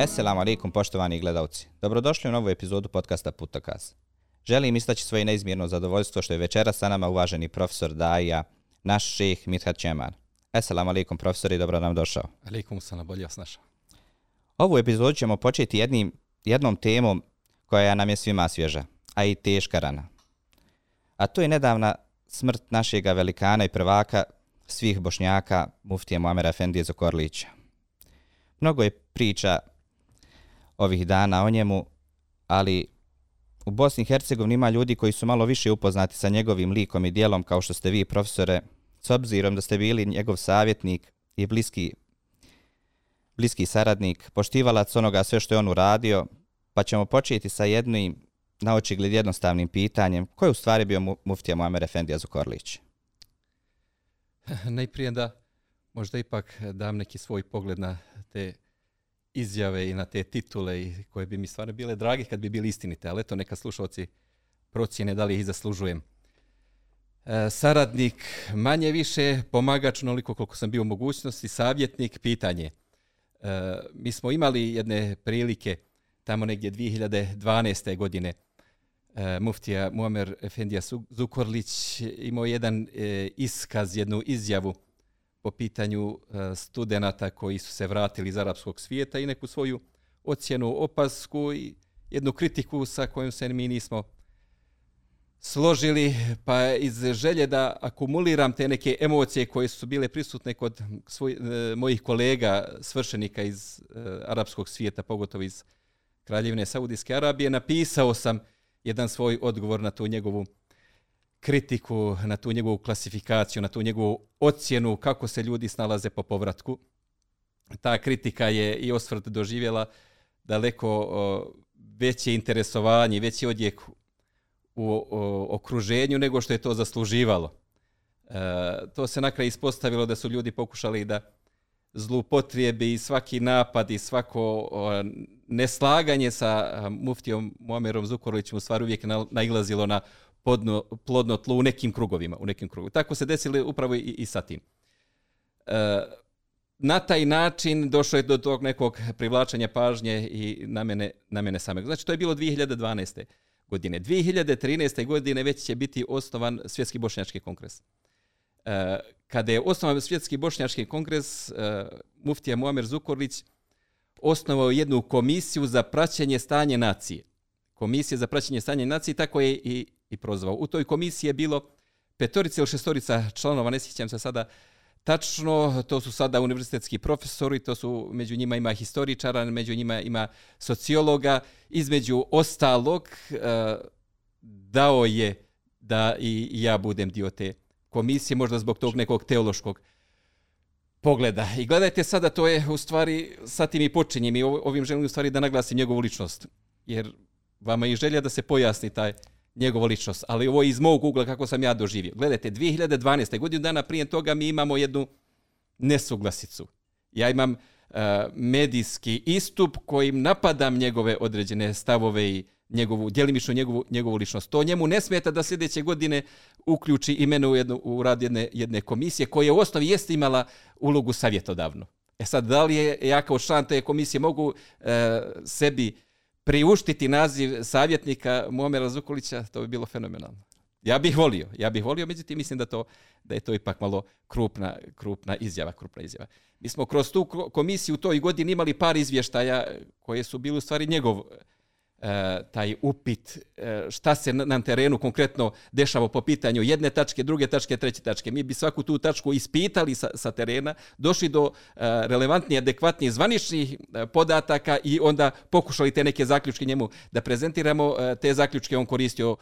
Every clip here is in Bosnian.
Assalamu alaikum poštovani gledalci. Dobrodošli u novu epizodu podcasta Putokaz. Želim istaći svoje neizmjerno zadovoljstvo što je večera sa nama uvaženi profesor Daja, naš šeh Mithat Čeman. Assalamu alaikum profesor i dobro nam došao. Alaikum salam, bolje vas našao. Ovu epizodu ćemo početi jednim, jednom temom koja nam je svima svježa, a i teška rana. A to je nedavna smrt našeg velikana i prvaka svih bošnjaka, muftije Muamera Efendije Zokorlića. Mnogo je priča ovih dana o njemu, ali u Bosni i Hercegovini ima ljudi koji su malo više upoznati sa njegovim likom i dijelom kao što ste vi, profesore, s obzirom da ste bili njegov savjetnik i bliski, bliski saradnik, poštivalac onoga sve što je on uradio, pa ćemo početi sa jednim na očigled jednostavnim pitanjem. Ko je u stvari bio muftija Muamer Efendija Zukorlić? Najprije da možda ipak dam neki svoj pogled na te izjave i na te titule i koje bi mi stvarno bile drage kad bi bili istinite, ali eto neka slušalci procjene da li ih zaslužujem. E, saradnik, manje više, pomagač, onoliko koliko sam bio u mogućnosti, savjetnik, pitanje. E, mi smo imali jedne prilike tamo negdje 2012. godine, e, muftija Muamer Efendija Zukorlić imao jedan e, iskaz, jednu izjavu, po pitanju e, studenta koji su se vratili iz arapskog svijeta i neku svoju ocjenu, opasku i jednu kritiku sa kojom se mi nismo složili, pa iz želje da akumuliram te neke emocije koje su bile prisutne kod svoj, e, mojih kolega svršenika iz e, arapskog svijeta, pogotovo iz Kraljevine Saudijske Arabije, napisao sam jedan svoj odgovor na tu njegovu kritiku, na tu njegovu klasifikaciju, na tu njegovu ocjenu kako se ljudi snalaze po povratku. Ta kritika je i osvrt doživjela daleko o, veće interesovanje, veći odjek u o, okruženju nego što je to zasluživalo. E, to se nakraj ispostavilo da su ljudi pokušali da zlupotrijebi i svaki napad i svako o, neslaganje sa muftijom Muamerom Zukorlićem u stvari uvijek nailazilo na podno, plodno tlo u nekim krugovima. U nekim krugovima. Tako se desilo upravo i, i sa tim. E, na taj način došlo je do tog nekog privlačanja pažnje i na mene, na mene sameg. Znači, to je bilo 2012. godine. 2013. godine već će biti osnovan Svjetski bošnjački kongres. E, kada je osnovan Svjetski bošnjački kongres, e, muftija Muamer Zukorlić osnovao jednu komisiju za praćenje stanje nacije. Komisija za praćenje stanja nacije, tako je i i prozvao. U toj komisiji je bilo petorica ili šestorica članova, ne sjećam se sada tačno, to su sada univerzitetski profesori, to su među njima ima historičara, među njima ima sociologa, između ostalog e, dao je da i ja budem dio te komisije, možda zbog tog nekog teološkog pogleda. I gledajte sada, to je u stvari, sa tim i počinjem i ovim želim u stvari da naglasim njegovu ličnost, jer vama je želja da se pojasni taj njegova ličnost, ali ovo je iz mog ugla kako sam ja doživio. Gledajte, 2012. godinu dana prije toga mi imamo jednu nesuglasicu. Ja imam uh, medijski istup kojim napadam njegove određene stavove i njegovu, djelimično njegovu, njegovu ličnost. To njemu ne smeta da sljedeće godine uključi imenu u, jednu, u rad jedne, jedne komisije koja u osnovi jeste imala ulogu savjetodavno. E sad, da li je ja kao član te komisije mogu uh, sebi priuštiti naziv savjetnika Muamera Zukulića, to bi bilo fenomenalno. Ja bih volio, ja bih volio, međutim mislim da to da je to ipak malo krupna krupna izjava, krupna izjava. Mi smo kroz tu komisiju u toj godini imali par izvještaja koje su bili u stvari njegov E, taj upit e, šta se na terenu konkretno dešava po pitanju jedne tačke, druge tačke, treće tačke. Mi bi svaku tu tačku ispitali sa, sa terena, došli do e, relevantnije, adekvatnije zvaničnih e, podataka i onda pokušali te neke zaključke njemu da prezentiramo. E, te zaključke on koristio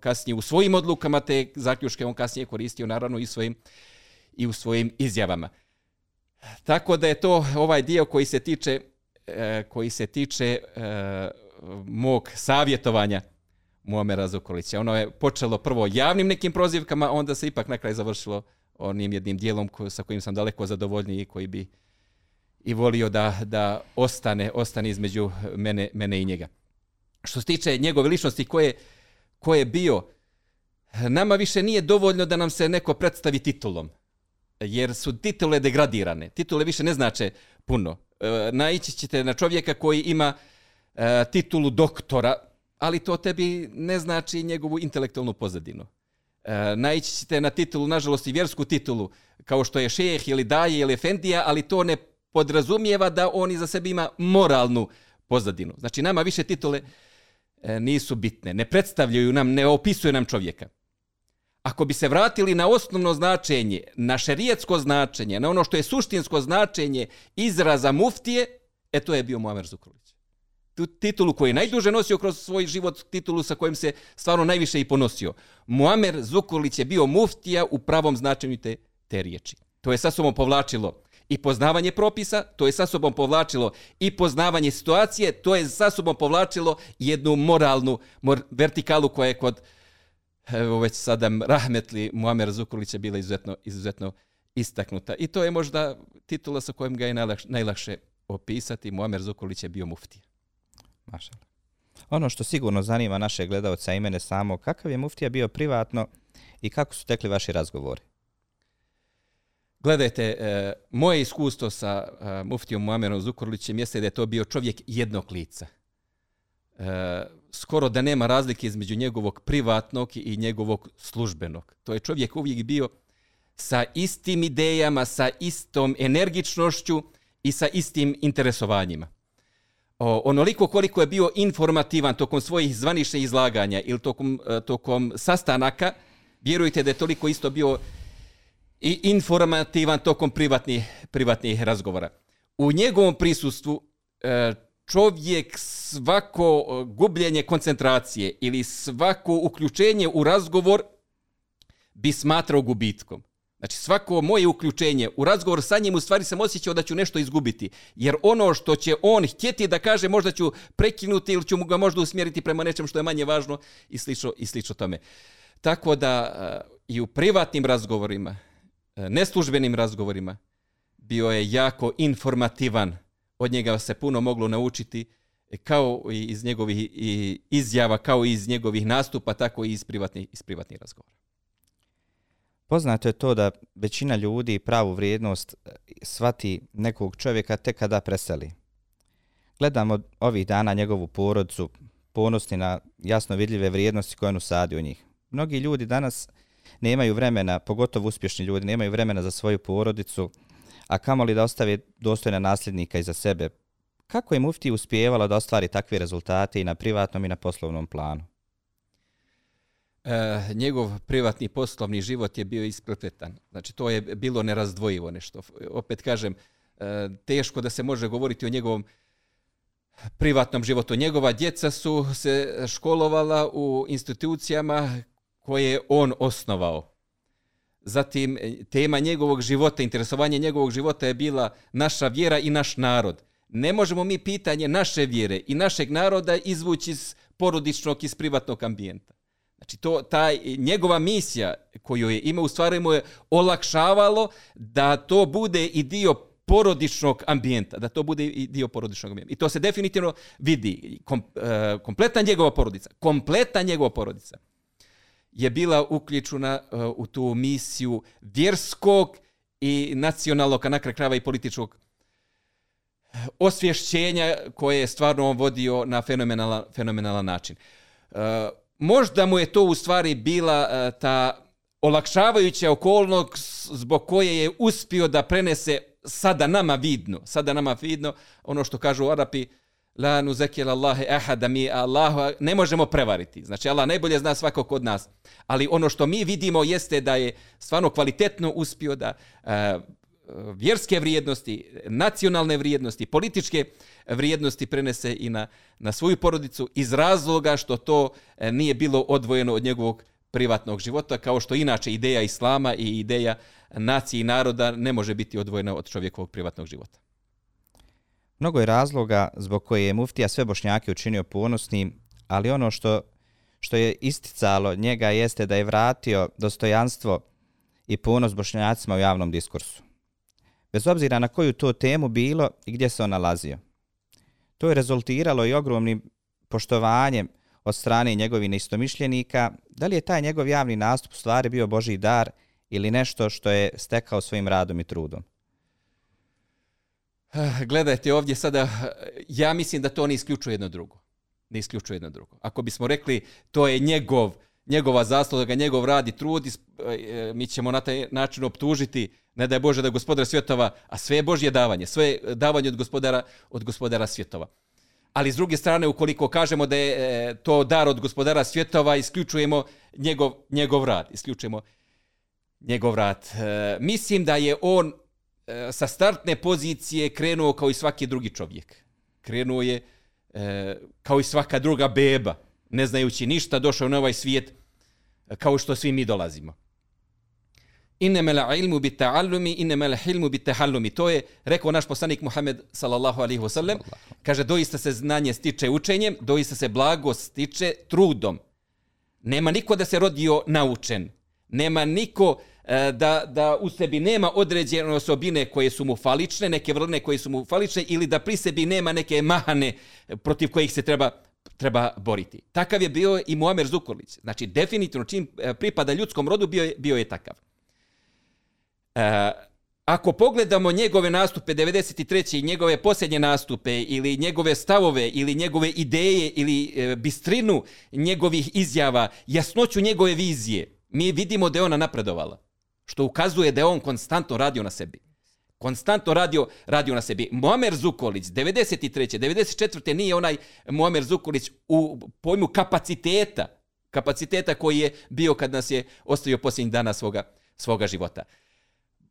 kasnije u svojim odlukama, te zaključke on kasnije koristio naravno i, svojim, i u svojim izjavama. Tako da je to ovaj dio koji se tiče e, koji se tiče mog savjetovanja Muamera Zukolića. Ono je počelo prvo javnim nekim prozivkama, onda se ipak na kraj završilo onim jednim dijelom ko, sa kojim sam daleko zadovoljniji i koji bi i volio da, da ostane, ostane između mene, mene i njega. Što se tiče njegove ličnosti koje, koje je bio, nama više nije dovoljno da nam se neko predstavi titulom, jer su titule degradirane. Titule više ne znače puno. E, naići ćete na čovjeka koji ima e, titulu doktora, ali to tebi ne znači njegovu intelektualnu pozadinu. E, naići ćete na titulu, nažalost i vjersku titulu, kao što je šejeh ili daje ili efendija, ali to ne podrazumijeva da on iza sebe ima moralnu pozadinu. Znači nama više titule e, nisu bitne, ne predstavljaju nam, ne opisuju nam čovjeka. Ako bi se vratili na osnovno značenje, na šerijetsko značenje, na ono što je suštinsko značenje izraza muftije, e to je bio Muamer Zukorlić. Tu titulu koju je najduže nosio kroz svoj život, titulu sa kojim se stvarno najviše i ponosio. Muamer Zukorlić je bio muftija u pravom značenju te, te riječi. To je sa sobom povlačilo i poznavanje propisa, to je sa sobom povlačilo i poznavanje situacije, to je sa sobom povlačilo jednu moralnu mor, vertikalu koja je kod evo već sada Rahmetli Muamer Zukulića bila izuzetno, izuzetno istaknuta. I to je možda titula sa kojim ga je najlakše, najlakše opisati. Muamer Zukulić je bio muftija. Mašala. Ono što sigurno zanima naše gledalca i mene samo, kakav je muftija bio privatno i kako su tekli vaši razgovori? Gledajte, e, moje iskustvo sa e, muftijom Muamerom Zukorlićem jeste da je to bio čovjek jednog lica. E, skoro da nema razlike između njegovog privatnog i njegovog službenog. To je čovjek uvijek bio sa istim idejama, sa istom energičnošću i sa istim interesovanjima. O, onoliko koliko je bio informativan tokom svojih zvaničnih izlaganja ili tokom, e, tokom sastanaka, vjerujte da je toliko isto bio i informativan tokom privatnih, privatnih razgovora. U njegovom prisustvu e, čovjek svako e, gubljenje koncentracije ili svako uključenje u razgovor bi smatrao gubitkom. Znači svako moje uključenje u razgovor sa njim u stvari sam osjećao da ću nešto izgubiti. Jer ono što će on htjeti da kaže možda ću prekinuti ili ću mu ga možda usmjeriti prema nečem što je manje važno i slično, i slično tome. Tako da eh, i u privatnim razgovorima eh, neslužbenim razgovorima bio je jako informativan. Od njega se puno moglo naučiti e, kao i iz njegovih izjava, kao i iz njegovih nastupa, tako i iz privatnih, iz privatnih razgovora. Poznato je to da većina ljudi pravu vrijednost e, svati nekog čovjeka tek kada preseli. Gledamo ovih dana njegovu porodcu, ponosni na jasno vidljive vrijednosti koje on usadi u njih. Mnogi ljudi danas nemaju vremena, pogotovo uspješni ljudi, nemaju vremena za svoju porodicu, a kamoli da ostave dostojna nasljednika iza sebe. Kako je Mufti uspjevala da ostvari takve rezultate i na privatnom i na poslovnom planu? E, njegov privatni poslovni život je bio isprepletan. Znači, to je bilo nerazdvojivo nešto. Opet kažem, e, teško da se može govoriti o njegovom privatnom životu. Njegova djeca su se školovala u institucijama koje je on osnovao. Zatim, eh, tema njegovog života, interesovanje njegovog života je bila naša vjera i naš narod. Ne možemo mi pitanje naše vjere i našeg naroda izvući iz porodičnog, iz privatnog ambijenta. Znači, to, taj, njegova misija koju je imao, u stvari mu je olakšavalo da to bude i dio porodičnog ambijenta, da to bude i dio porodičnog ambijenta. I to se definitivno vidi. Kom, uh, kompletna njegova porodica, kompletna njegova porodica je bila uključena uh, u tu misiju vjerskog i nacionalnog, a nakraj krava i političkog e, osvješćenja koje je stvarno on vodio na fenomenalan, fenomenalan način. Uh, možda mu je to u stvari bila e, ta olakšavajuća okolnost zbog koje je uspio da prenese sada nama vidno, sada nama vidno, ono što kažu u Arapi, la nuzekil Allahe ahada mi Allah ne možemo prevariti. Znači Allah najbolje zna svakog od nas. Ali ono što mi vidimo jeste da je stvarno kvalitetno uspio da uh, vjerske vrijednosti, nacionalne vrijednosti, političke vrijednosti prenese i na, na svoju porodicu iz razloga što to e, nije bilo odvojeno od njegovog privatnog života, kao što inače ideja islama i ideja nacije i naroda ne može biti odvojena od čovjekovog privatnog života. Mnogo je razloga zbog koje je muftija sve bošnjake učinio ponosnim, ali ono što, što je isticalo njega jeste da je vratio dostojanstvo i ponos bošnjacima u javnom diskursu. Bez obzira na koju to temu bilo i gdje se on nalazio. To je rezultiralo i ogromnim poštovanjem od strane njegovih neistomišljenika, da li je taj njegov javni nastup stvari bio Boži dar ili nešto što je stekao svojim radom i trudom. Gledajte ovdje sada, ja mislim da to ne isključuje jedno drugo. Ne isključuje jedno drugo. Ako bismo rekli to je njegov, njegova zasluga, njegov rad i trud, i, e, e, mi ćemo na taj način optužiti, ne da je Bože da je gospodar svjetova, a sve je Božje davanje, sve je davanje od gospodara, od gospodara svjetova. Ali s druge strane, ukoliko kažemo da je e, to dar od gospodara svjetova, isključujemo njegov, njegov rad, isključujemo njegov rad. E, mislim da je on e, sa startne pozicije krenuo kao i svaki drugi čovjek. Krenuo je e, kao i svaka druga beba, ne znajući ništa, došao na ovaj svijet e, kao što svi mi dolazimo. Innemel ilmu bit ta'allumi, innemel hilmu bit tahallumi. To je rekao naš poslanik Muhammed sallallahu alaihi wasallam. Kaže, doista se znanje stiče učenjem, doista se blago stiče trudom. Nema niko da se rodio naučen. Nema niko e, da, da u sebi nema određene osobine koje su mu falične, neke vrline koje su mu falične, ili da pri sebi nema neke mahane protiv kojih se treba treba boriti. Takav je bio i Muamer Zukorlić. Znači, definitivno, čim e, pripada ljudskom rodu, bio je, bio je takav. E, ako pogledamo njegove nastupe 93. i njegove posljednje nastupe ili njegove stavove ili njegove ideje ili e, bistrinu njegovih izjava, jasnoću njegove vizije, mi vidimo da je ona napredovala. Što ukazuje da je on konstantno radio na sebi. Konstantno radio, radio na sebi. Muamer Zukolić, 93. 94. nije onaj Muamer Zukolić u pojmu kapaciteta, kapaciteta koji je bio kad nas je ostavio posljednjih dana svoga, svoga života.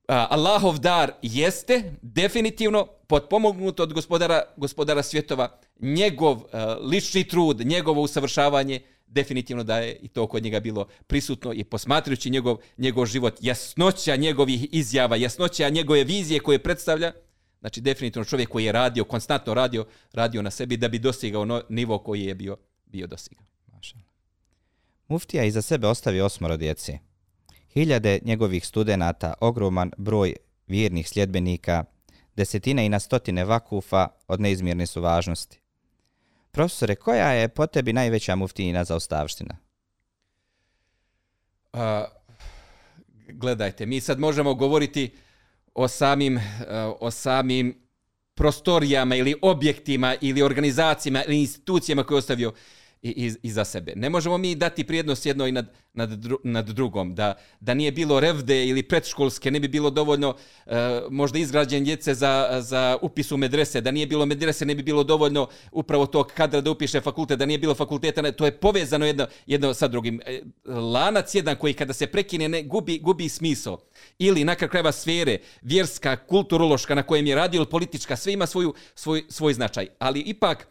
Allahov dar jeste definitivno potpomognut od gospodara, gospodara svjetova, njegov uh, lični trud, njegovo usavršavanje, definitivno da je i to kod njega bilo prisutno i posmatrajući njegov, njegov život, jasnoća njegovih izjava, jasnoća njegove vizije koje predstavlja, znači definitivno čovjek koji je radio, konstantno radio, radio na sebi da bi dostigao no, nivo koji je bio, bio dostigao. Muftija iza sebe ostavio osmoro djece. Hiljade njegovih studenata, ogroman broj vjernih sljedbenika, desetine i na stotine vakufa od neizmjerne su važnosti. Profesore, koja je po tebi najveća muftinina za ostavština? Uh, gledajte, mi sad možemo govoriti o samim, uh, o samim prostorijama ili objektima ili organizacijama ili institucijama koje je ostavio i, iz, za sebe. Ne možemo mi dati prijednost jednoj nad, nad, dru, nad drugom. Da, da nije bilo revde ili predškolske, ne bi bilo dovoljno uh, možda izgrađen djece za, za upis u medrese. Da nije bilo medrese, ne bi bilo dovoljno upravo tog kadra da upiše fakultet. Da nije bilo fakulteta, ne, to je povezano jedno, jedno sa drugim. E, lanac jedan koji kada se prekine ne, gubi, gubi smisao. Ili na krajeva sfere, vjerska, kulturološka na kojem je radio, politička, sve ima svoju, svoj, svoj značaj. Ali ipak,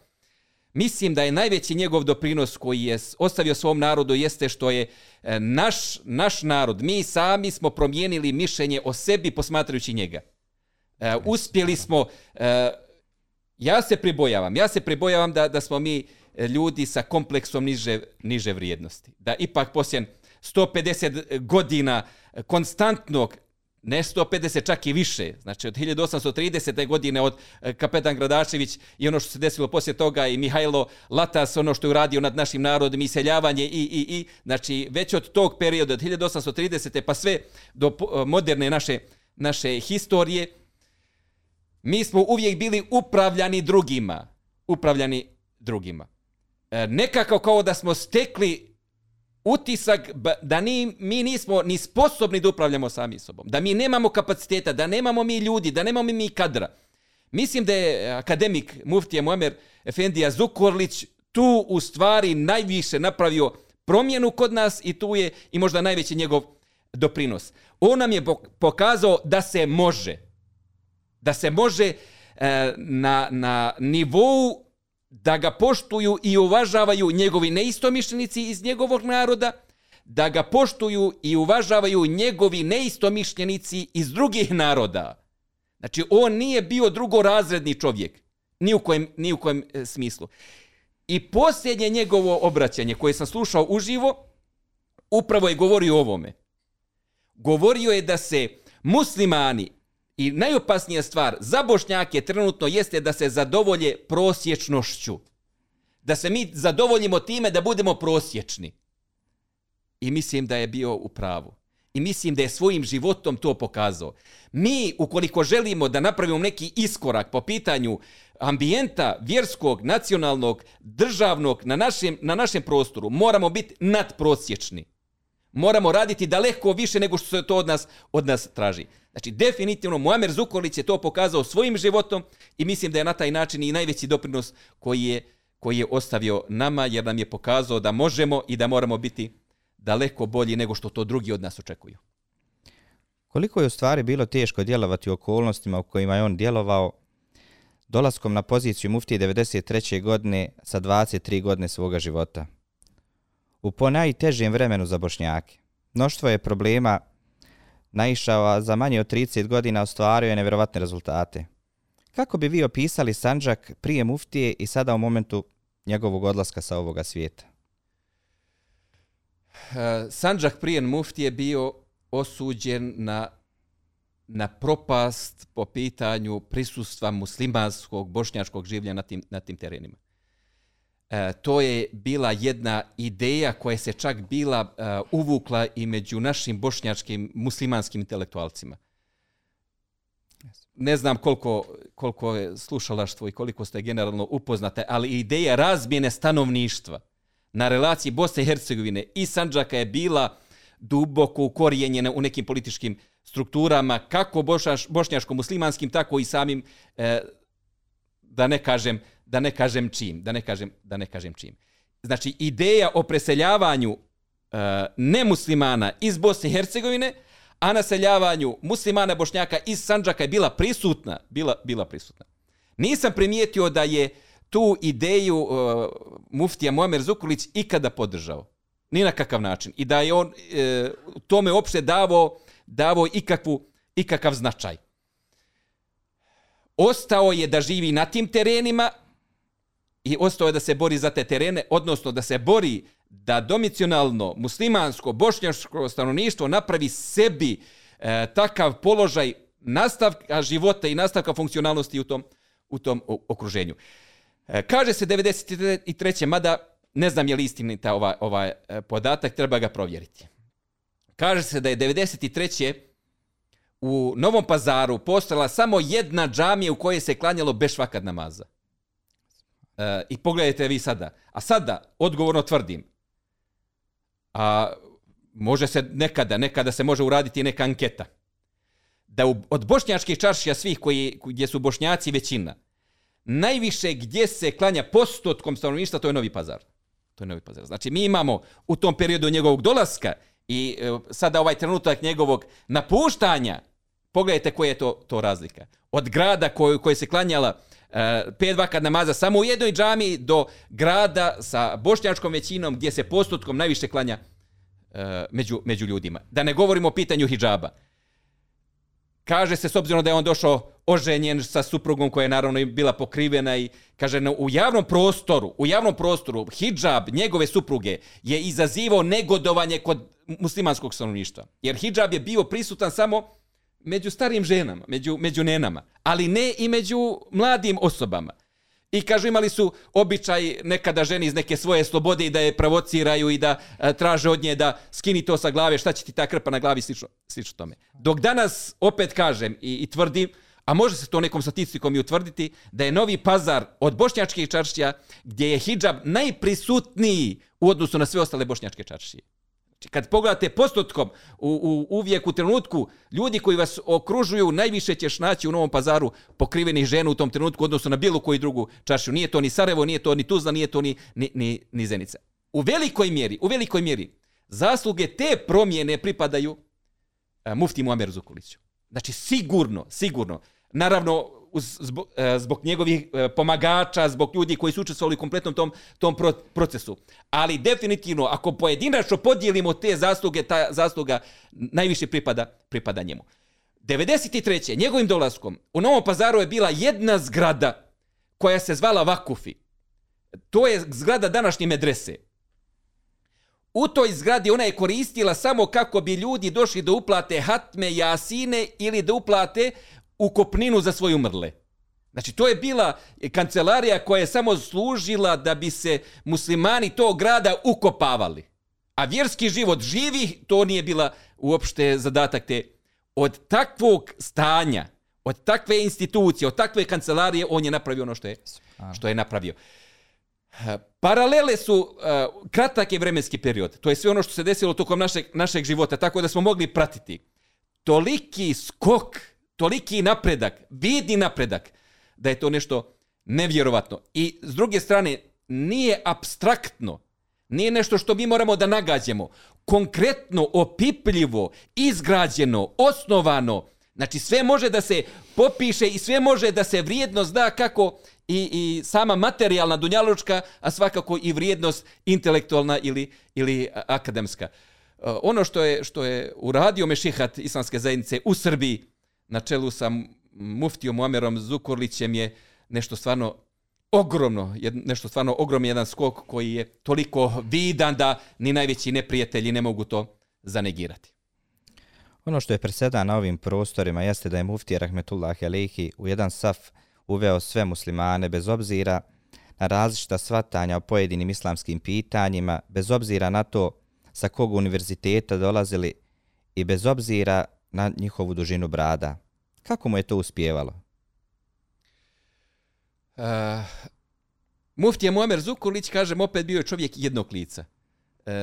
Mislim da je najveći njegov doprinos koji je ostavio svom narodu jeste što je e, naš, naš narod, mi sami smo promijenili mišljenje o sebi posmatrajući njega. E, uspjeli smo, e, ja se pribojavam, ja se pribojavam da, da smo mi ljudi sa kompleksom niže, niže vrijednosti. Da ipak posljen 150 godina konstantnog ne 150, čak i više. Znači od 1830. godine od e, kapetan Gradašević i ono što se desilo poslije toga i Mihajlo Latas, ono što je uradio nad našim narodom, iseljavanje i, i, i. Znači već od tog perioda, od 1830. pa sve do e, moderne naše, naše historije, mi smo uvijek bili upravljani drugima. Upravljani drugima. E, nekako kao da smo stekli utisak da ni, mi nismo ni sposobni da upravljamo sami sobom, da mi nemamo kapaciteta, da nemamo mi ljudi, da nemamo mi kadra. Mislim da je eh, akademik Muftije Muamer Efendija Zukorlić tu u stvari najviše napravio promjenu kod nas i tu je i možda najveći njegov doprinos. On nam je pokazao da se može, da se može eh, na, na nivou da ga poštuju i uvažavaju njegovi neistomišljenici iz njegovog naroda, da ga poštuju i uvažavaju njegovi neistomišljenici iz drugih naroda. Znači, on nije bio drugorazredni čovjek, ni u kojem, ni u kojem e, smislu. I posljednje njegovo obraćanje koje sam slušao uživo, upravo je govorio o ovome. Govorio je da se muslimani I najopasnija stvar za bošnjake trenutno jeste da se zadovolje prosječnošću. Da se mi zadovoljimo time da budemo prosječni. I mislim da je bio u pravu. i mislim da je svojim životom to pokazao. Mi, ukoliko želimo da napravimo neki iskorak po pitanju ambijenta vjerskog, nacionalnog, državnog na našem, na našem prostoru, moramo biti nadprosječni. Moramo raditi daleko više nego što se to od nas, od nas traži. Znači, definitivno, Muamer Zukolić je to pokazao svojim životom i mislim da je na taj način i najveći doprinos koji je, koji je ostavio nama, jer nam je pokazao da možemo i da moramo biti daleko bolji nego što to drugi od nas očekuju. Koliko je u stvari bilo teško djelovati u okolnostima u kojima je on djelovao dolaskom na poziciju muftije 93. godine sa 23 godine svoga života? U po najtežem vremenu za bošnjake. Mnoštvo je problema naišao, a za manje od 30 godina ostvario je nevjerovatne rezultate. Kako bi vi opisali Sanđak prije muftije i sada u momentu njegovog odlaska sa ovoga svijeta? Eh, Sanđak prije muftije bio osuđen na, na propast po pitanju prisustva muslimanskog, bošnjačkog življa na tim, na tim terenima. E, to je bila jedna ideja koja se čak bila e, uvukla i među našim bošnjačkim muslimanskim intelektualcima. Ne znam koliko, koliko je slušalaštvo i koliko ste generalno upoznate, ali ideja razmjene stanovništva na relaciji Bosne i Hercegovine i Sanđaka je bila duboko ukorijenjena u nekim političkim strukturama, kako bošnjaško-muslimanskim, tako i samim, e, da ne kažem, da ne kažem čim, da ne kažem, da ne kažem čim. Znači, ideja o preseljavanju e, nemuslimana iz Bosne i Hercegovine, a naseljavanju muslimana bošnjaka iz Sanđaka je bila prisutna, bila, bila prisutna. Nisam primijetio da je tu ideju uh, muftija Muamer Zukulić ikada podržao. Ni na kakav način. I da je on uh, tome opšte davo, davo ikakvu, ikakav značaj. Ostao je da živi na tim terenima, i ostao je da se bori za te terene, odnosno da se bori da domicionalno muslimansko, bošnjaško stanovništvo napravi sebi e, takav položaj nastavka života i nastavka funkcionalnosti u tom, u tom okruženju. E, kaže se 93. mada ne znam je li istinita ovaj, ovaj podatak, treba ga provjeriti. Kaže se da je 93. u Novom pazaru postala samo jedna džamija u kojoj se klanjalo bešvakad namaza. E, I pogledajte vi sada. A sada, odgovorno tvrdim, a može se nekada, nekada se može uraditi neka anketa, da u, od bošnjačkih čaršija svih koji, gdje su bošnjaci većina, najviše gdje se klanja postotkom stanovništva, to je Novi Pazar. To je Novi Pazar. Znači, mi imamo u tom periodu njegovog dolaska i e, sada ovaj trenutak njegovog napuštanja, pogledajte koja je to, to razlika. Od grada koji, koji se klanjala e, pet vakat namaza samo u jednoj džami do grada sa bošnjačkom većinom gdje se postotkom najviše klanja e, među, među ljudima. Da ne govorimo o pitanju hijaba. Kaže se, s obzirom da je on došao oženjen sa suprugom koja je naravno bila pokrivena i kaže no, u javnom prostoru, u javnom prostoru hijab njegove supruge je izazivao negodovanje kod muslimanskog stanovništva. Jer hijab je bio prisutan samo među starim ženama, među, među nenama, ali ne i među mladim osobama. I kažu imali su običaj nekada ženi iz neke svoje slobode i da je provociraju i da a, traže od nje da skini to sa glave, šta će ti ta krpa na glavi, slično, slično tome. Dok danas opet kažem i, i tvrdim, a može se to nekom statistikom i utvrditi, da je novi pazar od bošnjačkih čaršija gdje je hijab najprisutniji u odnosu na sve ostale bošnjačke čaršije. Znači, kad pogledate postotkom u, u, uvijek u trenutku, ljudi koji vas okružuju, najviše ćeš naći u Novom pazaru pokrivenih žena u tom trenutku odnosno na bilo koju drugu čašu. Nije to ni Sarajevo, nije to ni Tuzla, nije to ni, ni, ni, ni Zenica. U velikoj mjeri, u velikoj mjeri, zasluge te promjene pripadaju a, mufti Muamer Zukuliću. Znači, sigurno, sigurno. Naravno, zbog, e, zbog njegovih e, pomagača, zbog ljudi koji su učestvovali u kompletnom tom, tom procesu. Ali definitivno, ako pojedinačno podijelimo te zasluge, ta zasluga najviše pripada, pripada njemu. 93. njegovim dolaskom u Novom pazaru je bila jedna zgrada koja se zvala Vakufi. To je zgrada današnje medrese. U toj zgradi ona je koristila samo kako bi ljudi došli da uplate hatme, jasine ili da uplate u kopninu za svoju mrle. Znači, to je bila kancelarija koja je samo služila da bi se muslimani tog grada ukopavali. A vjerski život živi, to nije bila uopšte zadatak te. Od takvog stanja, od takve institucije, od takve kancelarije, on je napravio ono što je, što je napravio. Paralele su uh, kratak je vremenski period. To je sve ono što se desilo tokom našeg, našeg života, tako da smo mogli pratiti. Toliki skok, toliki napredak, vidi napredak, da je to nešto nevjerovatno. I s druge strane, nije abstraktno, nije nešto što mi moramo da nagađemo. Konkretno, opipljivo, izgrađeno, osnovano, znači sve može da se popiše i sve može da se vrijedno zna kako i, i sama materijalna dunjalučka, a svakako i vrijednost intelektualna ili, ili akademska. E, ono što je, što je uradio Mešihat islamske zajednice u Srbiji na čelu sa muftijom Omerom Zukorlićem je nešto stvarno ogromno, nešto stvarno ogromno jedan skok koji je toliko vidan da ni najveći neprijatelji ne mogu to zanegirati. Ono što je preseda na ovim prostorima jeste da je muftija Rahmetullah Alehi u jedan saf uveo sve muslimane bez obzira na različita svatanja o pojedinim islamskim pitanjima, bez obzira na to sa kog univerziteta dolazili i bez obzira na njihovu dužinu brada. Kako mu je to uspjevalo? Uh, eh, muftija Muamer Zukulić, kažem, opet bio je čovjek jednog lica. Uh,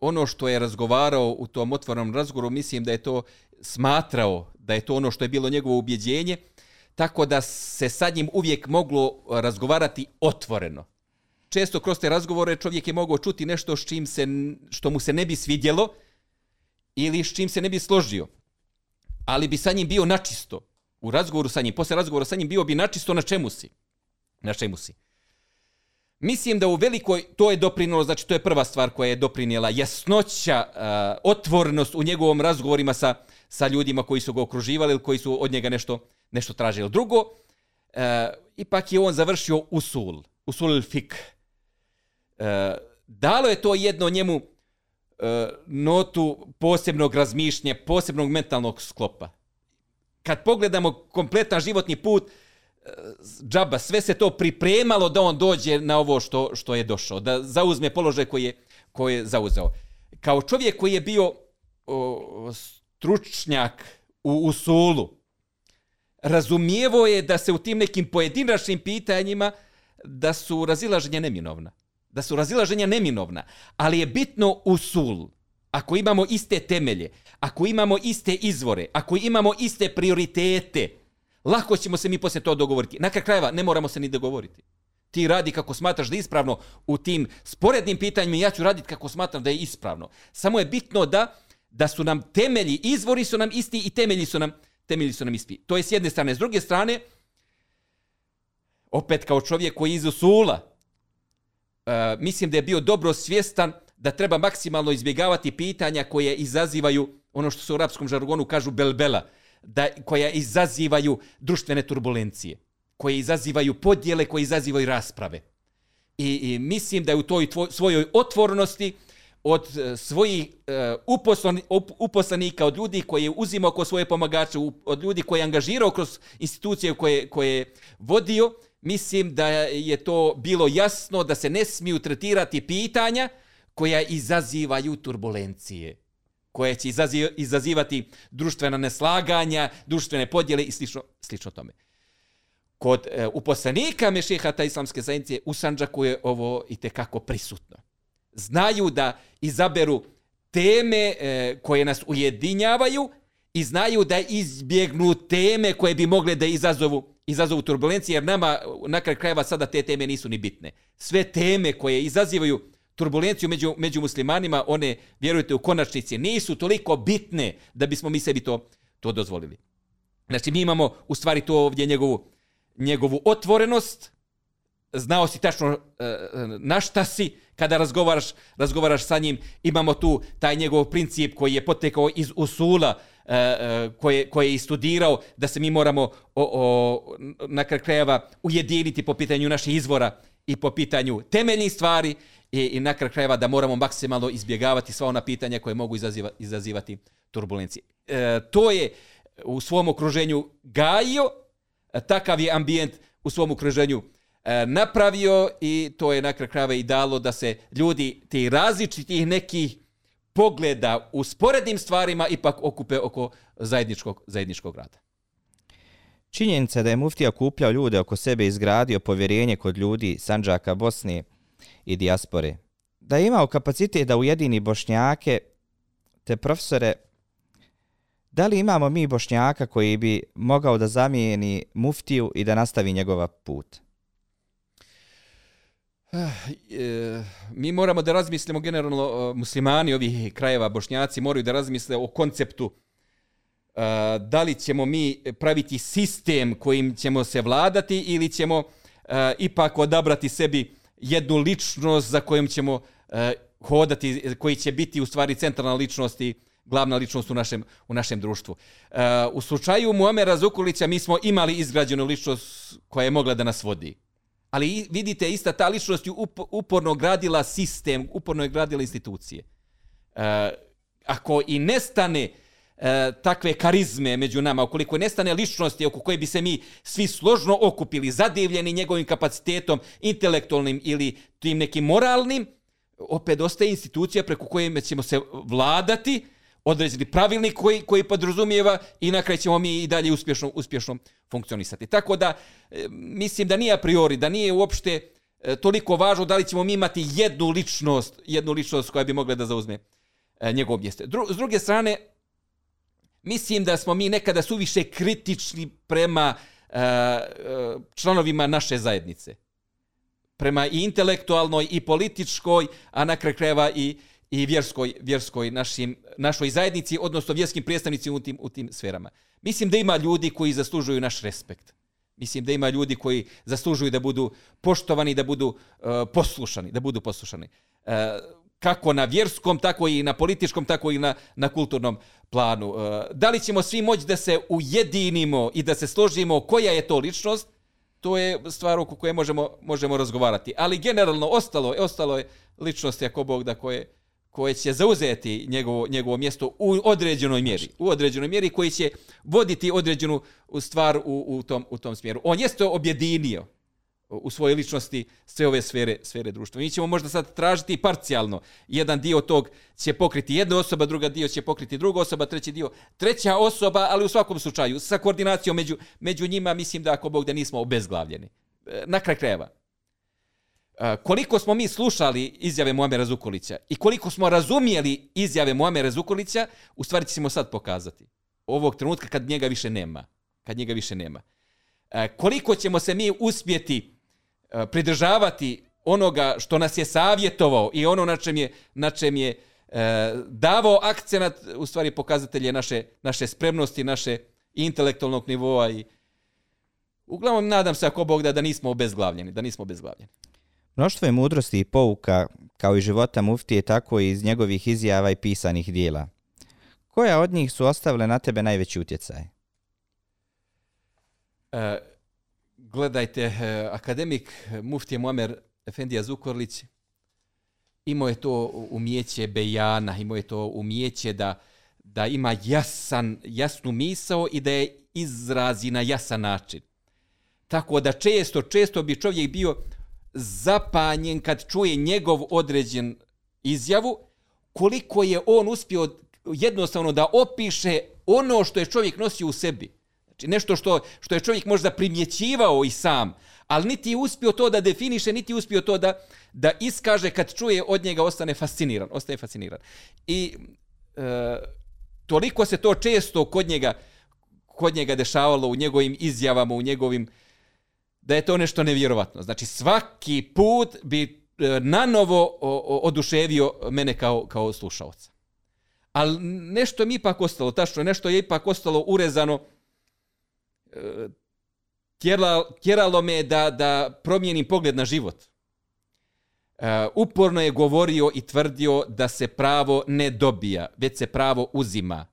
ono što je razgovarao u tom otvornom razgovoru, mislim da je to smatrao, da je to ono što je bilo njegovo ubjeđenje, tako da se sa njim uvijek moglo eh, razgovarati otvoreno. Često kroz te razgovore čovjek je mogao čuti nešto s čim se, što mu se ne bi svidjelo ili s čim se ne bi složio. Ali bi sa njim bio načisto. U razgovoru sa njim, posle razgovora sa njim bio bi načisto na čemu si na čemu si. Mislim da u velikoj, to je doprinilo, znači to je prva stvar koja je doprinijela, jasnoća, uh, otvornost u njegovom razgovorima sa, sa ljudima koji su ga okruživali ili koji su od njega nešto, nešto tražili. Drugo, uh, ipak je on završio usul, usul fik. Uh, eh, dalo je to jedno njemu E, notu posebnog razmišljenja, posebnog mentalnog sklopa. Kad pogledamo kompletan životni put, e, džaba, sve se to pripremalo da on dođe na ovo što, što je došao, da zauzme položaj koji je, koji je zauzeo. Kao čovjek koji je bio o, stručnjak u usulu, razumijevo je da se u tim nekim pojedinačnim pitanjima da su razilaženja neminovna. Da su razilaženja neminovna. Ali je bitno usul. Ako imamo iste temelje, ako imamo iste izvore, ako imamo iste prioritete, Lako ćemo se mi poslije to dogovoriti. Na krajeva ne moramo se ni dogovoriti. Ti radi kako smatraš da je ispravno u tim sporednim pitanjima ja ću raditi kako smatram da je ispravno. Samo je bitno da da su nam temelji, izvori su nam isti i temelji su nam temelji su nam isti. To je s jedne strane. S druge strane, opet kao čovjek koji iz usula, e, mislim da je bio dobro svjestan da treba maksimalno izbjegavati pitanja koje izazivaju ono što se u arapskom žargonu kažu belbela da, koja izazivaju društvene turbulencije, koje izazivaju podjele, koje izazivaju rasprave. I, i mislim da je u toj tvoj, svojoj otvornosti od uh, svojih eh, up, uposlanika, od ljudi koji je uzimao kroz svoje pomagače, od ljudi koji je angažirao kroz institucije koje, koje je vodio, mislim da je to bilo jasno da se ne smiju tretirati pitanja koja izazivaju turbulencije koje će izazivati društvena neslaganja, društvene podjele i slično, slično tome. Kod e, uposlenika Mešihata islamske zajednice u Sanđaku je ovo i kako prisutno. Znaju da izaberu teme e, koje nas ujedinjavaju i znaju da izbjegnu teme koje bi mogle da izazovu, izazovu turbulencije, jer nama na kraj krajeva sada te teme nisu ni bitne. Sve teme koje izazivaju turbulenciju među, među muslimanima, one, vjerujte, u konačnici nisu toliko bitne da bismo mi sebi to, to dozvolili. Znači, mi imamo u stvari to ovdje njegovu, njegovu otvorenost, znao si tačno e, e na šta si kada razgovaraš, razgovaraš sa njim, imamo tu taj njegov princip koji je potekao iz usula, E, e, koje, koje je studirao, da se mi moramo o, o, na krajeva ujediniti po pitanju naših izvora i po pitanju temeljnih stvari, i, i na kraju krajeva da moramo maksimalno izbjegavati sva ona pitanja koje mogu izaziva, izazivati turbulencije. E, to je u svom okruženju gajio, e, takav je ambijent u svom okruženju e, napravio i to je na kraju krajeva i dalo da se ljudi ti različitih nekih pogleda u sporednim stvarima ipak okupe oko zajedničkog, zajedničkog rada. Činjenica da je muftija kupljao ljude oko sebe i izgradio povjerenje kod ljudi Sanđaka Bosne i dijaspore. Da je imao kapacitet da ujedini bošnjake te profesore, da li imamo mi bošnjaka koji bi mogao da zamijeni muftiju i da nastavi njegova put? Eh, eh, mi moramo da razmislimo generalno eh, muslimani ovih krajeva bošnjaci moraju da razmisle o konceptu da li ćemo mi praviti sistem kojim ćemo se vladati ili ćemo ipak odabrati sebi jednu ličnost za kojom ćemo hodati, koji će biti u stvari centralna ličnost i glavna ličnost u našem, u našem društvu. U slučaju Muamera Zukulića mi smo imali izgrađenu ličnost koja je mogla da nas vodi. Ali vidite, ista ta ličnost je uporno gradila sistem, uporno je gradila institucije. E, ako i nestane e, takve karizme među nama, ukoliko nestane ličnosti oko koje bi se mi svi složno okupili, zadivljeni njegovim kapacitetom, intelektualnim ili tim nekim moralnim, opet ostaje institucija preko koje ćemo se vladati, određeni pravilnik koji, koji podrazumijeva i na kraju ćemo mi i dalje uspješno, uspješno funkcionisati. Tako da, e, mislim da nije a priori, da nije uopšte e, toliko važno da li ćemo mi imati jednu ličnost, jednu ličnost koja bi mogla da zauzme e, njegov mjesto. Dru, s druge strane, mislim da smo mi nekada suviše kritični prema članovima naše zajednice. Prema i intelektualnoj i političkoj, a na kraju krajeva i, i vjerskoj, vjerskoj našim, našoj zajednici, odnosno vjerskim predstavnicima u tim, u tim sferama. Mislim da ima ljudi koji zaslužuju naš respekt. Mislim da ima ljudi koji zaslužuju da budu poštovani, da budu uh, poslušani, da budu poslušani. Uh, kako na vjerskom, tako i na političkom, tako i na, na kulturnom planu. Uh, da li ćemo svi moći da se ujedinimo i da se složimo koja je to ličnost, to je stvar oko koje možemo, možemo razgovarati. Ali generalno ostalo, ostalo je ličnosti, ako Bog da koje, koje će zauzeti njegovo, njegovo mjesto u određenoj mjeri, u određenoj mjeri koji će voditi određenu stvar u, u, tom, u tom smjeru. On jeste objedinio u svojoj ličnosti sve ove sfere, sfere društva. Mi ćemo možda sad tražiti parcijalno. Jedan dio tog će pokriti jedna osoba, druga dio će pokriti druga osoba, treći dio treća osoba, ali u svakom slučaju sa koordinacijom među, među njima mislim da ako Bog da nismo obezglavljeni. E, na kraj krajeva Eh, koliko smo mi slušali izjave Muamera Zukulića i koliko smo razumijeli izjave Muamera Zukulića, u stvari ćemo sad pokazati. Ovog trenutka kad njega više nema. Kad njega više nema. Eh, koliko ćemo se mi uspjeti eh, pridržavati onoga što nas je savjetovao i ono na čem je, na čem je davao akcenat, u stvari pokazatelje naše, naše spremnosti, naše intelektualnog nivoa i uglavnom nadam se ako Bog da, da nismo obezglavljeni, da nismo obezglavljeni. Mnoštvo je mudrosti i pouka, kao i života muftije, tako i iz njegovih izjava i pisanih dijela. Koja od njih su ostavile na tebe najveći utjecaj? E, gledajte, e, akademik e, muftije Muamer Efendija Zukorlić imao je to umjeće bejana, imao je to umjeće da, da ima jasan, jasnu misao i da je izrazi na jasan način. Tako da često, često bi čovjek bio zapanjen kad čuje njegov određen izjavu, koliko je on uspio jednostavno da opiše ono što je čovjek nosio u sebi. Znači nešto što, što je čovjek možda primjećivao i sam, ali niti je uspio to da definiše, niti je uspio to da, da iskaže kad čuje od njega, ostane fasciniran. Ostane fasciniran. I e, toliko se to često kod njega, kod njega dešavalo u njegovim izjavama, u njegovim da je to nešto nevjerovatno. Znači svaki put bi e, nanovo na novo oduševio mene kao, kao slušalca. Ali nešto mi ipak ostalo, tačno, nešto je ipak ostalo urezano, e, tjeralo, me da, da promijenim pogled na život. E, uporno je govorio i tvrdio da se pravo ne dobija, već se pravo uzima.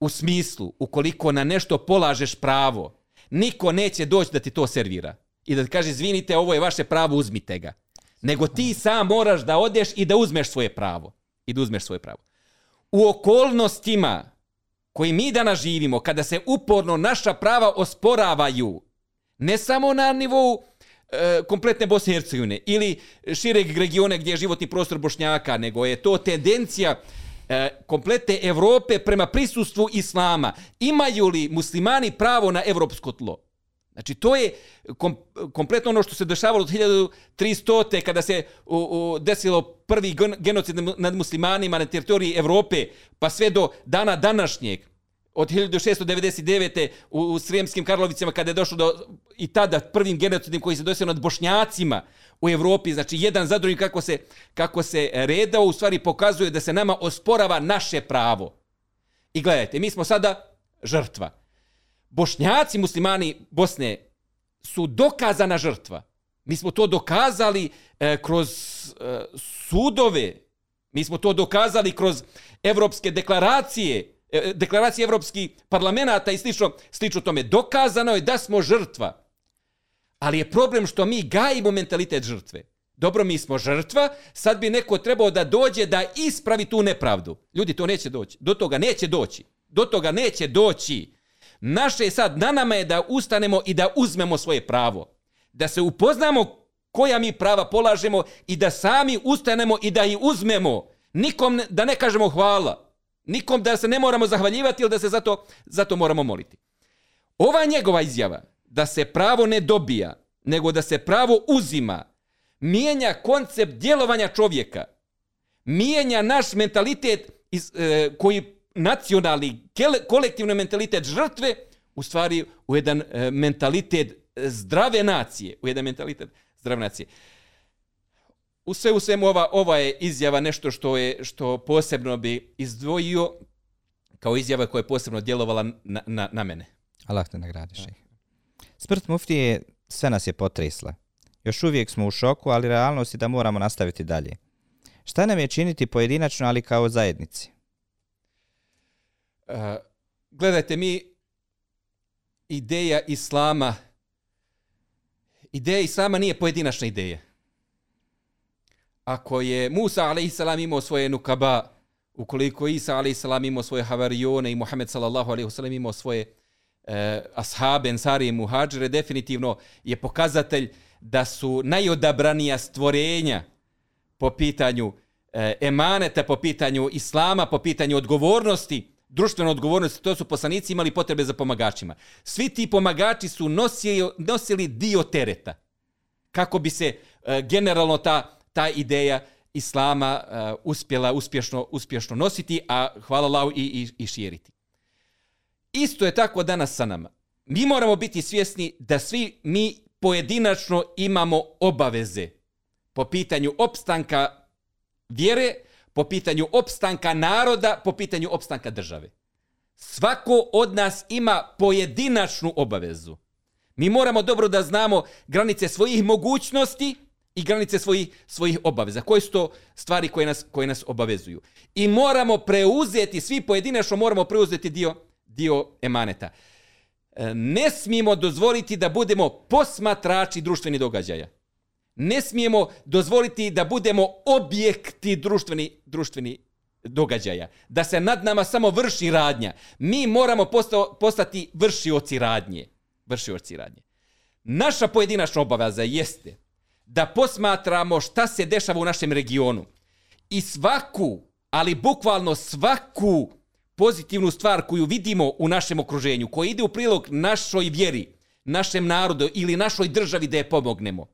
U smislu, ukoliko na nešto polažeš pravo, niko neće doći da ti to servira i da ti kaže, izvinite, ovo je vaše pravo, uzmite ga. Nego ti sam moraš da odeš i da uzmeš svoje pravo. I da uzmeš svoje pravo. U okolnostima koji mi danas živimo, kada se uporno naša prava osporavaju, ne samo na nivou e, kompletne Bosne i Hercegovine ili šireg regiona gdje je životni prostor Bošnjaka, nego je to tendencija e, komplete Evrope prema prisustvu Islama. Imaju li muslimani pravo na evropsko tlo? Znači, to je kom, kompletno ono što se dešavalo od 1300. kada se u, u, desilo prvi genocid nad muslimanima na teritoriji Evrope, pa sve do dana današnjeg, od 1699. u, u Srijemskim Karlovicama, kada je došlo do i tada prvim genocidom koji se desio nad Bošnjacima u Evropi, znači jedan za drugim kako se, kako se e, redao, u stvari pokazuje da se nama osporava naše pravo. I gledajte, mi smo sada žrtva. Bošnjaci, muslimani Bosne su dokazana žrtva. Mi smo to dokazali e, kroz e, sudove, mi smo to dokazali kroz evropske deklaracije, e, deklaracije evropskih parlamenta i slično, slično tome. Dokazano je da smo žrtva. Ali je problem što mi gajimo mentalitet žrtve. Dobro, mi smo žrtva, sad bi neko trebao da dođe da ispravi tu nepravdu. Ljudi, to neće doći. Do toga neće doći. Do toga neće doći. Naše je sad, na nama je da ustanemo i da uzmemo svoje pravo. Da se upoznamo koja mi prava polažemo i da sami ustanemo i da ih uzmemo. Nikom da ne kažemo hvala. Nikom da se ne moramo zahvaljivati ili da se zato, zato moramo moliti. Ova njegova izjava da se pravo ne dobija, nego da se pravo uzima, mijenja koncept djelovanja čovjeka. Mijenja naš mentalitet iz, e, koji nacionalni, kolektivni mentalitet žrtve, u stvari u jedan e, mentalitet e, zdrave nacije, u jedan mentalitet zdrave nacije. U sve u svemu ova, ova je izjava nešto što je što posebno bi izdvojio kao izjava koja je posebno djelovala na, na, na mene. Allah te nagradiš. Ja. Smrt muftije sve nas je potresla. Još uvijek smo u šoku, ali realnost je da moramo nastaviti dalje. Šta nam je činiti pojedinačno, ali kao zajednici? Uh, gledajte, mi ideja Islama ideja Islama nije pojedinačna ideja. Ako je Musa a.s. imao svoje nukaba, ukoliko Isa a.s. imao svoje havarijone i Muhammed sallallahu imao svoje eh, ashabe, ensari i muhađere definitivno je pokazatelj da su najodabranija stvorenja po pitanju eh, emaneta, po pitanju islama, po pitanju odgovornosti, društvene odgovornosti, to su poslanici imali potrebe za pomagačima. Svi ti pomagači su nosili, nosili dio tereta kako bi se eh, generalno ta, ta ideja islama uh, uspjela uspješno, uspješno nositi, a hvala Allahu i, i, i širiti. Isto je tako danas sa nama. Mi moramo biti svjesni da svi mi pojedinačno imamo obaveze po pitanju opstanka vjere, po pitanju opstanka naroda, po pitanju opstanka države. Svako od nas ima pojedinačnu obavezu. Mi moramo dobro da znamo granice svojih mogućnosti i granice svojih, svojih obaveza. Koje su to stvari koje nas, koje nas obavezuju? I moramo preuzeti, svi pojedinačno moramo preuzeti dio dio emaneta. E, ne smijemo dozvoliti da budemo posmatrači društveni događaja. Ne smijemo dozvoliti da budemo objekti društveni, društveni događaja. Da se nad nama samo vrši radnja. Mi moramo postati vršioci radnje. Vršioci radnje. Naša pojedinačna obaveza jeste da posmatramo šta se dešava u našem regionu. I svaku, ali bukvalno svaku pozitivnu stvar koju vidimo u našem okruženju, koja ide u prilog našoj vjeri, našem narodu ili našoj državi da je pomognemo.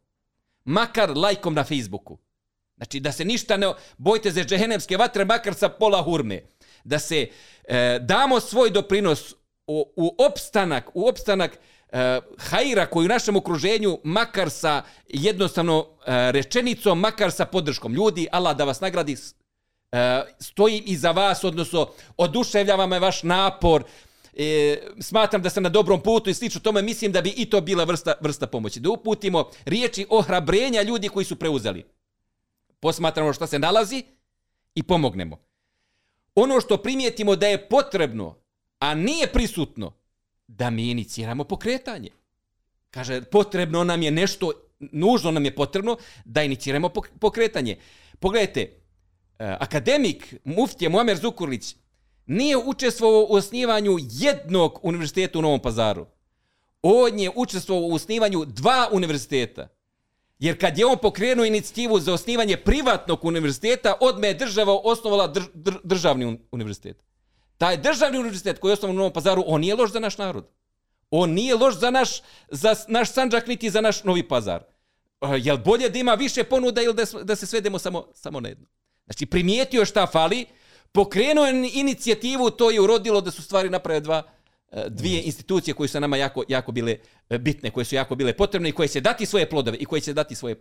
Makar lajkom na Facebooku. Znači da se ništa ne bojte za džehenemske vatre, makar sa pola hurme. Da se e, damo svoj doprinos u, u opstanak, u opstanak e, hajra koji u našem okruženju, makar sa jednostavno e, rečenicom, makar sa podrškom. Ljudi, Allah da vas nagradi, E, stojim iza vas, odnosno oduševljava me vaš napor, e, smatram da sam na dobrom putu i slično tome, mislim da bi i to bila vrsta, vrsta pomoći. Da uputimo riječi ohrabrenja ljudi koji su preuzeli. Posmatramo šta se nalazi i pomognemo. Ono što primijetimo da je potrebno, a nije prisutno, da mi iniciramo pokretanje. Kaže, potrebno nam je nešto, nužno nam je potrebno da iniciramo pokretanje. Pogledajte, E, akademik Muftije Muamer Zukurlić nije učestvovao u osnivanju jednog univerziteta u Novom pazaru. On je učestvovao u osnivanju dva univerziteta. Jer kad je on pokrenuo inicijativu za osnivanje privatnog univerziteta, odme je država osnovala dr, dr, državni univerzitet. Taj državni univerzitet koji je osnovan u Novom pazaru, on nije loš za naš narod. On nije loš za naš, za naš sanđak, niti za naš novi pazar. E, jel bolje da ima više ponuda ili da, da se svedemo samo, samo na jedno? Znači, primijetio šta fali, pokrenuo je inicijativu, to je urodilo da su stvari naprave dva, e, dvije institucije koje su nama jako, jako bile e, bitne, koje su jako bile potrebne i koje će dati svoje plodove i koje će dati svoje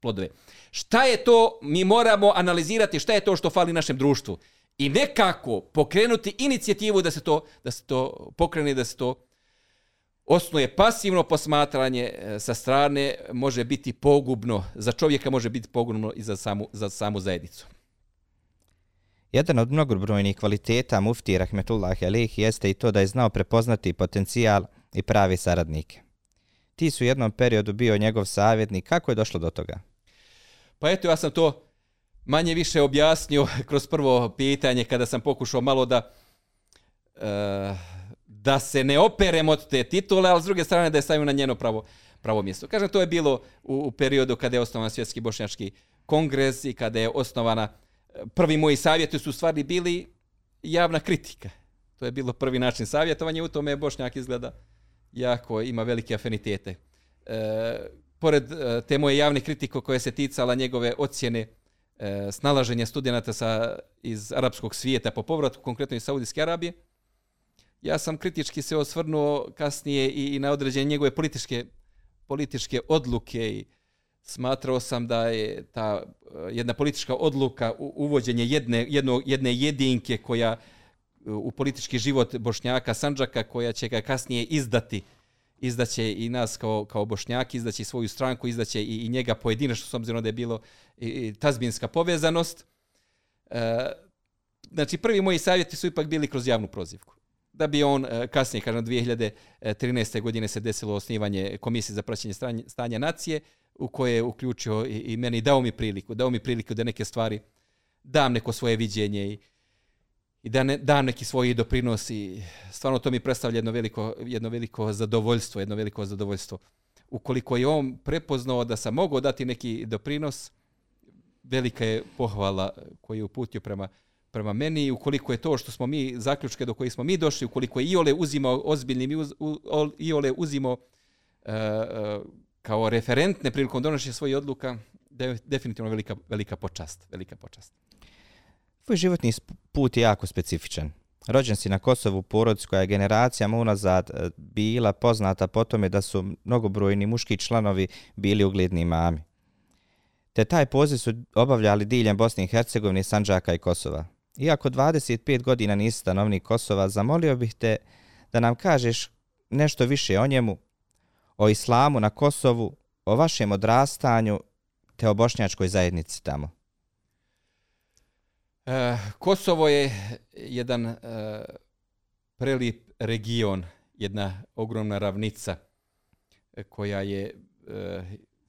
plodove. Šta je to, mi moramo analizirati šta je to što fali našem društvu i nekako pokrenuti inicijativu da se to, da se to pokrene, da se to osnuje pasivno posmatranje e, sa strane može biti pogubno, za čovjeka može biti pogubno i za samu, za samu zajednicu. Jedan od mnogobrojnih kvaliteta mufti Rahmetullah Alih jeste i to da je znao prepoznati potencijal i pravi saradnike. Ti su u jednom periodu bio njegov savjetnik. Kako je došlo do toga? Pa eto, ja sam to manje više objasnio kroz prvo pitanje kada sam pokušao malo da e, da se ne operem od te titule, ali s druge strane da je stavim na njeno pravo, pravo mjesto. Kažem, to je bilo u, u periodu kada je osnovan Svjetski bošnjački kongres i kada je osnovana prvi moji savjeti su u stvari bili javna kritika. To je bilo prvi način savjetovanja, u tome je Bošnjak izgleda jako ima velike afinitete. E, pored e, te moje javne kritike koje se ticala njegove ocjene e, snalaženja studenta sa, iz arapskog svijeta po povratku, konkretno iz Saudijske Arabije, ja sam kritički se osvrnuo kasnije i, i na određenje njegove političke, političke odluke i smatrao sam da je ta eh, jedna politička odluka uvođenje jedne, jedno, jedne jedinke koja eh, u politički život Bošnjaka Sanđaka koja će ga kasnije izdati izdaće i nas kao, kao Bošnjaki, izdaće svoju stranku, izdaće i, i njega pojedinačno, s obzirom da je bilo i, i tazbinska povezanost. E, znači, prvi moji savjeti su ipak bili kroz javnu prozivku. Da bi on kasnije, kažem, 2013. godine se desilo osnivanje komisije za praćenje stanja nacije, u koje je uključio i, i meni dao mi priliku, dao mi priliku da neke stvari dam neko svoje viđenje i, i da ne, dam neki svoj doprinos i stvarno to mi predstavlja jedno veliko, jedno veliko zadovoljstvo, jedno veliko zadovoljstvo. Ukoliko je on prepoznao da sam mogao dati neki doprinos, velika je pohvala koju je uputio prema, prema meni i ukoliko je to što smo mi, zaključke do kojih smo mi došli, ukoliko je Iole uzimao ozbiljnim, uz, u, Iole uzimao uh, uh, kao referentne prilikom donošenja svojih odluka, de, definitivno velika, velika počast. Velika počast. Tvoj životni put je jako specifičan. Rođen si na Kosovu porodicu koja je generacijama unazad e, bila poznata po tome da su mnogobrojni muški članovi bili ugledni mami. Te taj poziv su obavljali diljem Bosne i Hercegovine, Sanđaka i Kosova. Iako 25 godina nisi stanovnik Kosova, zamolio bih te da nam kažeš nešto više o njemu, o islamu na Kosovu, o vašem odrastanju te o bošnjačkoj zajednici tamo? E, Kosovo je jedan e, prelip region, jedna ogromna ravnica e, koja je e,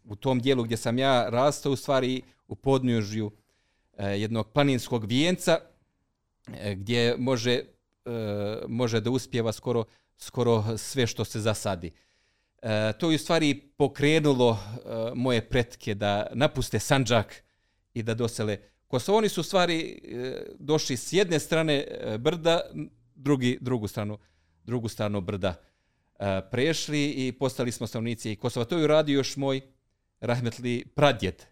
u tom dijelu gdje sam ja rastao u stvari u podnjužju e, jednog planinskog vijenca e, gdje može, e, može da uspjeva skoro, skoro sve što se zasadi. E, E, to je u stvari pokrenulo e, moje pretke da napuste Sanđak i da dosele Kosovo. Oni su u stvari e, došli s jedne strane e, brda, drugi, drugu, stranu, drugu stranu brda e, prešli i postali smo stanovnici Kosova. To je uradio još moj rahmetli pradjed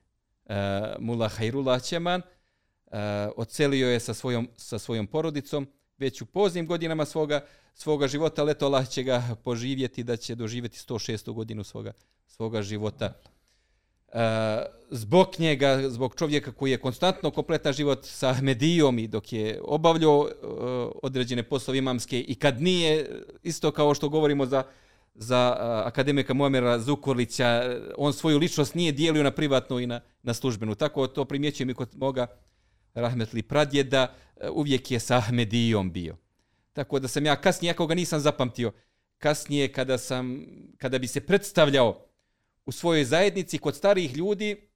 e, Mula Hajrula Ćeman. E, ocelio je sa svojom, sa svojom porodicom već u poznim godinama svoga, svoga života, leto Allah će ga poživjeti da će doživjeti 106. godinu svoga, svoga života. E, zbog njega, zbog čovjeka koji je konstantno kompletan život sa Medijom i dok je obavljao e, određene poslove imamske i kad nije, isto kao što govorimo za, za e, akademika Muamera Zukorlića, e, on svoju ličnost nije dijelio na privatnu i na, na službenu. Tako to primjećujem i kod moga rahmetli pradjeda, e, uvijek je sa Ahmedijom bio. Tako da sam ja kasnije, ako ga nisam zapamtio, kasnije kada, sam, kada bi se predstavljao u svojoj zajednici kod starih ljudi,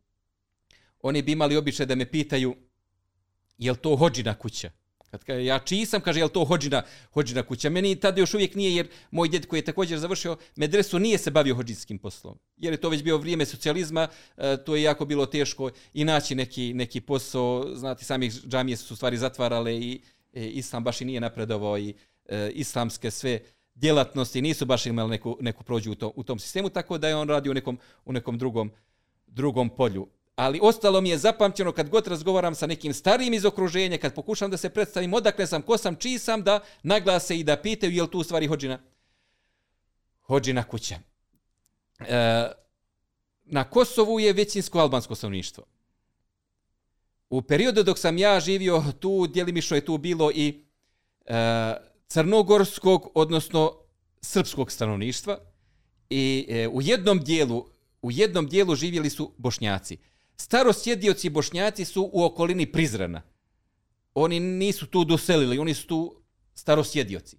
oni bi imali običaj da me pitaju je li to hođina kuća? Kad ka, ja čiji sam, kaže, jel to hođina, hođina kuća? Meni tada još uvijek nije, jer moj djed koji je također završio medresu nije se bavio hođinskim poslom. Jer je to već bio vrijeme socijalizma, e, to je jako bilo teško i naći neki, neki posao. Znate, sami džamije su stvari zatvarale i e, islam baš i nije napredovao i e, islamske sve djelatnosti nisu baš imali neku, neku prođu u, to, u tom sistemu, tako da je on radio u nekom, u nekom drugom, drugom polju ali ostalo mi je zapamćeno kad god razgovaram sa nekim starijim iz okruženja, kad pokušam da se predstavim odakle sam, ko sam, čiji sam, da naglase i da pitaju je li tu u stvari hođina, hođina kuća. E, na Kosovu je većinsko albansko stanovništvo. U periodu dok sam ja živio tu, djelimišno je tu bilo i e, crnogorskog, odnosno srpskog stanovništva i e, u jednom dijelu u jednom dijelu živjeli su bošnjaci starosjedioci bošnjaci su u okolini Prizrana. Oni nisu tu doselili, oni su tu starosjedioci.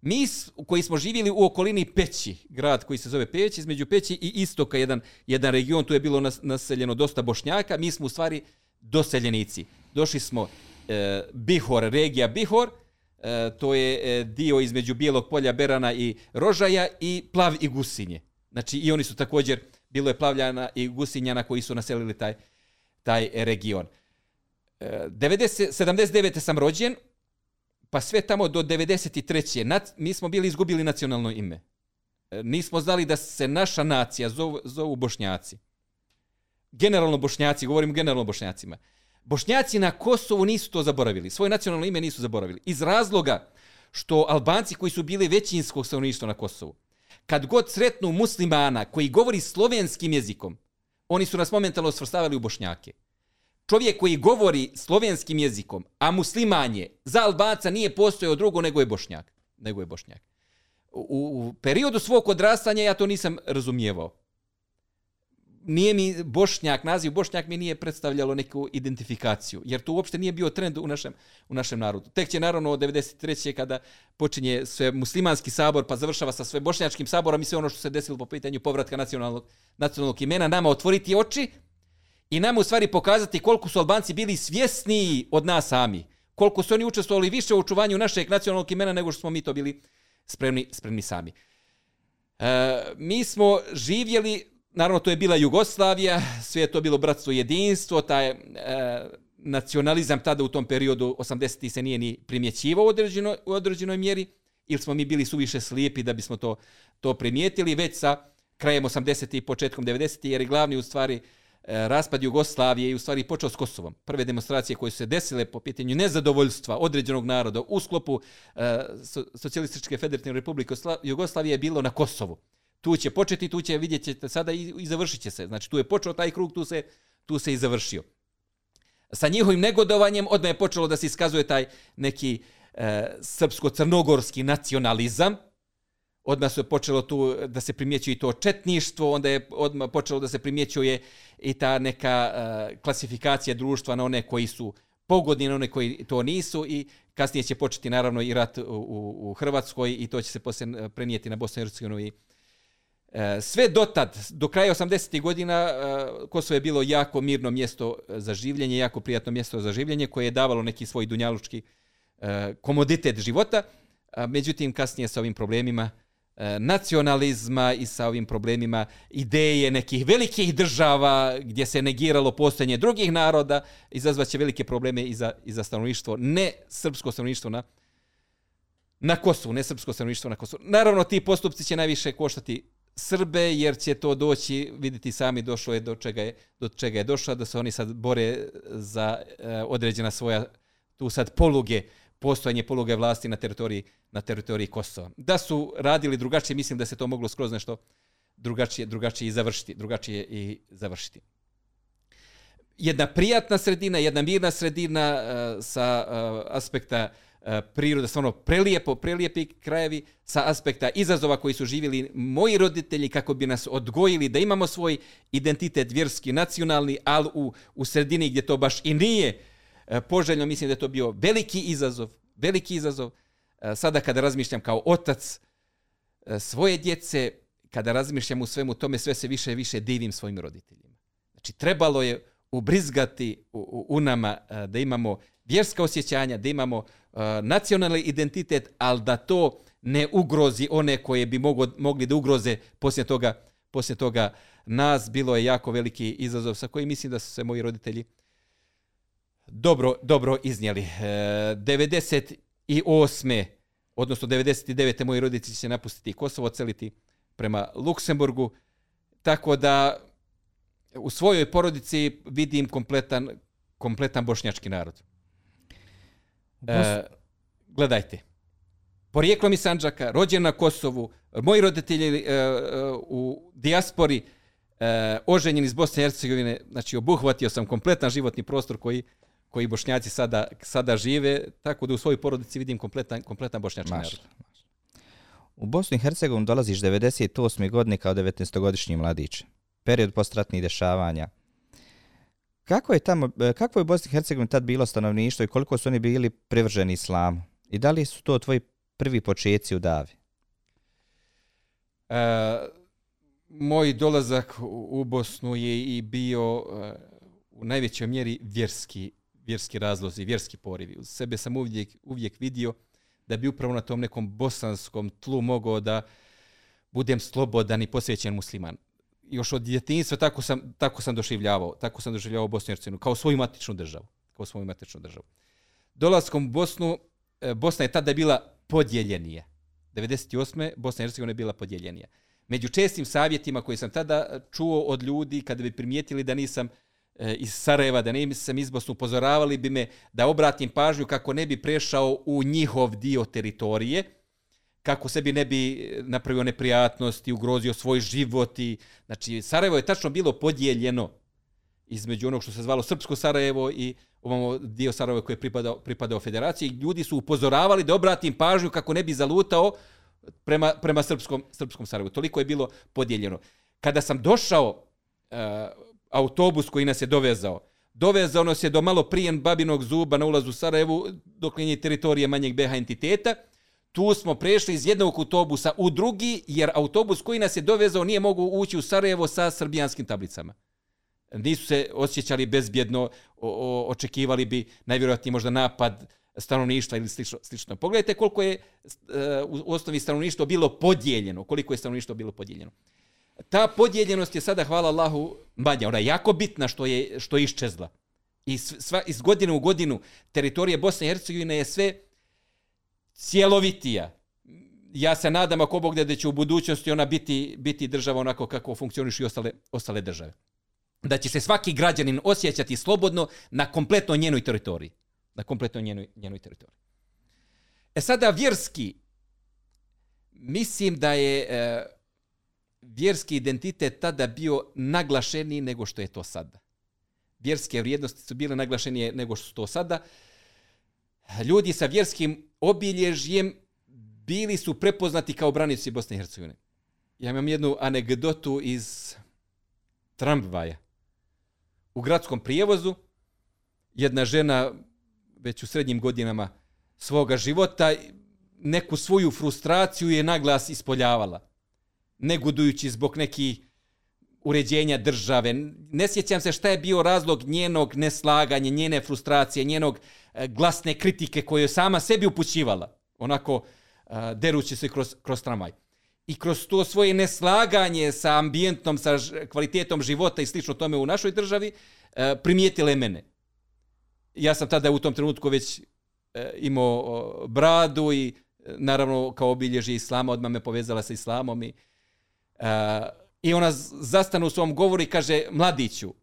Mi koji smo živjeli u okolini Peći, grad koji se zove Peći, između Peći i Istoka, jedan, jedan region, tu je bilo naseljeno dosta bošnjaka, mi smo u stvari doseljenici. Došli smo e, Bihor, regija Bihor, e, to je e, dio između Bijelog polja, Berana i Rožaja i Plav i Gusinje. Znači i oni su također bilo je plavljana i gusinjana koji su naselili taj, taj region. E, 90, 79. sam rođen, pa sve tamo do 93. Nat, mi smo bili izgubili nacionalno ime. E, nismo znali da se naša nacija zovu, zovu bošnjaci. Generalno bošnjaci, govorim generalno bošnjacima. Bošnjaci na Kosovu nisu to zaboravili. Svoje nacionalno ime nisu zaboravili. Iz razloga što Albanci koji su bili većinskog stanovništva na Kosovu, kad god sretnu muslimana koji govori slovenskim jezikom, oni su nas momentalno svrstavali u bošnjake. Čovjek koji govori slovenskim jezikom, a musliman je, za Albanca nije postojao drugo nego je bošnjak. Nego je bošnjak. U, u periodu svog odrastanja ja to nisam razumijevao nije mi Bošnjak, naziv Bošnjak mi nije predstavljalo neku identifikaciju, jer to uopšte nije bio trend u našem, u našem narodu. Tek će naravno od 93. kada počinje sve muslimanski sabor, pa završava sa sve bošnjačkim saborom i sve ono što se desilo po pitanju povratka nacionalnog, nacionalnog imena, nama otvoriti oči i nama u stvari pokazati koliko su Albanci bili svjesniji od nas sami, koliko su oni učestvovali više u očuvanju našeg nacionalnog imena nego što smo mi to bili spremni, spremni sami. E, mi smo živjeli naravno to je bila Jugoslavija, sve je to bilo bratstvo i jedinstvo, taj e, nacionalizam tada u tom periodu 80. se nije ni primjećivao u određenoj, u određenoj mjeri, ili smo mi bili suviše slijepi da bismo to, to primijetili, već sa krajem 80. i početkom 90. jer je glavni u stvari e, raspad Jugoslavije i u stvari počeo s Kosovom. Prve demonstracije koje su se desile po pitanju nezadovoljstva određenog naroda u sklopu e, Socijalističke federativne republike Jugoslavije je bilo na Kosovu tu će početi, tu će vidjet ćete sada i, i završit će se. Znači tu je počeo taj krug, tu se, tu se i završio. Sa njihovim negodovanjem odmah je počelo da se iskazuje taj neki e, srpsko-crnogorski nacionalizam. Odmah se počelo tu da se primjećuje i to četništvo, onda je odmah počelo da se primjećuje i ta neka e, klasifikacija društva na one koji su pogodni, na one koji to nisu i kasnije će početi naravno i rat u, u, u Hrvatskoj i to će se poslije e, prenijeti na Bosnu i Hercegovinu i E, sve dotad, do kraja 80. godina, e, Kosovo je bilo jako mirno mjesto e, za življenje, jako prijatno mjesto za življenje, koje je davalo neki svoj dunjalučki komoditet života. Međutim, kasnije sa ovim problemima nacionalizma i sa ovim problemima ideje nekih velikih država gdje se negiralo postojanje drugih naroda, izazvaće velike probleme i za, i za stanovništvo, ne srpsko stanovništvo na, na Kosovu, ne srpsko stanovništvo na Kosovu. Naravno, ti postupci će najviše koštati Srbe, jer će to doći, vidite sami, došlo je do čega je, do čega je došlo, da se oni sad bore za e, određena svoja, tu sad poluge, postojanje poluge vlasti na teritoriji, na teritoriji Kosova. Da su radili drugačije, mislim da se to moglo skroz nešto drugačije, drugačije i završiti. Drugačije i završiti. Jedna prijatna sredina, jedna mirna sredina e, sa e, aspekta E, E, priroda, stvarno prelijepo, prelijepi krajevi sa aspekta izazova koji su živjeli moji roditelji kako bi nas odgojili da imamo svoj identitet vjerski, nacionalni, ali u, u sredini gdje to baš i nije e, poželjno, mislim da je to bio veliki izazov, veliki izazov. E, sada kada razmišljam kao otac svoje djece, kada razmišljam u svemu tome, sve se više i više divim svojim roditeljima. Znači, trebalo je ubrizgati u, u, u nama, eh, da imamo vjerska osjećanja, da imamo eh, nacionalni identitet, ali da to ne ugrozi one koje bi mogo, mogli da ugroze poslije toga, poslije toga nas. Bilo je jako veliki izazov sa kojim mislim da su se moji roditelji dobro, dobro iznijeli. Eh, e, 98. odnosno 99. moji roditelji će napustiti Kosovo, celiti prema Luksemburgu, tako da u svojoj porodici vidim kompletan, kompletan bošnjački narod. E, gledajte, porijeklom iz Sanđaka, rođen na Kosovu, moji roditelji e, e, u dijaspori, e, oženjeni iz Bosne i Hercegovine, znači obuhvatio sam kompletan životni prostor koji koji bošnjaci sada, sada žive, tako da u svojoj porodici vidim kompletan, kompletan bošnjački narod. U Bosnu i Hercegovini dolaziš 98. godine kao 19-godišnji mladić. Period postratnih dešavanja. Kako je tamo, e, kako je u Bosni i Hercegovini tad bilo stanovništvo i koliko su oni bili privrženi islamu? I da li su to tvoji prvi početci u davi? E, moj dolazak u Bosnu je i bio e, u najvećoj mjeri vjerski, vjerski razlozi, vjerski porivi. U sebe sam uvijek, uvijek vidio da bi upravo na tom nekom bosanskom tlu mogao da budem slobodan i posvećen musliman. Još od djetinjstva tako sam, tako sam doživljavao, tako sam doživljavao Bosnu i Hercegovinu, kao svoju matičnu državu. Kao svoju matičnu državu. Dolaskom u Bosnu, e, Bosna je tada bila podijeljenija. 98. Bosna i Hercegovina je bila podijeljenija. Među čestim savjetima koje sam tada čuo od ljudi, kada bi primijetili da nisam e, iz Sarajeva, da ne sam iz Bosnu, upozoravali bi me da obratim pažnju kako ne bi prešao u njihov dio teritorije, kako sebi ne bi napravio neprijatnosti, ugrozio svoj život. I, znači, Sarajevo je tačno bilo podijeljeno između onog što se zvalo Srpsko Sarajevo i ovamo dio Sarajeva koji je pripadao, pripadao federaciji. Ljudi su upozoravali da obratim pažnju kako ne bi zalutao prema, prema Srpskom, Srpskom Sarajevu. Toliko je bilo podijeljeno. Kada sam došao uh, autobus koji nas je dovezao. Dovezao nas je do malo prijen babinog zuba na ulazu u Sarajevu, dok je teritorije manjeg BH entiteta. Tu smo prešli iz jednog autobusa u drugi, jer autobus koji nas je dovezao nije mogao ući u Sarajevo sa srbijanskim tablicama. Nisu se osjećali bezbjedno, o, o, očekivali bi najvjerojatnije možda napad stanovništva ili slično. slično. Pogledajte koliko je uh, u osnovi stanovništvo bilo podijeljeno, koliko je stanovništvo bilo podijeljeno ta podijeljenost je sada, hvala Allahu, manja. Ona je jako bitna što je, što je iščezla. I sva, iz godine u godinu teritorije Bosne i Hercegovine je sve cjelovitija. Ja se nadam ako Bog da će u budućnosti ona biti, biti država onako kako funkcioniš i ostale, ostale države. Da će se svaki građanin osjećati slobodno na kompletno njenoj teritoriji. Na kompletno njenoj, njenoj teritoriji. E sada vjerski, mislim da je... E, vjerski identitet tada bio naglašeniji nego što je to sada. Vjerske vrijednosti su bile naglašenije nego što su to sada. Ljudi sa vjerskim obilježjem bili su prepoznati kao branici Bosne i Hercegovine. Ja imam jednu anegdotu iz tramvaja. U gradskom prijevozu jedna žena već u srednjim godinama svoga života neku svoju frustraciju je naglas ispoljavala negudujući zbog nekih uređenja države. Ne sjećam se šta je bio razlog njenog neslaganja, njene frustracije, njenog eh, glasne kritike koju je sama sebi upućivala, onako eh, derući se kroz, kroz tramvaj. I kroz to svoje neslaganje sa ambijentom, sa kvalitetom života i slično tome u našoj državi, eh, primijetile mene. Ja sam tada u tom trenutku već imao bradu i naravno kao obilježi islama, odmah me povezala sa islamom i Uh, I ona zastane u svom govoru i kaže, mladiću,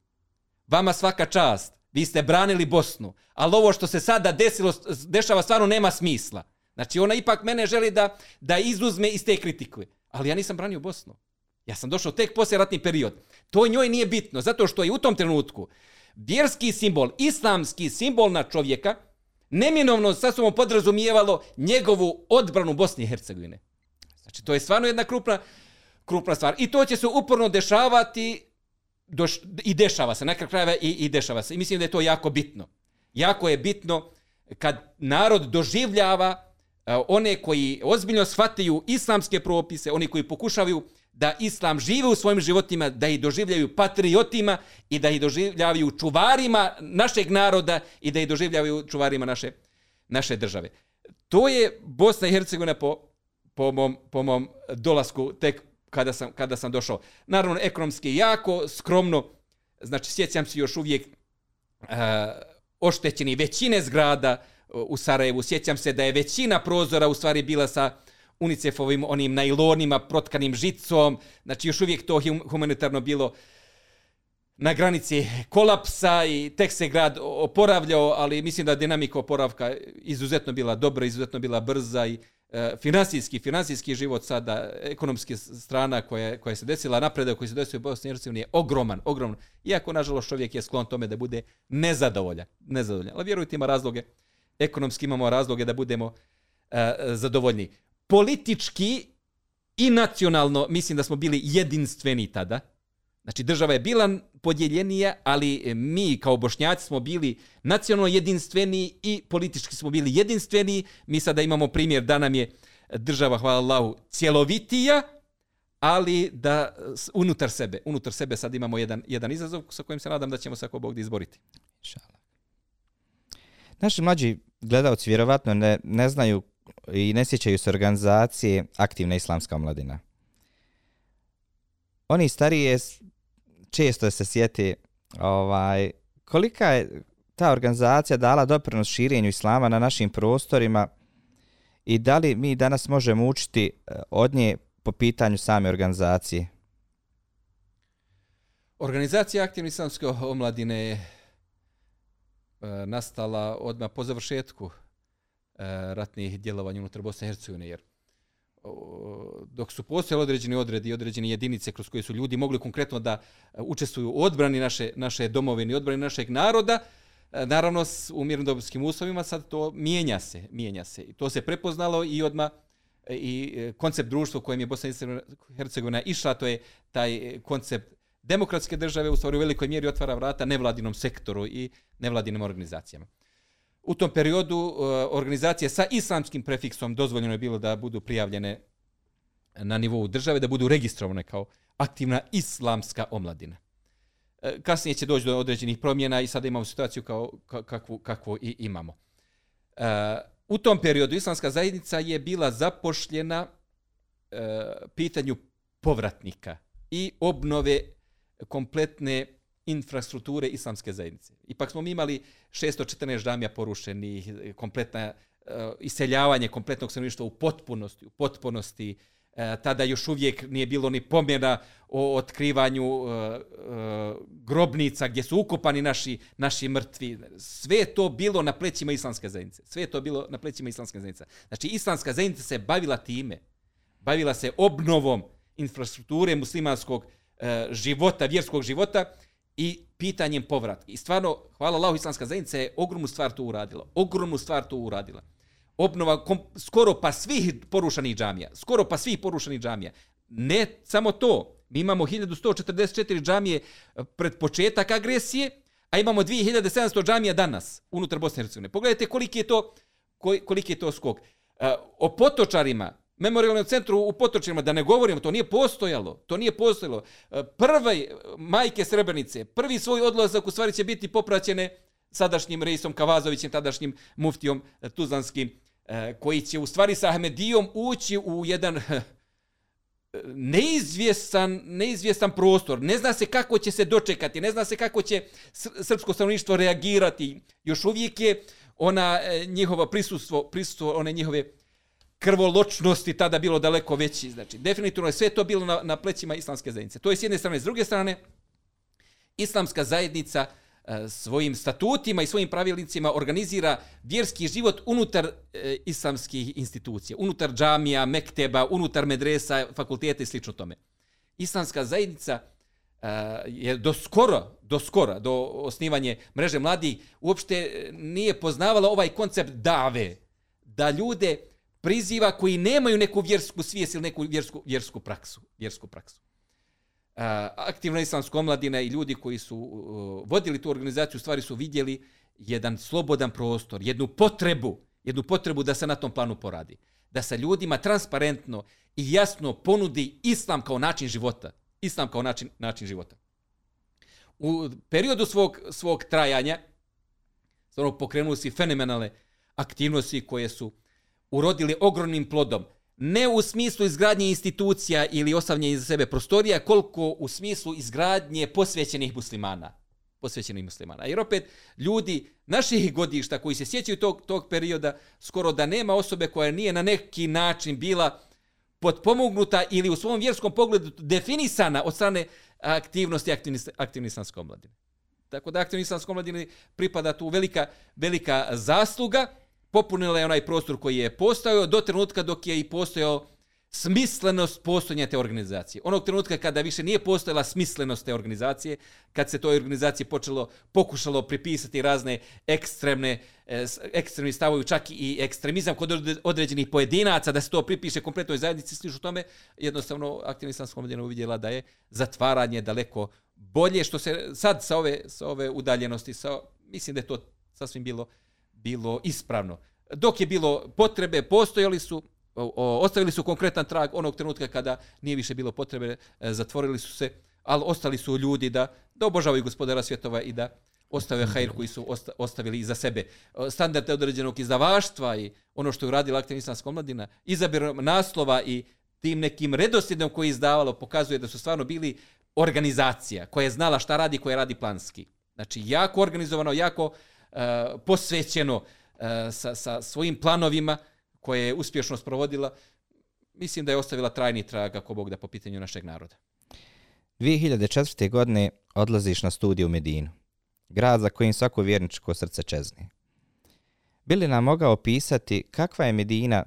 vama svaka čast, vi ste branili Bosnu, ali ovo što se sada desilo, dešava stvarno nema smisla. Znači ona ipak mene želi da, da izuzme iz te kritike. Ali ja nisam branio Bosnu. Ja sam došao tek poslije ratni period. To njoj nije bitno, zato što je u tom trenutku vjerski simbol, islamski simbol na čovjeka, neminovno sa sobom podrazumijevalo njegovu odbranu Bosne i Hercegovine. Znači, to je stvarno jedna krupna, krupna stvar. I to će se uporno dešavati doš, i dešava se, nekak krajeva i, i dešava se. I mislim da je to jako bitno. Jako je bitno kad narod doživljava uh, one koji ozbiljno shvataju islamske propise, oni koji pokušavaju da islam žive u svojim životima, da ih doživljaju patriotima i da ih doživljavaju čuvarima našeg naroda i da ih doživljavaju čuvarima naše, naše države. To je Bosna i Hercegovina po, po, mom, po mom dolasku tek kada sam, kada sam došao. Naravno, ekonomski jako, skromno, znači sjećam se još uvijek e, oštećeni većine zgrada e, u Sarajevu. Sjećam se da je većina prozora u stvari bila sa UNICEF-ovim onim najlonima protkanim žicom. Znači još uvijek to humanitarno bilo na granici kolapsa i tek se grad oporavljao, ali mislim da dinamika oporavka izuzetno bila dobra, izuzetno bila brza i E, finansijski, finansijski život sada, ekonomski strana koja, koja se desila, napredak koji se desio u Bosni i Hercegovini je ogroman, ogroman. Iako, nažalost, čovjek je sklon tome da bude nezadovoljan. nezadovoljan. Ali vjerujte, ima razloge, ekonomski imamo razloge da budemo e, zadovoljni. Politički i nacionalno mislim da smo bili jedinstveni tada. Znači, država je bila podjeljenija, ali e, mi kao bošnjaci smo bili nacionalno jedinstveni i politički smo bili jedinstveni. Mi sada imamo primjer da nam je država, hvala Allahu, cjelovitija, ali da unutar sebe, unutar sebe sad imamo jedan, jedan izazov sa kojim se nadam da ćemo se ako Bog da izboriti. Šala. Naši mlađi gledalci vjerovatno ne, ne znaju i ne sjećaju se organizacije aktivna islamska omladina. Oni starije često se sjeti ovaj, kolika je ta organizacija dala doprinos širenju islama na našim prostorima i da li mi danas možemo učiti eh, od nje po pitanju same organizacije? Organizacija aktivne islamske omladine je eh, nastala odmah po završetku eh, ratnih djelovanja unutar Bosne i Hercegovine, jer dok su postojali određeni odredi i određene jedinice kroz koje su ljudi mogli konkretno da e, učestvuju u odbrani naše, naše domovine i odbrani našeg naroda, e, naravno u mirnodobskim uslovima sad to mijenja se, mijenja se. I to se prepoznalo i odma e, i koncept društva u kojem je Bosna i Hercegovina išla, to je taj koncept demokratske države, u stvari u velikoj mjeri otvara vrata nevladinom sektoru i nevladinim organizacijama. U tom periodu uh, organizacije sa islamskim prefiksom dozvoljeno je bilo da budu prijavljene na nivou države, da budu registrovane kao aktivna islamska omladina. Uh, kasnije će doći do određenih promjena i sada imamo situaciju kao kakvu, kakvu i imamo. Uh, u tom periodu islamska zajednica je bila zapošljena pitanju povratnika i obnove kompletne infrastrukture islamske zajednice. Ipak smo mi imali 614 džamija porušenih, kompletna uh, iseljavanje kompletnog stanovništva u potpunosti, u potpunosti. Uh, tada još uvijek nije bilo ni pomjena o otkrivanju uh, grobnica gdje su ukopani naši, naši mrtvi. Sve je to bilo na plećima islamske zajednice. Sve je to bilo na plećima islamske zajednice. Znači, islamska zajednica se bavila time. Bavila se obnovom infrastrukture muslimanskog života, vjerskog života i pitanjem povratka. I stvarno, hvala Allahu, islamska zajednica je ogromnu stvar to uradila. Ogromnu stvar to uradila. Obnova kom, skoro pa svih porušanih džamija. Skoro pa svih porušanih džamija. Ne samo to. Mi imamo 1144 džamije eh, pred početak agresije, a imamo 2700 džamija danas unutar Bosne i Hercegovine. Pogledajte koliki je to, koliki je to skok. Eh, o potočarima, memorialnom centru u Potočinima, da ne govorimo, to nije postojalo. To nije postojalo. E, prve majke Srebrenice, prvi svoj odlazak u stvari će biti popraćene sadašnjim Reisom Kavazovićem, tadašnjim muftijom tuzanskim, Tuzlanskim, e, koji će u stvari sa Ahmedijom ući u jedan e, neizvjestan, neizvjestan prostor. Ne zna se kako će se dočekati, ne zna se kako će srpsko stanovništvo reagirati. Još uvijek je ona njihova prisustvo, prisustvo one njihove krvoločnosti tada bilo daleko veći. Znači, definitivno je sve to bilo na, na plećima islamske zajednice. To je s jedne strane. S druge strane, islamska zajednica e, svojim statutima i svojim pravilnicima organizira vjerski život unutar e, islamskih institucija, unutar džamija, mekteba, unutar medresa, fakulteta i slično tome. Islamska zajednica e, je do skoro, do skoro, do osnivanje mreže mladih, uopšte e, nije poznavala ovaj koncept dave, da ljude priziva koji nemaju neku vjersku svijest ili neku vjersku, vjersku praksu. Vjersku praksu. Uh, aktivna islamska omladina i ljudi koji su uh, vodili tu organizaciju stvari su vidjeli jedan slobodan prostor, jednu potrebu, jednu potrebu da se na tom planu poradi. da se ljudima transparentno i jasno ponudi islam kao način života. Islam kao način, način života. U periodu svog, svog trajanja, stvarno pokrenuli si fenomenalne aktivnosti koje su urodili ogromnim plodom. Ne u smislu izgradnje institucija ili ostavljanje iza sebe prostorija, koliko u smislu izgradnje posvećenih muslimana. Posvećenih muslimana. Jer opet, ljudi naših godišta koji se sjećaju tog, tog perioda, skoro da nema osobe koja nije na neki način bila potpomognuta ili u svom vjerskom pogledu definisana od strane aktivnosti aktivni islamske omladine. Tako da aktivni islamske omladine pripada tu velika, velika zasluga, popunila je onaj prostor koji je postojao do trenutka dok je i postojao smislenost postojanja te organizacije. Onog trenutka kada više nije postojala smislenost te organizacije, kad se toj organizaciji počelo, pokušalo pripisati razne ekstremne, e, ekstremni stavovi, čak i ekstremizam kod određenih pojedinaca, da se to pripiše kompletnoj zajednici, slišu tome, jednostavno aktivni islamska omladina uvidjela da je zatvaranje daleko bolje, što se sad sa ove, sa ove udaljenosti, sa, mislim da je to sasvim bilo, bilo ispravno. Dok je bilo potrebe, postojali su, ostavili su konkretan trag onog trenutka kada nije više bilo potrebe, e, zatvorili su se, ali ostali su ljudi da, da obožavaju gospodara svjetova i da ostave hajr koji su ostavili iza sebe. Standarde određenog izdavaštva i ono što je uradila aktivna islamska omladina, izabir naslova i tim nekim redosljedom koji je izdavalo pokazuje da su stvarno bili organizacija koja je znala šta radi, koja radi planski. Znači, jako organizovano, jako uh, posvećeno uh, sa, sa svojim planovima, koje je uspješno sprovodila, mislim da je ostavila trajni trag ako Bog da po pitanju našeg naroda. 2004. godine odlaziš na studiju u Medinu, grad za kojim svako vjerničko srce čezni. Bili nam mogao opisati kakva je Medina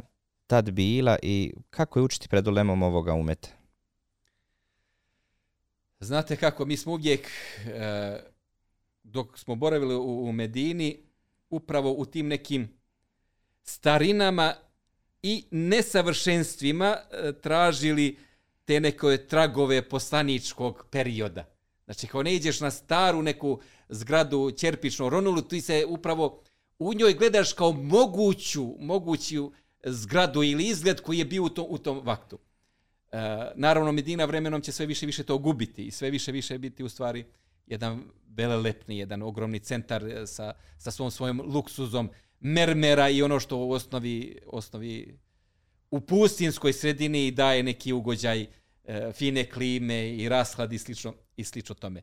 tad bila i kako je učiti pred ulemom ovoga umeta? Znate kako, mi smo uvijek, e, dok smo boravili u, u Medini, upravo u tim nekim starinama i nesavršenstvima e, tražili te neke tragove poslaničkog perioda. Znači, kao ne ideš na staru neku zgradu Ćerpičnu Ronulu, ti se upravo u njoj gledaš kao moguću, moguću zgradu ili izgled koji je bio u tom, u tom vaktu. E, naravno, Medina vremenom će sve više više to gubiti i sve više više biti u stvari jedan velelepni, jedan ogromni centar eh, sa, sa svom svojom luksuzom, mermera i ono što u osnovi, osnovi u pustinskoj sredini daje neki ugođaj e, fine klime i rashlad i slično, i slično tome.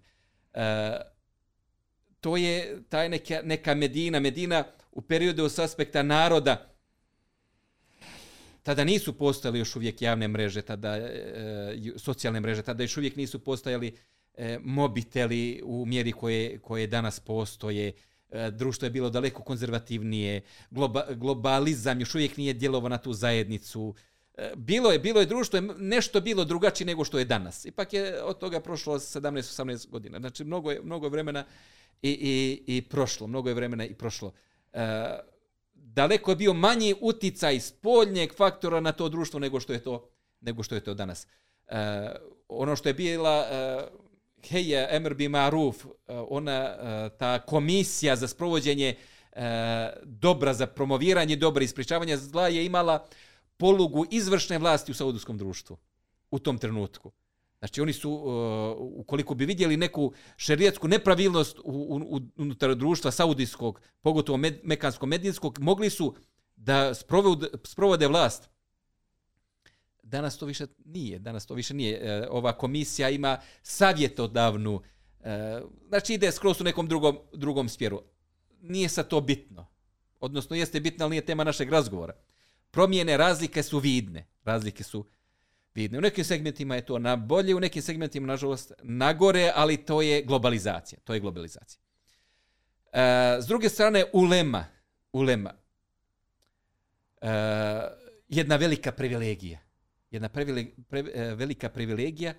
E, to je taj neka, neka Medina, Medina u periodu s aspekta naroda, tada nisu postojali još uvijek javne mreže, tada e, socijalne mreže, tada još uvijek nisu postojali e, mobiteli u mjeri koje, koje danas postoje, E, društvo je bilo daleko konzervativnije, globa, globalizam još uvijek nije djelovao na tu zajednicu. E, bilo je, bilo je društvo, je nešto bilo drugačije nego što je danas. Ipak je od toga prošlo 17-18 godina. Znači, mnogo je, mnogo je vremena i, i, i prošlo. Mnogo je vremena i prošlo. E, daleko je bio manji uticaj spoljnjeg faktora na to društvo nego što je to, nego što je to danas. E, ono što je bila... E, heje Emr bi Maruf, eh, ona, eh, ta komisija za sprovođenje eh, dobra, za promoviranje dobra i ispričavanje zla je imala polugu izvršne vlasti u saudijskom društvu u tom trenutku. Znači oni su, ukoliko bi vidjeli neku šerijetsku nepravilnost unutar društva saudijskog, pogotovo med, mekansko-medijskog, mogli su da sprovode, sprovode vlast Danas to više nije, danas to više nije. E, ova komisija ima savjetodavnu, e, znači ide skroz u nekom drugom, drugom smjeru. Nije sa to bitno. Odnosno, jeste bitno, ali nije tema našeg razgovora. Promjene razlike su vidne. Razlike su vidne. U nekim segmentima je to na bolje, u nekim segmentima, nažalost, na gore, ali to je globalizacija. To je globalizacija. E, s druge strane, ulema. Ulema. E, jedna velika privilegija jedna previle, pre, e, velika privilegija.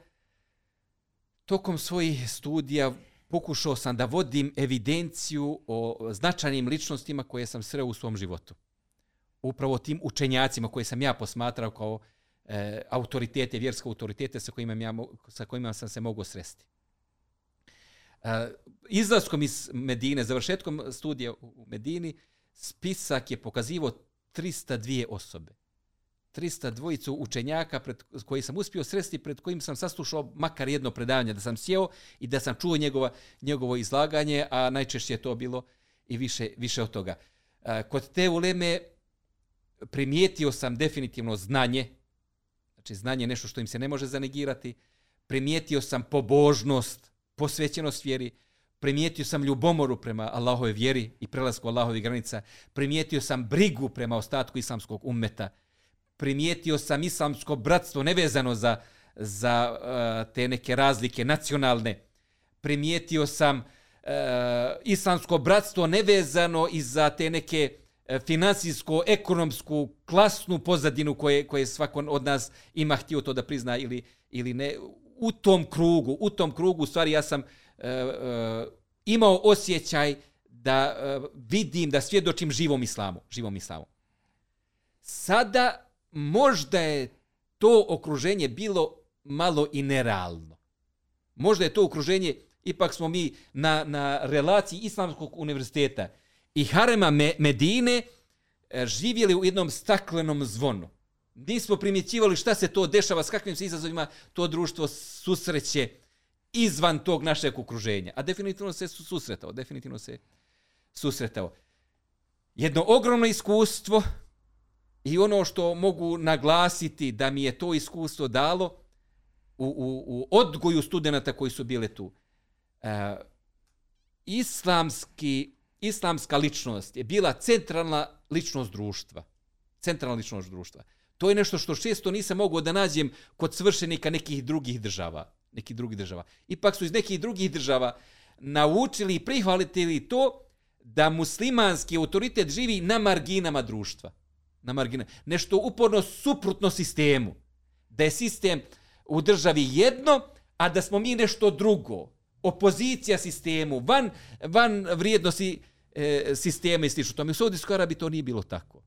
Tokom svojih studija pokušao sam da vodim evidenciju o značajnim ličnostima koje sam sreo u svom životu. Upravo tim učenjacima koje sam ja posmatrao kao e, autoritete, vjerske autoritete sa kojima, ja, sa kojima sam se mogao sresti. E, izlaskom iz Medine, završetkom studija u Medini, spisak je pokazivo 302 osobe 300 dvojicu učenjaka pred koji sam uspio sresti, pred kojim sam saslušao makar jedno predavanje, da sam sjeo i da sam čuo njegova, njegovo izlaganje, a najčešće je to bilo i više, više od toga. E, kod te uleme primijetio sam definitivno znanje, znači znanje je nešto što im se ne može zanegirati, primijetio sam pobožnost, posvećenost vjeri, primijetio sam ljubomoru prema Allahove vjeri i prelasku Allahove granica, primijetio sam brigu prema ostatku islamskog ummeta, primijetio sam islamsko bratstvo nevezano za, za uh, te neke razlike nacionalne, primijetio sam uh, islamsko bratstvo nevezano i za te neke eh, uh, finansijsko, ekonomsku, klasnu pozadinu koje, koje svako od nas ima htio to da prizna ili, ili ne. U tom krugu, u tom krugu, u stvari ja sam uh, uh, imao osjećaj da uh, vidim, da svjedočim živom islamu. Živom islamu. Sada možda je to okruženje bilo malo i nerealno. Možda je to okruženje, ipak smo mi na, na relaciji Islamskog univerziteta i Harema Medine e, živjeli u jednom staklenom zvonu. Nismo primjećivali šta se to dešava, s kakvim se izazovima to društvo susreće izvan tog našeg okruženja. A definitivno se susretao, definitivno se susretao. Jedno ogromno iskustvo, I ono što mogu naglasiti da mi je to iskustvo dalo u, u, u odgoju studenta koji su bile tu. E, islamski, islamska ličnost je bila centralna ličnost društva. Centralna ličnost društva. To je nešto što često nisam mogao da nađem kod svršenika nekih drugih država. Nekih drugih država. Ipak su iz nekih drugih država naučili i prihvalitili to da muslimanski autoritet živi na marginama društva na margine. Nešto uporno suprotno sistemu. Da je sistem u državi jedno, a da smo mi nešto drugo. Opozicija sistemu, van, van vrijednosti e, sistema i slično. To mi u Saudijskoj Arabiji to nije bilo tako.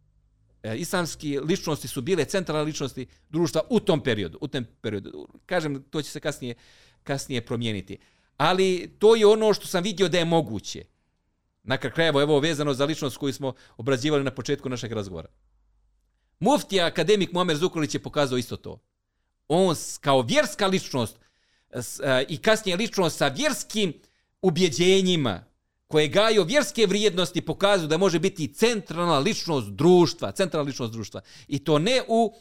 E, islamski ličnosti su bile centralne ličnosti društva u tom periodu. U tom periodu. Kažem, to će se kasnije, kasnije promijeniti. Ali to je ono što sam vidio da je moguće. Na kraju, evo vezano za ličnost koju smo obrazivali na početku našeg razgovora. Muftija akademik Muamer Zukorlić je pokazao isto to. On kao vjerska ličnost e, i kasnije ličnost sa vjerskim ubjeđenjima koje gaju vjerske vrijednosti pokazuju da može biti centralna ličnost društva, centralna ličnost društva. I to ne u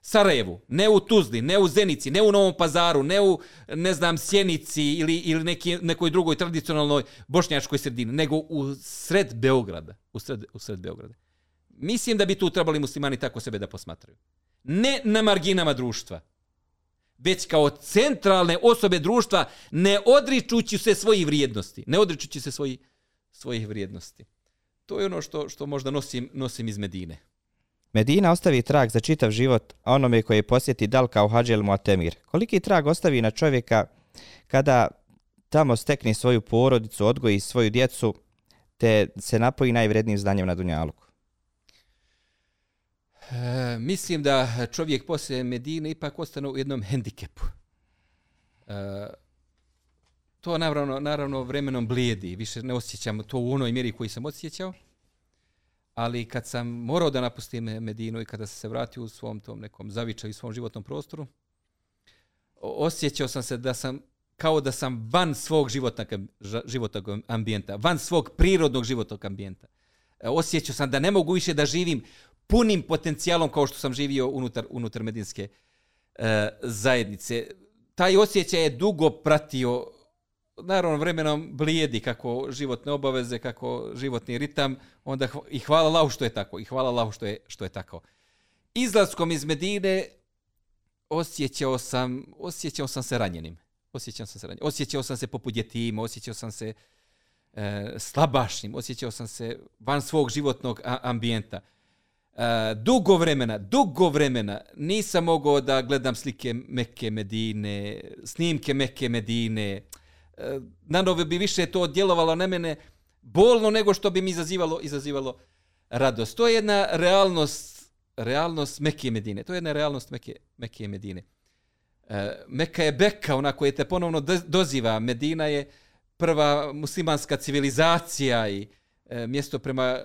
Sarajevu, ne u Tuzli, ne u Zenici, ne u Novom Pazaru, ne u, ne znam, Sjenici ili, ili neki, nekoj drugoj tradicionalnoj bošnjačkoj sredini, nego u sred Beograda. U sred, u sred Beograda. Mislim da bi tu trebali muslimani tako sebe da posmatraju. Ne na marginama društva, već kao centralne osobe društva, ne odričući se svojih vrijednosti. Ne odričući se svoji, svojih vrijednosti. To je ono što, što možda nosim, nosim iz Medine. Medina ostavi trag za čitav život onome koji posjeti dal kao Hadžel Muatemir. Koliki trag ostavi na čovjeka kada tamo stekne svoju porodicu, odgoji svoju djecu, te se napoji najvrednijim znanjem na Dunjaluku? E, mislim da čovjek poslije Medine ipak ostane u jednom hendikepu. E, to naravno, naravno vremenom blijedi, više ne osjećam to u onoj mjeri koji sam osjećao, ali kad sam morao da napustim Medinu i kada sam se vratio u svom tom nekom zavičaju u svom životnom prostoru, osjećao sam se da sam kao da sam van svog životnog, životnog ambijenta, van svog prirodnog životnog ambijenta. E, osjećao sam da ne mogu više da živim punim potencijalom kao što sam živio unutar, unutar medinske e, zajednice. Taj osjećaj je dugo pratio, naravno vremenom blijedi kako životne obaveze, kako životni ritam, onda i hvala Lahu što je tako, i hvala Lahu što je, što je tako. Izlaskom iz Medine osjećao sam, osjećao sam se ranjenim. Osjećao sam se ranjenim. Osjećao sam se poput djetima, osjećao sam se e, slabašnim, osjećao sam se van svog životnog ambijenta. Uh, dugo vremena, dugo vremena nisam mogao da gledam slike Mekke Medine, snimke Mekke Medine. E, uh, na nove bi više to djelovalo na mene bolno nego što bi mi izazivalo, izazivalo radost. To je jedna realnost, realnost Mekke Medine. To je jedna realnost Mekke, Mekke Medine. Uh, Mekka je Beka, ona koja te ponovno doziva. Medina je prva muslimanska civilizacija i uh, mjesto prema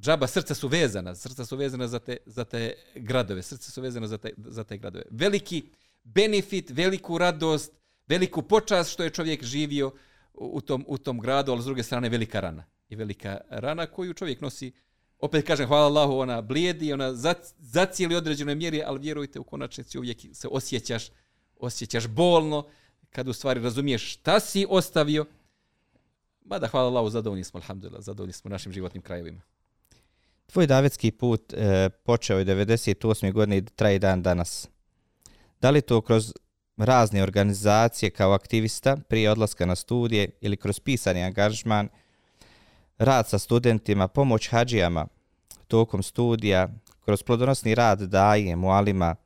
džaba, srca su vezana, srca su vezana za te, za te gradove, srca su vezana za te, za te gradove. Veliki benefit, veliku radost, veliku počast što je čovjek živio u tom, u tom gradu, ali s druge strane velika rana. I velika rana koju čovjek nosi, opet kažem, hvala Allahu, ona blijedi, ona zacijeli određenoj mjeri, ali vjerujte, u konačnici uvijek se osjećaš, osjećaš bolno, kad u stvari razumiješ šta si ostavio, Mada, hvala Allahu, zadovoljni smo, alhamdulillah, zadovoljni smo našim životnim krajevima. Tvoj davetski put e, počeo je 98. godine i traje dan danas. Da li to kroz razne organizacije kao aktivista prije odlaska na studije ili kroz pisani angažman, rad sa studentima, pomoć hađijama tokom studija, kroz plodonosni rad daje mualima,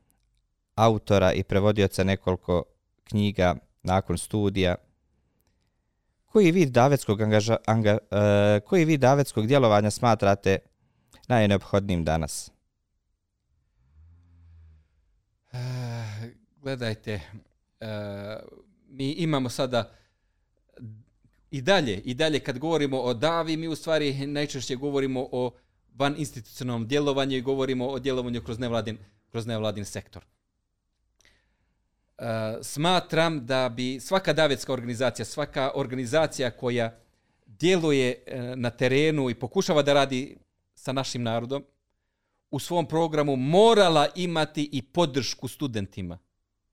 autora i prevodioca nekoliko knjiga nakon studija, koji vid davetskog angaža, anga, e, koji vid davetskog djelovanja smatrate najneophodnijim danas? Uh, gledajte, uh, mi imamo sada i dalje, i dalje kad govorimo o davi, mi u stvari najčešće govorimo o van institucionalnom djelovanju i govorimo o djelovanju kroz nevladin, kroz nevladin sektor. Eh, smatram da bi svaka davetska organizacija, svaka organizacija koja djeluje uh, na terenu i pokušava da radi sa našim narodom, u svom programu morala imati i podršku studentima.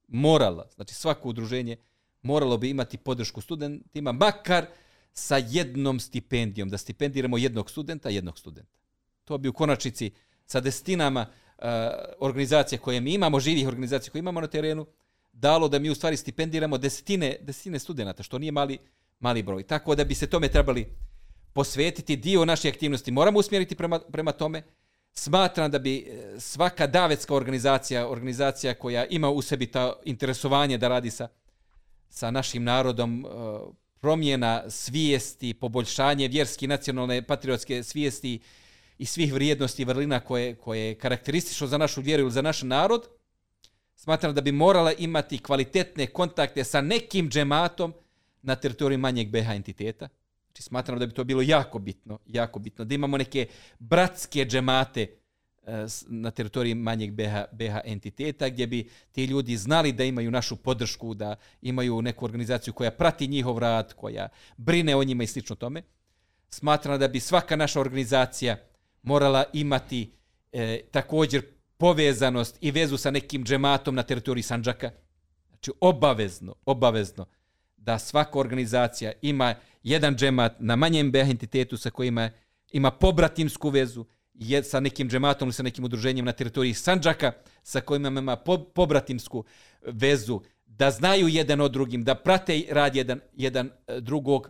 Morala. Znači svako udruženje moralo bi imati podršku studentima, makar sa jednom stipendijom, da stipendiramo jednog studenta, jednog studenta. To bi u konačnici sa destinama uh, organizacija koje mi imamo, živih organizacija koje imamo na terenu, dalo da mi u stvari stipendiramo desetine, desetine studenta, što nije mali, mali broj. Tako da bi se tome trebali posvetiti dio naše aktivnosti. Moramo usmjeriti prema, prema tome. Smatram da bi eh, svaka davetska organizacija, organizacija koja ima u sebi ta interesovanje da radi sa, sa našim narodom, eh, promjena svijesti, poboljšanje vjerski, nacionalne, patriotske svijesti i svih vrijednosti i vrlina koje, koje je karakteristično za našu vjeru ili za naš narod – smatram da bi morala imati kvalitetne kontakte sa nekim džematom na teritoriji manjeg BH entiteta. Znači, smatram da bi to bilo jako bitno, jako bitno, da imamo neke bratske džemate eh, na teritoriji manjeg BH, BH entiteta, gdje bi ti ljudi znali da imaju našu podršku, da imaju neku organizaciju koja prati njihov rad, koja brine o njima i slično tome. Smatram da bi svaka naša organizacija morala imati e, također povezanost i vezu sa nekim džematom na teritoriji Sanđaka. Znači, obavezno, obavezno da svaka organizacija ima jedan džemat na manjem BH entitetu sa kojima ima pobratimsku vezu je sa nekim džematom ili sa nekim udruženjem na teritoriji Sanđaka sa kojima ima po, pobratimsku vezu, da znaju jedan od drugim, da prate rad jedan, jedan e, drugog,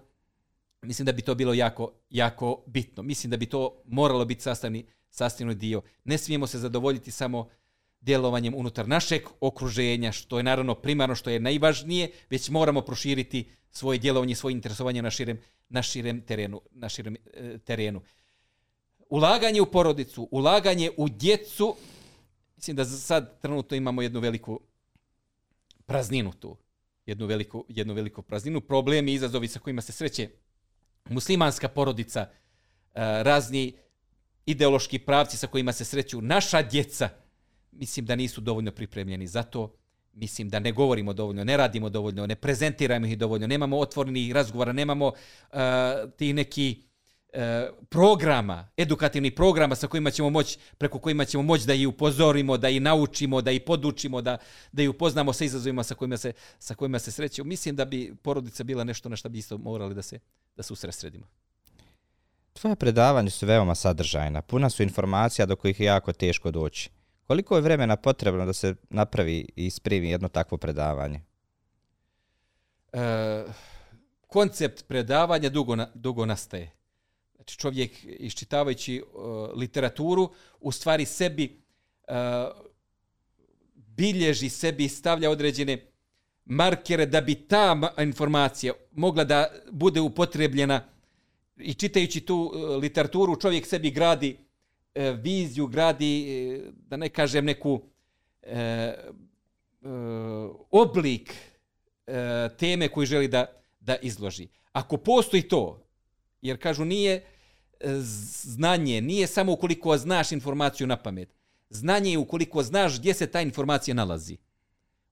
mislim da bi to bilo jako, jako bitno. Mislim da bi to moralo biti sastavni sastavni dio. Ne smijemo se zadovoljiti samo djelovanjem unutar našeg okruženja, što je naravno primarno, što je najvažnije, već moramo proširiti svoje djelovanje, svoje interesovanje na širem, na širem, terenu, na širem e, terenu. Ulaganje u porodicu, ulaganje u djecu, mislim da sad trenutno imamo jednu veliku prazninu tu, jednu veliku, jednu veliku prazninu, problemi i izazovi sa kojima se sreće muslimanska porodica, e, razni ideološki pravci sa kojima se sreću naša djeca, mislim da nisu dovoljno pripremljeni za to. Mislim da ne govorimo dovoljno, ne radimo dovoljno, ne prezentiramo ih dovoljno, nemamo otvorenih razgovora, nemamo eh, uh, ti neki uh, programa, edukativni programa sa kojima ćemo moći, preko kojima ćemo moći da ih upozorimo, da ih naučimo, da ih podučimo, da, da ih upoznamo sa izazovima sa kojima se, sa kojima se sreću. Mislim da bi porodica bila nešto na što bi isto morali da se, da se usresredimo. Tvoje predavanje su veoma sadržajna, puna su informacija do kojih je jako teško doći. Koliko je vremena potrebno da se napravi i isprimi jedno takvo predavanje? E, koncept predavanja dugo, na, dugo nastaje. Znači čovjek iščitavajući uh, literaturu u stvari sebi uh, bilježi sebi stavlja određene markere da bi ta informacija mogla da bude upotrebljena i čitajući tu e, literaturu čovjek sebi gradi e, viziju, gradi, e, da ne kažem neku e, e, oblik e, teme koju želi da, da izloži. Ako postoji to, jer kažu nije e, znanje nije samo ukoliko znaš informaciju na pamet. Znanje je ukoliko znaš gdje se ta informacija nalazi.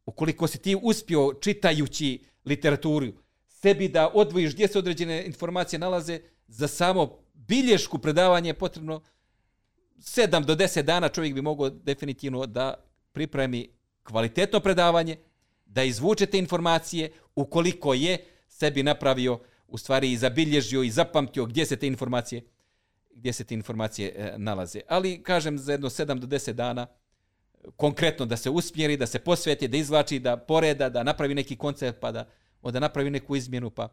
Ukoliko si ti uspio čitajući literaturu, sebi da odvojiš gdje se određene informacije nalaze, za samo bilješku predavanje je potrebno 7 do 10 dana čovjek bi mogao definitivno da pripremi kvalitetno predavanje, da izvučete informacije ukoliko je sebi napravio u stvari i zabilježio i zapamtio gdje se te informacije gdje se te informacije e, nalaze. Ali kažem za jedno 7 do 10 dana konkretno da se usmjeri, da se posveti, da izvlači, da poreda, da napravi neki koncept pa da onda napravi neku izmjenu pa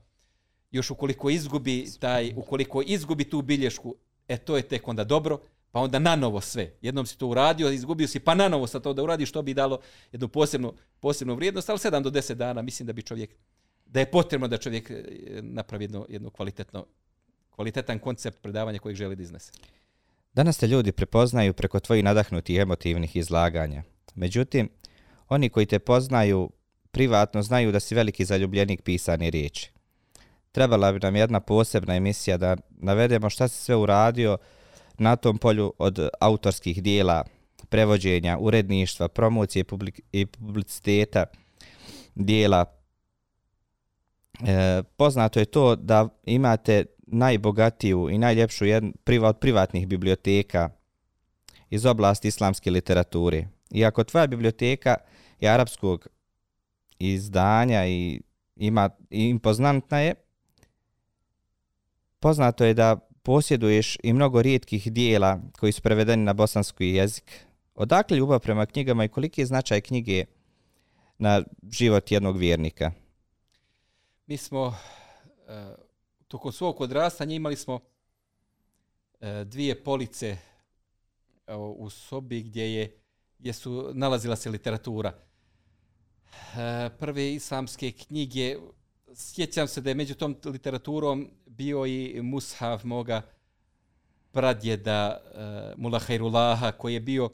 još ukoliko izgubi taj ukoliko izgubi tu bilješku, e to je tek onda dobro pa onda na novo sve. Jednom si to uradio, izgubio si, pa na novo sa to da uradiš, što bi dalo jednu posebnu, posebnu vrijednost, ali 7 do 10 dana mislim da bi čovjek, da je potrebno da čovjek e, napravi jedno, jedno kvalitetno, kvalitetan koncept predavanja kojeg želi da iznese. Danas te ljudi prepoznaju preko tvojih nadahnutih emotivnih izlaganja. Međutim, oni koji te poznaju privatno znaju da si veliki zaljubljenik pisane riječi. Trebala bi nam jedna posebna emisija da navedemo šta si sve uradio, na tom polju od autorskih dijela, prevođenja, uredništva, promocije i publiciteta dijela. E, poznato je to da imate najbogatiju i najljepšu jednu, priva, od privatnih biblioteka iz oblasti islamske literature. Iako tvoja biblioteka je arapskog izdanja i ima i impoznantna je, poznato je da posjeduješ i mnogo rijetkih dijela koji su prevedeni na bosanski jezik. Odakle ljubav prema knjigama i koliki je značaj knjige na život jednog vjernika? Mi smo uh, tokom svog odrastanja imali smo uh, dvije police uh, u sobi gdje je gdje su nalazila se literatura. Uh, prve islamske knjige sjećam se da je među tom literaturom bio i mushaf moga pradjeda uh, Mula koji je bio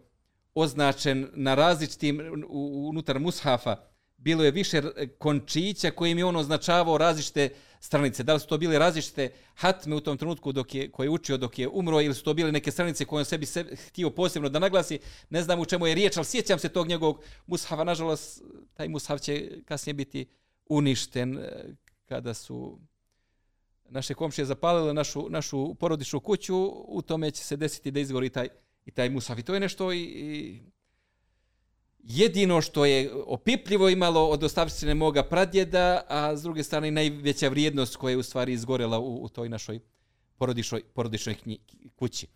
označen na različitim unutar mushafa bilo je više končića kojim je on označavao različite stranice. Da li su to bile različite hatme u tom trenutku dok je, koje je učio dok je umro ili su to bile neke stranice koje on sebi se, htio posebno da naglasi. Ne znam u čemu je riječ, ali sjećam se tog njegovog mushafa. Nažalost, taj mushaf će kasnije biti uništen eh, kada su naše komšije zapalile našu, našu porodičnu kuću, u tome će se desiti da izgori taj, i taj musaf. I to je nešto i, i jedino što je opipljivo imalo od ostavštine moga pradjeda, a s druge strane najveća vrijednost koja je u stvari izgorela u, u toj našoj porodičnoj, porodičnoj knji, kući.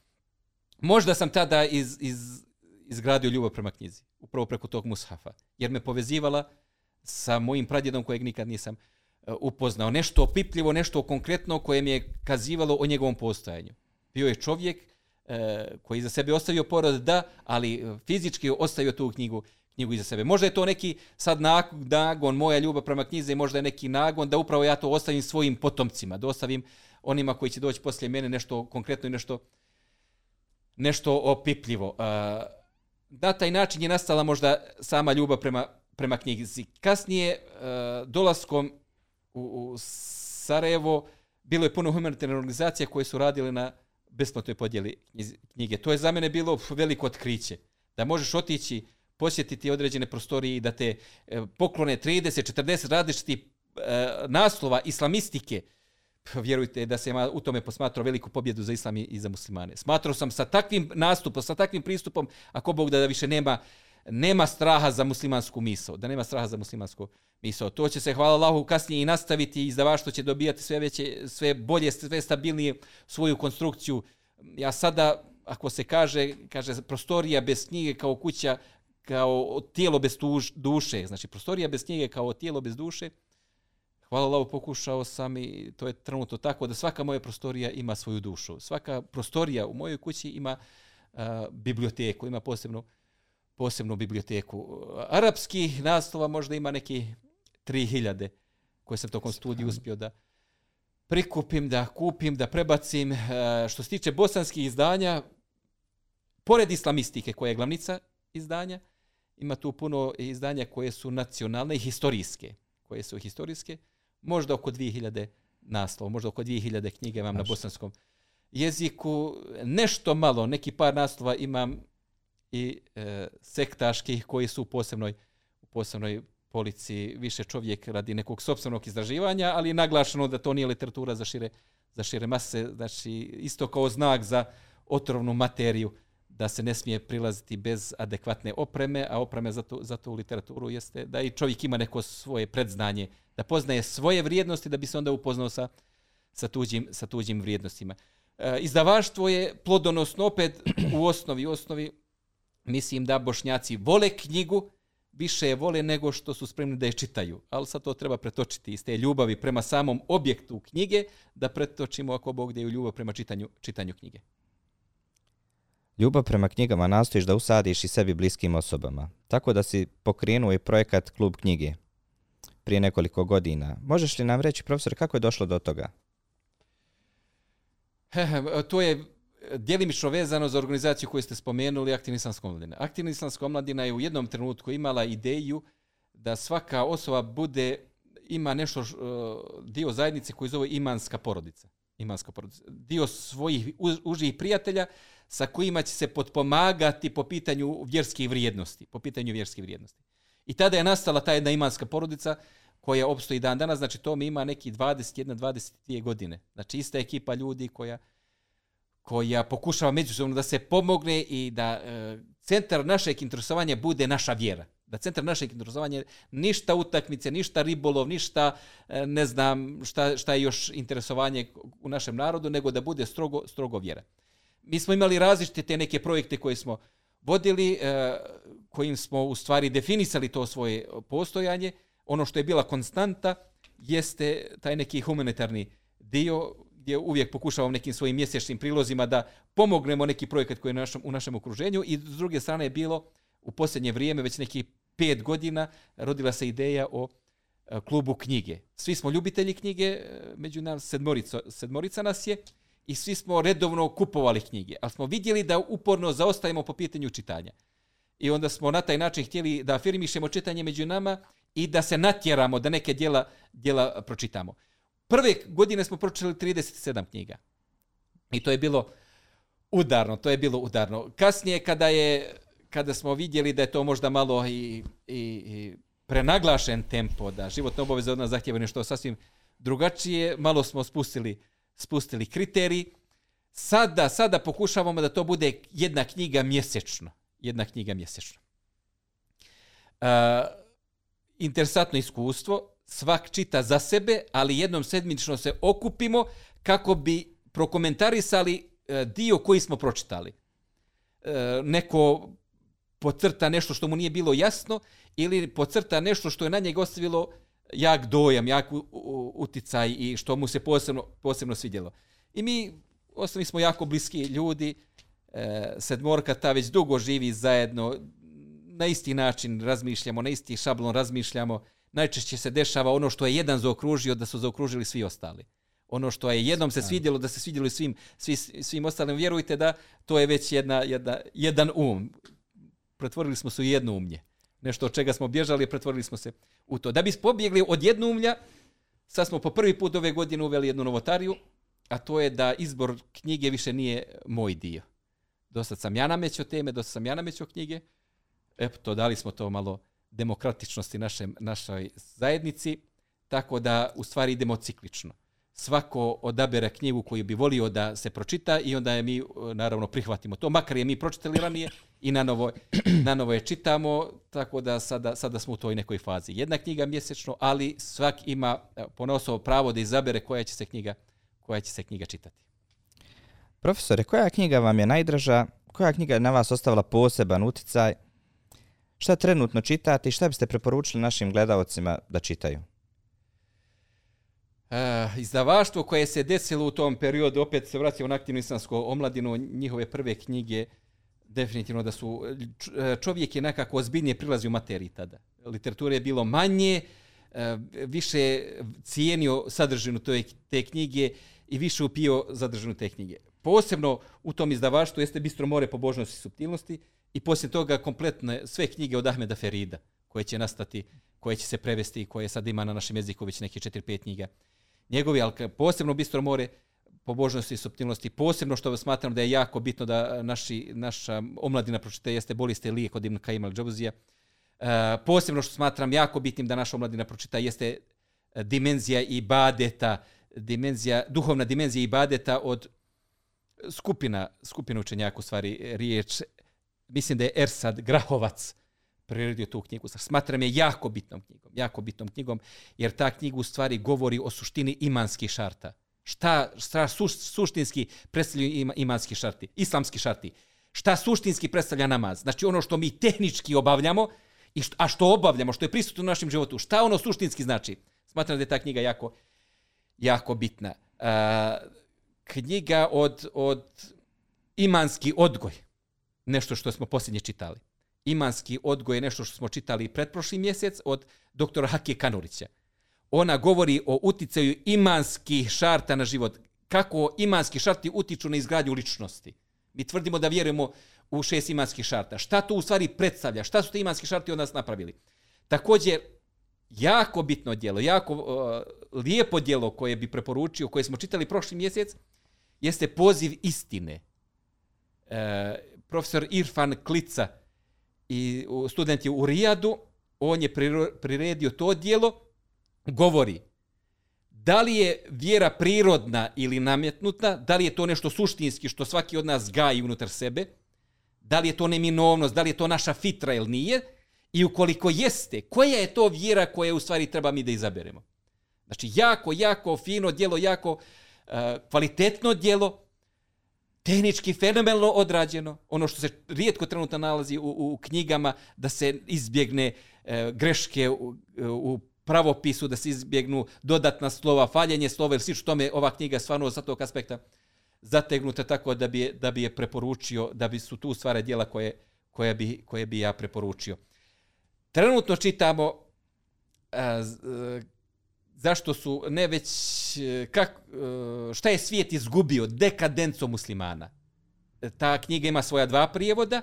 Možda sam tada iz, iz, izgradio ljubav prema knjizi, upravo preko tog mushafa, jer me povezivala sa mojim pradjedom kojeg nikad nisam E, upoznao nešto opipljivo, nešto konkretno koje mi je kazivalo o njegovom postojanju. Bio je čovjek e, koji za sebe ostavio porod, da, ali e, fizički ostavio tu knjigu knjigu iza sebe. Možda je to neki sad nagon, moja ljubav prema knjize, možda je neki nagon da upravo ja to ostavim svojim potomcima, da ostavim onima koji će doći poslije mene nešto konkretno i nešto, nešto opipljivo. Uh, na taj način je nastala možda sama ljubav prema, prema knjizi. Kasnije, dolaskom u, u Sarajevo bilo je puno humanitarne organizacije koje su radile na besplatnoj podjeli knjige. To je za mene bilo veliko otkriće. Da možeš otići, posjetiti određene prostorije i da te e, poklone 30, 40 različiti naslova islamistike, vjerujte da se ima u tome posmatrao veliku pobjedu za islam i za muslimane. Smatrao sam sa takvim nastupom, sa takvim pristupom, ako Bog da, da više nema nema straha za muslimansku misao, da nema straha za muslimansku misao. To će se, hvala Allahu, kasnije i nastaviti, izdavaštvo će dobijati sve veće, sve bolje, sve stabilnije svoju konstrukciju. Ja sada, ako se kaže, kaže prostorija bez knjige kao kuća, kao tijelo bez tuž, duše, znači prostorija bez knjige kao tijelo bez duše, hvala Allahu, pokušao sam i to je trenutno tako da svaka moja prostorija ima svoju dušu. Svaka prostorija u mojoj kući ima uh, biblioteku, ima posebnu posebnu biblioteku. Arapski naslova možda ima neki 3000 koje sam tokom studiju uspio da prikupim, da kupim, da prebacim. E, što se tiče bosanskih izdanja, pored islamistike koja je glavnica izdanja, ima tu puno izdanja koje su nacionalne i historijske. Koje su historijske. Možda oko 2000 naslova, možda oko 2000 knjige vam na bosanskom jeziku nešto malo, neki par naslova imam i e, sektaških koji su u posebnoj, u posebnoj policiji više čovjek radi nekog sobstvenog izraživanja, ali naglašeno da to nije literatura za šire, za šire mase, znači isto kao znak za otrovnu materiju da se ne smije prilaziti bez adekvatne opreme, a opreme za tu, za tu literaturu jeste da i čovjek ima neko svoje predznanje, da poznaje svoje vrijednosti da bi se onda upoznao sa, sa, tuđim, sa tuđim vrijednostima. E, izdavaštvo je plodonosno opet u osnovi, u osnovi mislim da bošnjaci vole knjigu, više je vole nego što su spremni da je čitaju. Ali sad to treba pretočiti iz te ljubavi prema samom objektu knjige, da pretočimo ako Bog da je ljubav prema čitanju, čitanju knjige. Ljubav prema knjigama nastojiš da usadiš i sebi bliskim osobama. Tako da si pokrenuo i projekat Klub knjige prije nekoliko godina. Možeš li nam reći, profesor, kako je došlo do toga? to je djelimično vezano za organizaciju koju ste spomenuli, Aktivna islamska omladina. Aktivna islamska omladina je u jednom trenutku imala ideju da svaka osoba bude ima nešto e, dio zajednice koji zove imanska porodica. Imanska porodica. Dio svojih užih prijatelja sa kojima će se potpomagati po pitanju vjerskih vrijednosti. Po pitanju vjerskih vrijednosti. I tada je nastala ta jedna imanska porodica koja opstoji dan danas. Znači to mi ima neki 21-22 godine. Znači ista ekipa ljudi koja koja pokušava međusobno da se pomogne i da e, centar našeg interesovanja bude naša vjera. Da centar našeg interesovanja ništa utakmice, ništa ribolov, ništa e, ne znam šta, šta je još interesovanje u našem narodu, nego da bude strogo, strogo vjera. Mi smo imali različite te neke projekte koje smo vodili, e, kojim smo u stvari definisali to svoje postojanje. Ono što je bila konstanta jeste taj neki humanitarni dio gdje uvijek pokušavam nekim svojim mjesečnim prilozima da pomognemo neki projekat koji je u našem, u našem okruženju i s druge strane je bilo u posljednje vrijeme, već neki pet godina, rodila se ideja o e, klubu knjige. Svi smo ljubitelji knjige, e, među nas sedmorica, sedmorica nas je i svi smo redovno kupovali knjige, ali smo vidjeli da uporno zaostajemo po pitanju čitanja. I onda smo na taj način htjeli da afirmišemo čitanje među nama i da se natjeramo da neke dijela, dijela pročitamo. Prve godine smo pročitali 37 knjiga. I to je bilo udarno, to je bilo udarno. Kasnije kada je kada smo vidjeli da je to možda malo i, i, i prenaglašen tempo, da životne obaveze od nas zahtjeva nešto sasvim drugačije, malo smo spustili, spustili kriterij. Sada, sada pokušavamo da to bude jedna knjiga mjesečno. Jedna knjiga mjesečno. Uh, interesantno iskustvo, svak čita za sebe, ali jednom sedmično se okupimo kako bi prokomentarisali e, dio koji smo pročitali. E, neko pocrta nešto što mu nije bilo jasno ili pocrta nešto što je na njega ostavilo jak dojam, jak uticaj i što mu se posebno, posebno svidjelo. I mi, ostali smo jako bliski ljudi, e, sedmorka ta već dugo živi zajedno, na isti način razmišljamo, na isti šablon razmišljamo, najčešće se dešava ono što je jedan zaokružio da su zaokružili svi ostali. Ono što je jednom se svidjelo da se svidjelo svim, svi, svim ostalim, vjerujte da to je već jedna, jedna, jedan um. Pretvorili smo se u jedno umlje. Nešto od čega smo bježali, pretvorili smo se u to. Da bi pobjegli od jednu umlja, sad smo po prvi put ove godine uveli jednu novotariju, a to je da izbor knjige više nije moj dio. Dosta sam ja namećo teme, dosta sam ja namećo knjige. Eto, to, dali smo to malo demokratičnosti naše, našoj zajednici, tako da u stvari idemo ciklično. Svako odabere knjigu koju bi volio da se pročita i onda je mi e, naravno prihvatimo to. Makar je mi pročitali ranije i na novo, na novo je čitamo, tako da sada, sada smo u toj nekoj fazi. Jedna knjiga mjesečno, ali svak ima e, ponosovo pravo da izabere koja će se knjiga, koja će se knjiga čitati. Profesore, koja knjiga vam je najdraža? Koja knjiga je na vas ostavila poseban uticaj? Šta trenutno čitate i šta biste preporučili našim gledalcima da čitaju? Uh, izdavaštvo koje se desilo u tom periodu, opet se vraćamo na aktivnu islamsku omladinu, njihove prve knjige, definitivno da su, eh, čovjek je nekako ozbiljnije prilazi u materiji tada. Literatura je bilo manje, uh, više cijenio sadržinu te, te knjige i više upio zadržinu te knjige. Posebno u tom izdavaštvu jeste Bistro more pobožnosti i subtilnosti, i poslije toga kompletne sve knjige od Ahmeda Ferida koje će nastati, koje će se prevesti i koje sad ima na našem jeziku već neke 4-5 knjiga. Njegovi, ali posebno Bistro more, pobožnosti i subtilnosti. Posebno što smatram da je jako bitno da naši, naša omladina pročita jeste boliste lijek od Ibn Kajim al-đabuzija. E, posebno što smatram jako bitnim da naša omladina pročita jeste e, dimenzija i badeta, dimenzija, duhovna dimenzija i badeta od skupina, skupina učenjaka u stvari riječ, mislim da je Ersad Grahovac priredio tu knjigu. Smatram je jako bitnom knjigom, jako bitnom knjigom, jer ta knjiga u stvari govori o suštini imanskih šarta. Šta, šta suš, suštinski predstavljaju ima, imanski šarti, islamski šarti? Šta suštinski predstavlja namaz? Znači ono što mi tehnički obavljamo, i što, a što obavljamo, što je prisutno u našem životu, šta ono suštinski znači? Smatram da je ta knjiga jako, jako bitna. Uh, knjiga od, od imanski odgoj, nešto što smo posljednje čitali. Imanski odgoj je nešto što smo čitali pretprošli mjesec od doktora Hake Kanurića. Ona govori o uticaju imanskih šarta na život. Kako imanski šarti utiču na izgradnju ličnosti. Mi tvrdimo da vjerujemo u šest imanskih šarta. Šta to u stvari predstavlja? Šta su te imanski šarti od nas napravili? Također, jako bitno djelo, jako uh, lijepo djelo koje bi preporučio, koje smo čitali prošli mjesec, jeste poziv istine. E, profesor Irfan Klica, i student je u Rijadu, on je priredio to dijelo, govori da li je vjera prirodna ili nametnuta, da li je to nešto suštinski što svaki od nas gaji unutar sebe, da li je to neminovnost, da li je to naša fitra ili nije, i ukoliko jeste, koja je to vjera koja u stvari treba mi da izaberemo. Znači, jako, jako fino dijelo, jako uh, kvalitetno dijelo, tehnički fenomenalno odrađeno, ono što se rijetko trenutno nalazi u, u knjigama, da se izbjegne e, greške u, u pravopisu, da se izbjegnu dodatna slova, faljenje slova, ili sviš tome ova knjiga stvarno sa tog aspekta zategnuta tako da bi, da bi je preporučio, da bi su tu stvari dijela koje, koje, bi, koje bi ja preporučio. Trenutno čitamo uh, zašto su ne već e, kak, e, šta je svijet izgubio dekadenco muslimana. E, ta knjiga ima svoja dva prijevoda.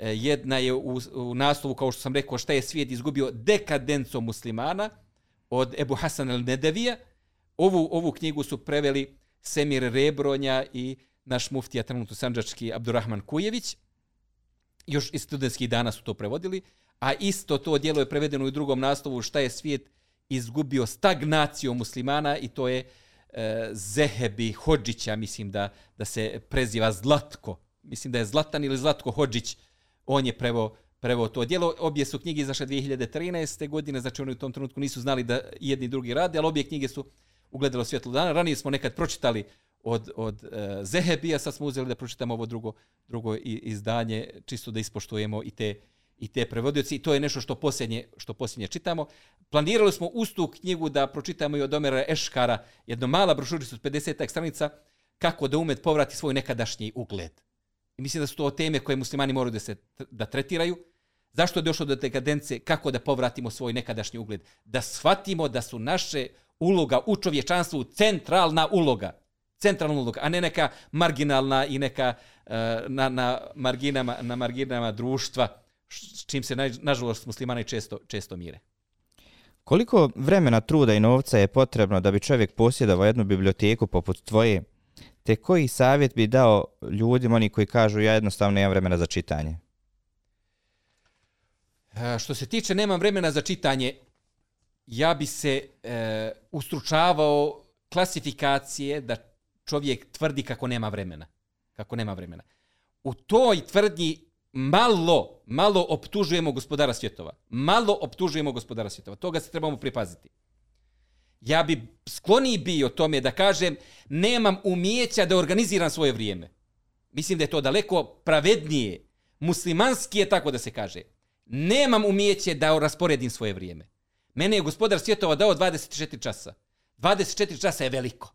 Jedna je u, u naslovu, kao što sam rekao, šta je svijet izgubio dekadenco muslimana od Ebu Hasan al-Nedevija. Ovu, ovu knjigu su preveli Semir Rebronja i naš muftija trenutno sanđački Abdurrahman Kujević. Još iz studentskih dana su to prevodili. A isto to dijelo je prevedeno u drugom naslovu šta je svijet izgubio stagnaciju muslimana i to je e, Zehebi Hođića, mislim da, da se preziva Zlatko. Mislim da je Zlatan ili Zlatko Hođić, on je prevo, prevo to djelo. Obje su knjige izašle 2013. godine, znači oni u tom trenutku nisu znali da jedni i drugi rade, ali obje knjige su ugledalo svjetlo dana. Ranije smo nekad pročitali od, od uh, Zehebija, sad smo uzeli da pročitamo ovo drugo, drugo izdanje, čisto da ispoštujemo i te i te prevodioci i to je nešto što posljednje, što posljednje čitamo. Planirali smo uz tu knjigu da pročitamo i od Omera Eškara jedno mala brošurica od 50 stranica kako da umet povrati svoj nekadašnji ugled. I mislim da su to teme koje muslimani moraju da se da tretiraju. Zašto je došlo do dekadence? Kako da povratimo svoj nekadašnji ugled? Da shvatimo da su naše uloga u čovječanstvu centralna uloga. Centralna uloga, a ne neka marginalna i neka uh, na, na, marginama, na marginama društva s čim se nažalost muslimani često, često mire. Koliko vremena, truda i novca je potrebno da bi čovjek posjedao jednu biblioteku poput tvoje, te koji savjet bi dao ljudima, oni koji kažu ja jednostavno nemam vremena za čitanje? E, što se tiče nemam vremena za čitanje, ja bi se e, ustručavao klasifikacije da čovjek tvrdi kako nema vremena. Kako nema vremena. U toj tvrdnji malo, malo optužujemo gospodara svjetova. Malo optužujemo gospodara svjetova. Toga se trebamo pripaziti. Ja bi skloniji bio tome da kažem nemam umijeća da organiziram svoje vrijeme. Mislim da je to daleko pravednije. Muslimanski je tako da se kaže. Nemam umijeće da rasporedim svoje vrijeme. Mene je gospodar svjetova dao 24 časa. 24 časa je veliko.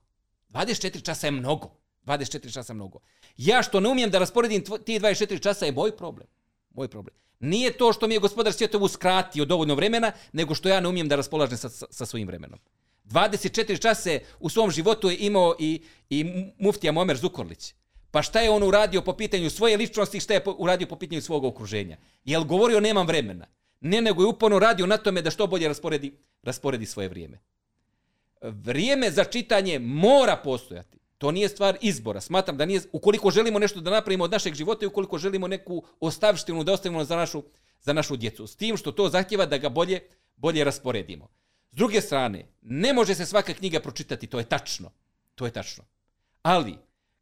24 časa je mnogo. 24 časa mnogo. Ja što ne umijem da rasporedim ti 24 časa je moj problem. Moj problem. Nije to što mi je gospodar svjetov uskratio dovoljno vremena, nego što ja ne umijem da raspolažem sa, sa svojim vremenom. 24 čase u svom životu je imao i, i muftija Momer Zukorlić. Pa šta je on uradio po pitanju svoje ličnosti, šta je uradio po pitanju svog okruženja? Jel govorio nemam vremena? Ne, nego je uporno radio na tome da što bolje rasporedi, rasporedi svoje vrijeme. Vrijeme za čitanje mora postojati To nije stvar izbora. Smatram da nije, ukoliko želimo nešto da napravimo od našeg života i ukoliko želimo neku ostavštinu da ostavimo za našu, za našu djecu. S tim što to zahtjeva da ga bolje, bolje rasporedimo. S druge strane, ne može se svaka knjiga pročitati, to je tačno. To je tačno. Ali,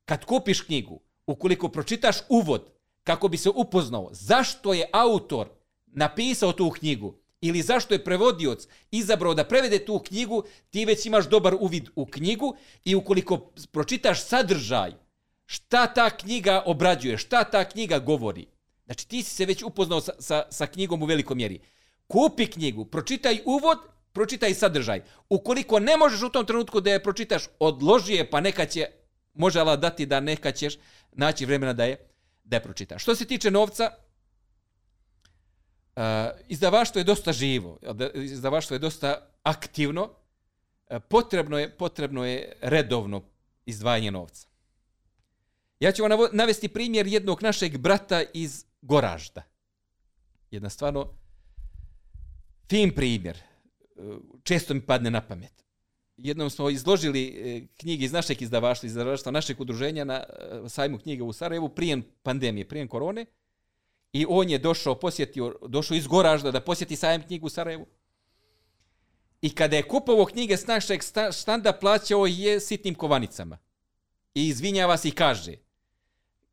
kad kupiš knjigu, ukoliko pročitaš uvod, kako bi se upoznao zašto je autor napisao tu knjigu, ili zašto je prevodioc izabrao da prevede tu knjigu, ti već imaš dobar uvid u knjigu i ukoliko pročitaš sadržaj, šta ta knjiga obrađuje, šta ta knjiga govori. Znači ti si se već upoznao sa, sa, sa knjigom u velikom mjeri. Kupi knjigu, pročitaj uvod, pročitaj sadržaj. Ukoliko ne možeš u tom trenutku da je pročitaš, odloži je, pa neka će, može Allah dati da neka ćeš naći vremena da je, da je pročitaš. Što se tiče novca, Eh, uh, izdavaštvo je dosta živo, izdavaštvo je dosta aktivno, uh, potrebno je, potrebno je redovno izdvajanje novca. Ja ću vam navesti primjer jednog našeg brata iz Goražda. Jedna stvarno fin primjer. Eh, često mi padne na pamet. Jednom smo izložili knjige iz našeg izdavaštva, iz izdavaštva našeg udruženja na sajmu knjiga u Sarajevu prije pandemije, prije korone. I on je došao, posjetio, došao iz Goražda da posjeti sajem knjigu u Sarajevu. I kada je kupovao knjige s našeg standa, plaćao je sitnim kovanicama. I izvinjava se i kaže,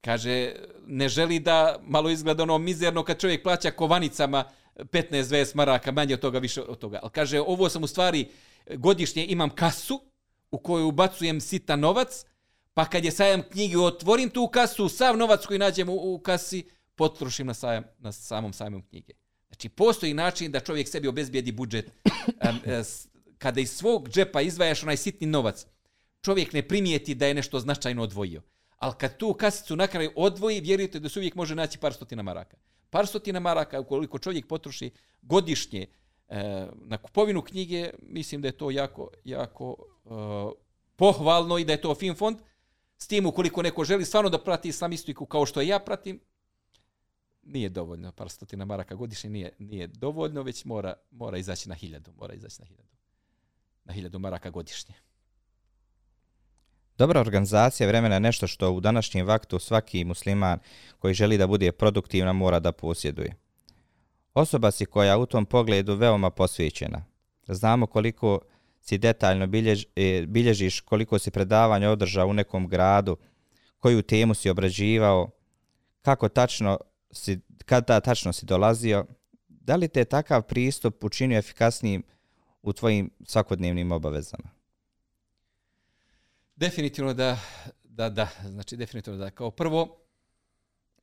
kaže, ne želi da malo izgleda ono mizerno kad čovjek plaća kovanicama 15-20 maraka, manje od toga, više od toga. Ali kaže, ovo sam u stvari, godišnje imam kasu u koju ubacujem sita novac, pa kad je sajam knjige, otvorim tu kasu, sav novac koji nađem u, u kasi, potrošim na, sajam, na samom sajmom knjige. Znači, postoji način da čovjek sebi obezbijedi budžet. E, kada iz svog džepa izvajaš onaj sitni novac, čovjek ne primijeti da je nešto značajno odvojio. Ali kad tu kasicu na kraju odvoji, vjerujte da se uvijek može naći par stotina maraka. Par stotina maraka, ukoliko čovjek potroši godišnje e, na kupovinu knjige, mislim da je to jako, jako e, pohvalno i da je to fin fond. S tim, ukoliko neko želi stvarno da prati islamistiku kao što ja pratim, nije dovoljno, par stotina maraka godišnje nije, nije dovoljno, već mora, mora izaći na hiljadu, mora izaći na hiljadu, na hiljadu maraka godišnje. Dobra organizacija vremena je nešto što u današnjem vaktu svaki musliman koji želi da bude produktivna mora da posjeduje. Osoba si koja u tom pogledu veoma posvećena. Znamo koliko si detaljno biljež, e, bilježiš, koliko si predavanja održao u nekom gradu, koju temu si obrađivao, kako tačno si, kada tačno si dolazio, da li te takav pristup učinio efikasnijim u tvojim svakodnevnim obavezama? Definitivno da, da, da, znači definitivno da. Kao prvo,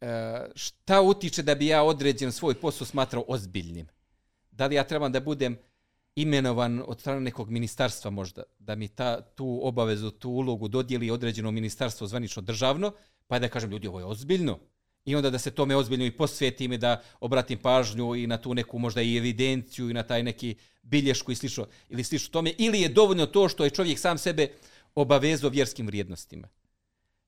e, šta utiče da bi ja određen svoj posao smatrao ozbiljnim? Da li ja trebam da budem imenovan od strane nekog ministarstva možda, da mi ta, tu obavezu, tu ulogu dodijeli određeno ministarstvo zvanično državno, pa da kažem ljudi ovo je ozbiljno, i onda da se tome ozbiljno i posvetim i da obratim pažnju i na tu neku možda i evidenciju i na taj neki bilješku i slično, ili slično tome, ili je dovoljno to što je čovjek sam sebe obavezao vjerskim vrijednostima.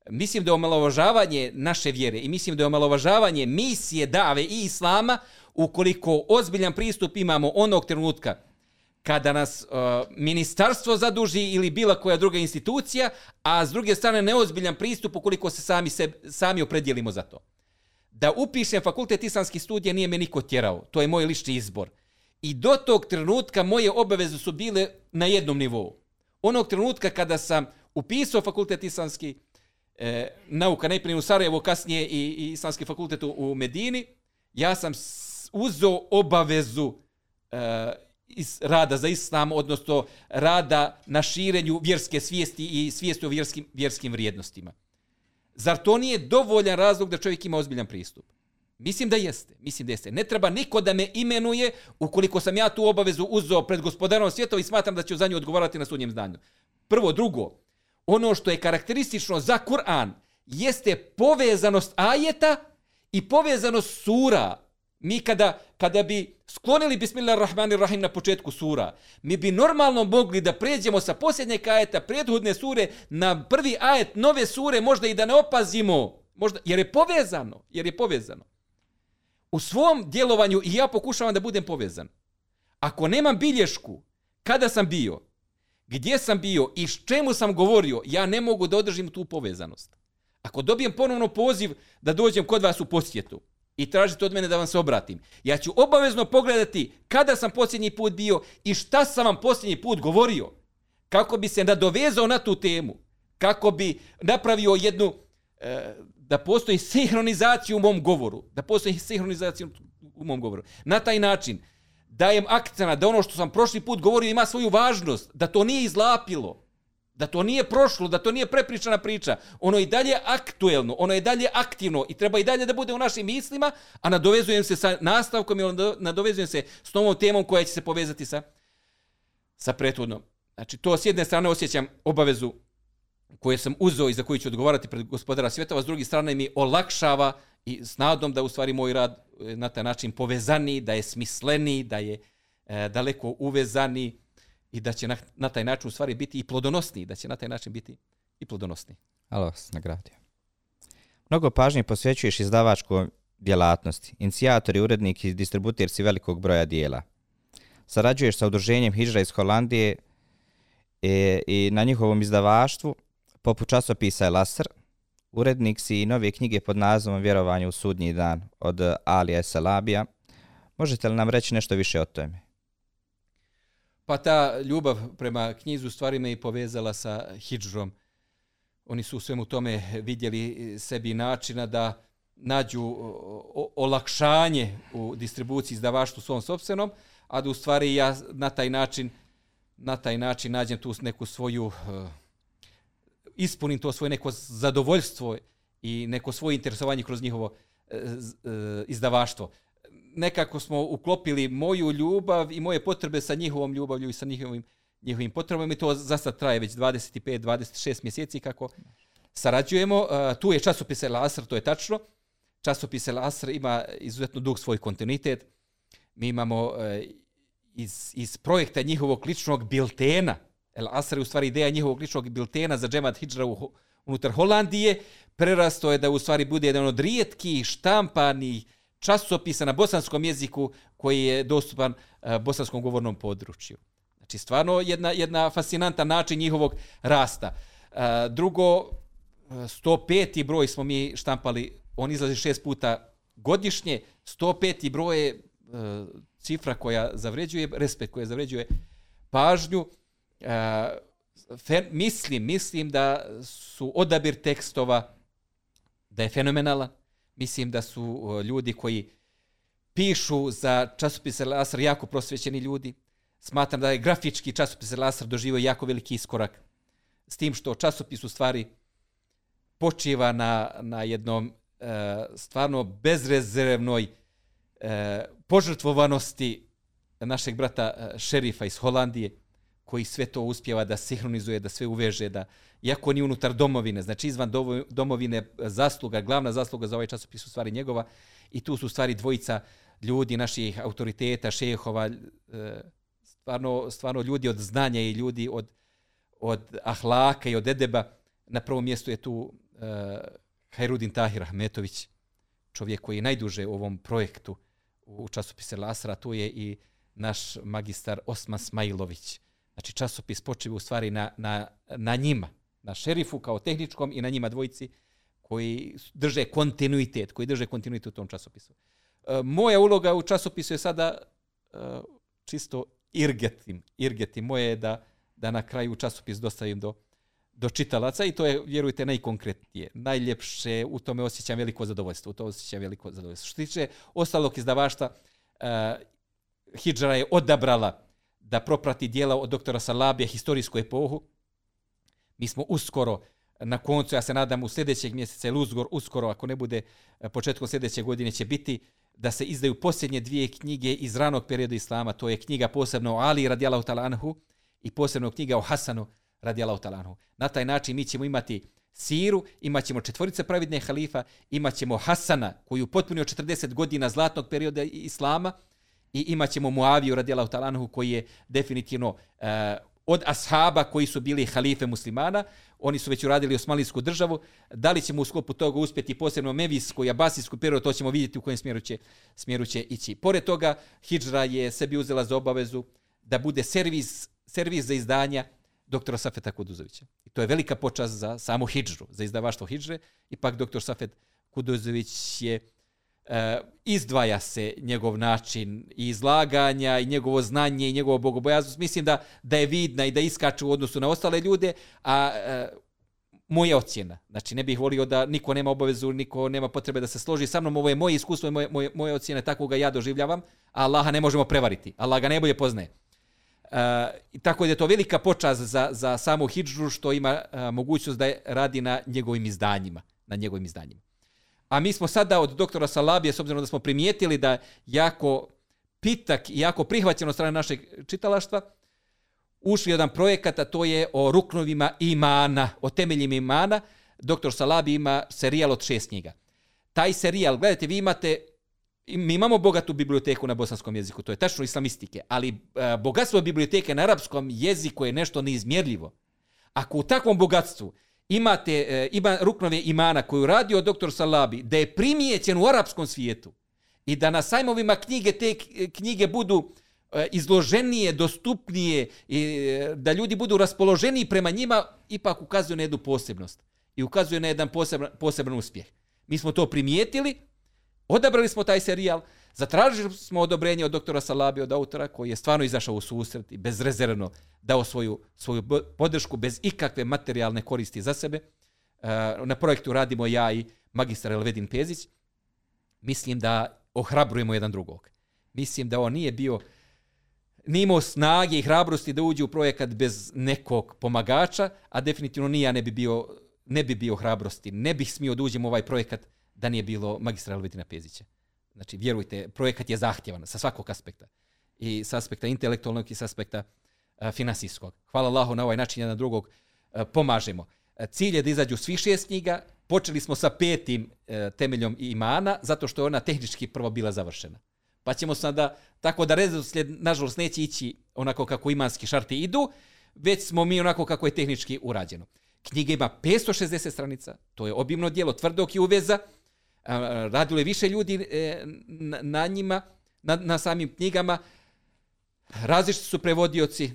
Mislim da je omalovažavanje naše vjere i mislim da je omalovažavanje misije dave i islama ukoliko ozbiljan pristup imamo onog trenutka kada nas uh, ministarstvo zaduži ili bila koja druga institucija, a s druge strane neozbiljan pristup ukoliko se sami, se, sami opredjelimo za to da upišem fakultet islamskih studija nije me niko tjerao. To je moj lični izbor. I do tog trenutka moje obaveze su bile na jednom nivou. Onog trenutka kada sam upisao fakultet islamski e, nauka, najprije u Sarajevo, kasnije i, i islamski fakultet u, u Medini, ja sam uzeo obavezu e, iz rada za islam, odnosno rada na širenju vjerske svijesti i svijesti o vjerskim, vjerskim vrijednostima. Zar to nije dovoljan razlog da čovjek ima ozbiljan pristup? Mislim da jeste. Mislim da jeste. Ne treba niko da me imenuje ukoliko sam ja tu obavezu uzeo pred gospodarom svjetova i smatram da ću za nju odgovarati na sudnjem zdanju. Prvo, drugo, ono što je karakteristično za Kur'an jeste povezanost ajeta i povezanost sura. Mi kada, kada bi sklonili Bismillahirrahmanirrahim na početku sura, mi bi normalno mogli da pređemo sa posljednjeg ajeta prethodne sure na prvi ajet nove sure, možda i da ne opazimo, možda, jer je povezano, jer je povezano. U svom djelovanju i ja pokušavam da budem povezan. Ako nemam bilješku, kada sam bio, gdje sam bio i s čemu sam govorio, ja ne mogu da održim tu povezanost. Ako dobijem ponovno poziv da dođem kod vas u posjetu i tražite od mene da vam se obratim, ja ću obavezno pogledati kada sam posljednji put bio i šta sam vam posljednji put govorio, kako bi se nadovezao na tu temu, kako bi napravio jednu, e, da postoji sinhronizacija u mom govoru, da postoji sinhronizacija u mom govoru. Na taj način dajem akcena da ono što sam prošli put govorio ima svoju važnost, da to nije izlapilo, da to nije prošlo, da to nije prepričana priča. Ono je dalje aktuelno, ono je dalje aktivno i treba i dalje da bude u našim mislima, a nadovezujem se sa nastavkom i nadovezujem se s novom temom koja će se povezati sa, sa prethodnom. Znači, to s jedne strane osjećam obavezu koje sam uzeo i za koju ću odgovarati pred gospodara svjetova, s druge strane mi olakšava i s nadom da u stvari moj rad eh, na taj način povezani, da je smisleni, da je e, daleko uvezani i da će na, na taj način u stvari biti i plodonosni, da će na taj način biti i plodonosni. Alo, vas nagradio. Mnogo pažnje posvećuješ izdavačkoj djelatnosti, inicijator i urednik i distributer si velikog broja dijela. Sarađuješ sa udruženjem Hidžra iz Holandije e, i na njihovom izdavaštvu, poput časopisa El urednik si i nove knjige pod nazivom Vjerovanje u sudnji dan od Alija Salabija. Možete li nam reći nešto više o tome? Pa ta ljubav prema knjizu stvari me i povezala sa Hidžrom. Oni su u svemu tome vidjeli e, sebi načina da nađu olakšanje u distribuciji izdavaštvu svom sobstvenom, a da u stvari ja na taj način na taj način nađem tu neku svoju e, ispunim to svoje neko zadovoljstvo i neko svoje interesovanje kroz njihovo e, izdavaštvo nekako smo uklopili moju ljubav i moje potrebe sa njihovom ljubavlju i sa njihovim, njihovim potrebama i to za sad traje već 25-26 mjeseci kako sarađujemo. Uh, tu je časopis El Asr, to je tačno. Časopis El Asr ima izuzetno dug svoj kontinuitet. Mi imamo uh, iz, iz projekta njihovog ličnog biltena, El Asr je u stvari ideja njihovog ličnog biltena za džemat Hidžra u, unutar Holandije, prerasto je da u stvari bude jedan od rijetkih štampanih časopisa na bosanskom jeziku koji je dostupan eh, bosanskom govornom području. Znači, stvarno jedna, jedna fascinanta način njihovog rasta. Eh, drugo, eh, 105. broj smo mi štampali, on izlazi šest puta godišnje, 105. broj je cifra koja zavređuje, respekt koja zavređuje pažnju. Fe, mislim, mislim da su odabir tekstova da je fenomenalan, mislim da su ljudi koji pišu za časopis Lasar jako prosvećeni ljudi. Smatram da je grafički časopis Lasar doživio jako veliki iskorak s tim što časopis u stvari počiva na, na jednom e, stvarno bezrezervnoj e, požrtvovanosti našeg brata e, šerifa iz Holandije, koji sve to uspjeva da sinhronizuje, da sve uveže, da iako ni unutar domovine, znači izvan domovine zasluga, glavna zasluga za ovaj časopis u stvari njegova i tu su stvari dvojica ljudi, naših autoriteta, šehova, e, stvarno, stvarno ljudi od znanja i ljudi od, od ahlaka i od edeba. Na prvom mjestu je tu uh, Hajrudin Tahir Ahmetović, čovjek koji je najduže u ovom projektu u časopise Lasra, tu je i naš magistar Osman Smajlović, Znači časopis počeo u stvari na, na, na njima, na šerifu kao tehničkom i na njima dvojici koji drže kontinuitet, koji drže kontinuitet u tom časopisu. E, moja uloga u časopisu je sada e, čisto irgetim. Irgetim moje je da, da na kraju časopis dostavim do, do čitalaca i to je, vjerujte, najkonkretnije. Najljepše, u tome osjećam veliko zadovoljstvo. U to osjećam veliko zadovoljstvo. Što tiče ostalog izdavašta, uh, e, Hidžara je odabrala da proprati dijela od doktora Salabija, historijsku epohu. Mi smo uskoro, na koncu, ja se nadam, u sljedećeg mjeseca ili uzgor, uskoro, ako ne bude eh, početkom sljedeće godine, će biti da se izdaju posljednje dvije knjige iz ranog perioda Islama. To je knjiga posebno o Ali radijalahu talanhu i posebno knjiga o Hasanu radijalahu talanhu. Na taj način mi ćemo imati Siru, imat ćemo četvorice pravidne halifa, imat ćemo Hasana, koji je upotpunio 40 godina zlatnog perioda Islama, i imat ćemo Muaviju radijalahu talanhu koji je definitivno uh, od ashaba koji su bili halife muslimana, oni su već uradili osmanlijsku državu, da li ćemo u sklopu toga uspjeti posebno mevijsku i abasijsku periodu, to ćemo vidjeti u kojem smjeru će, smjeru će ići. Pored toga, Hidžra je sebi uzela za obavezu da bude servis, servis za izdanja doktora Safeta Kuduzovića. I to je velika počast za samu hidžru, za izdavaštvo hidžre. Ipak doktor Safet Kuduzović je e, izdvaja se njegov način izlaganja i njegovo znanje i njegovo bogobojaznost. Mislim da, da je vidna i da iskače u odnosu na ostale ljude, a e, moja ocjena. Znači, ne bih volio da niko nema obavezu, niko nema potrebe da se složi sa mnom. Ovo je moje iskustvo i moje, moje, moje ocjene, tako ga ja doživljavam. A Allaha ne možemo prevariti. Allah ga najbolje poznaje. E, tako da je to velika počast za, za samu Hidžru što ima e, mogućnost da radi na njegovim izdanjima. Na njegovim izdanjima. A mi smo sada od doktora Salabije, s obzirom da smo primijetili da jako pitak i jako prihvaćeno strane našeg čitalaštva, ušli jedan projekat, a to je o ruknovima imana, o temeljima imana. Doktor Salabi ima serijal od šest knjiga. Taj serijal, gledajte, vi imate, mi imamo bogatu biblioteku na bosanskom jeziku, to je tačno islamistike, ali e, bogatstvo biblioteke na arapskom jeziku je nešto neizmjerljivo. Ako u takvom bogatstvu imate e, ima ruknove imana koju radio doktor Salabi, da je primijećen u arapskom svijetu i da na sajmovima knjige te e, knjige budu E, izloženije, dostupnije, i e, da ljudi budu raspoloženiji prema njima, ipak ukazuje na jednu posebnost. I ukazuje na jedan poseban, poseban uspjeh. Mi smo to primijetili, odabrali smo taj serijal, zatražili smo odobrenje od doktora Salabi, od autora, koji je stvarno izašao u susret i bezrezervno dao svoju, svoju podršku bez ikakve materijalne koristi za sebe. Eh, na projektu radimo ja i magistar Elvedin Pezić. Mislim da ohrabrujemo jedan drugog. Mislim da on nije bio nije imao snage i hrabrosti da uđe u projekat bez nekog pomagača, a definitivno ni ja ne bi bio, ne bi bio hrabrosti. Ne bih smio da uđem u ovaj projekat da nije bilo magistra Elvetina Pezića. Znači, vjerujte, projekat je zahtjevan sa svakog aspekta. I sa aspekta intelektualnog i sa aspekta e, finansijskog. Hvala Allahu na ovaj način jedan drugog uh, pomažemo. E, cilj je da izađu svi šest knjiga. Počeli smo sa petim temeljom imana, zato što je ona tehnički prvo bila završena pa ćemo sada, tako da redoslijed, nažalost, neće ići onako kako imanski šarti idu, već smo mi onako kako je tehnički urađeno. Knjiga ima 560 stranica, to je obimno dijelo, tvrdog i uveza, radilo je više ljudi e, na njima, na, na samim knjigama, različiti su prevodioci,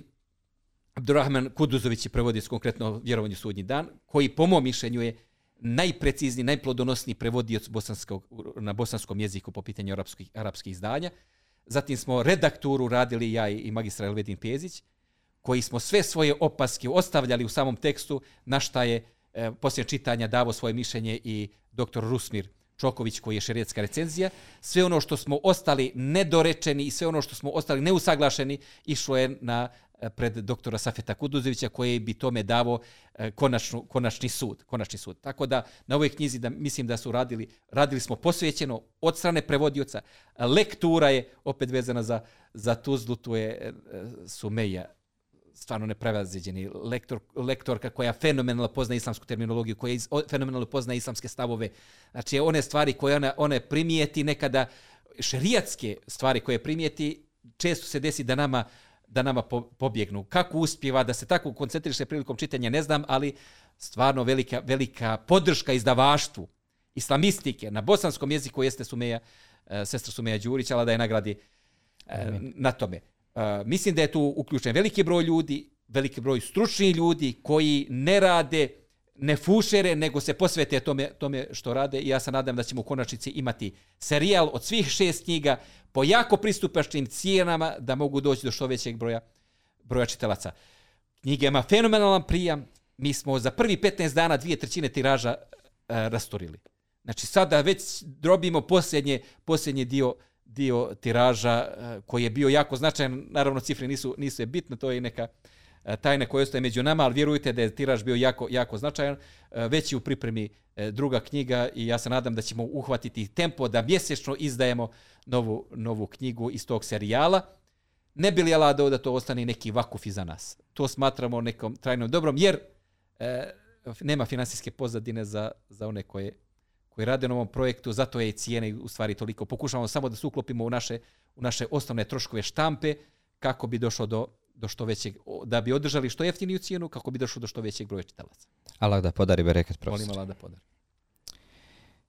Abdurrahman Kuduzović je prevodioc konkretno vjerovanju sudnji dan, koji po mom mišljenju je najprecizniji, najplodonosniji prevodioc bosanskog, na bosanskom jeziku po pitanju arapskih, arapskih izdanja. Zatim smo redakturu radili ja i magistra Elvedin Pezić, koji smo sve svoje opaske ostavljali u samom tekstu, na šta je e, poslije čitanja davo svoje mišljenje i doktor Rusmir Čoković, koji je šerijetska recenzija. Sve ono što smo ostali nedorečeni i sve ono što smo ostali neusaglašeni, išlo je na e, pred doktora Safeta Kuduzovića koji bi tome davo e, konačnu, konačni sud. Konačni sud. Tako da na ovoj knjizi da mislim da su radili, radili smo posvećeno od strane prevodioca. Lektura je opet vezana za, za Tuzlu, tu je e, Sumeja stvarno neprevaziđeni lektor, lektorka koja fenomenalno poznaje islamsku terminologiju, koja fenomenalno poznaje islamske stavove. Znači, one stvari koje ona, one primijeti nekada, šerijatske stvari koje primijeti, često se desi da nama da nama po, pobjegnu. Kako uspjeva da se tako koncentriše prilikom čitanja, ne znam, ali stvarno velika, velika podrška izdavaštvu islamistike na bosanskom jeziku jeste Sumeja, e, sestra Sumeja Đurić, ali da je nagradi e, na tome. E, mislim da je tu uključen veliki broj ljudi, veliki broj stručnih ljudi koji ne rade ne fušere, nego se posvete tome, tome što rade i ja se nadam da ćemo u konačnici imati serijal od svih šest knjiga po jako pristupačnim cijenama da mogu doći do što većeg broja, broja čitalaca. Knjiga ima fenomenalan prijam. Mi smo za prvi 15 dana dvije trećine tiraža e, rasturili. Znači sada već drobimo posljednje, posljednji dio, dio tiraža eh, koji je bio jako značajan. Naravno cifre nisu, nisu je bitne, to je neka eh, tajna koja ostaje među nama, ali vjerujte da je tiraž bio jako, jako značajan. Eh, već je u pripremi druga knjiga i ja se nadam da ćemo uhvatiti tempo da mjesečno izdajemo novu, novu knjigu iz tog serijala. Ne bi li Allah da to ostane neki vakuf iza nas. To smatramo nekom trajnom dobrom, jer e, nema finansijske pozadine za, za one koje, koji rade na ovom projektu, zato je i cijene u stvari toliko. Pokušavamo samo da se uklopimo u naše, u naše osnovne troškove štampe kako bi došlo do, do što većeg, da bi održali što jeftiniju cijenu, kako bi došlo do što većeg broja čitalaca. Allah da podari bereket profesor. Molim Allah da podari.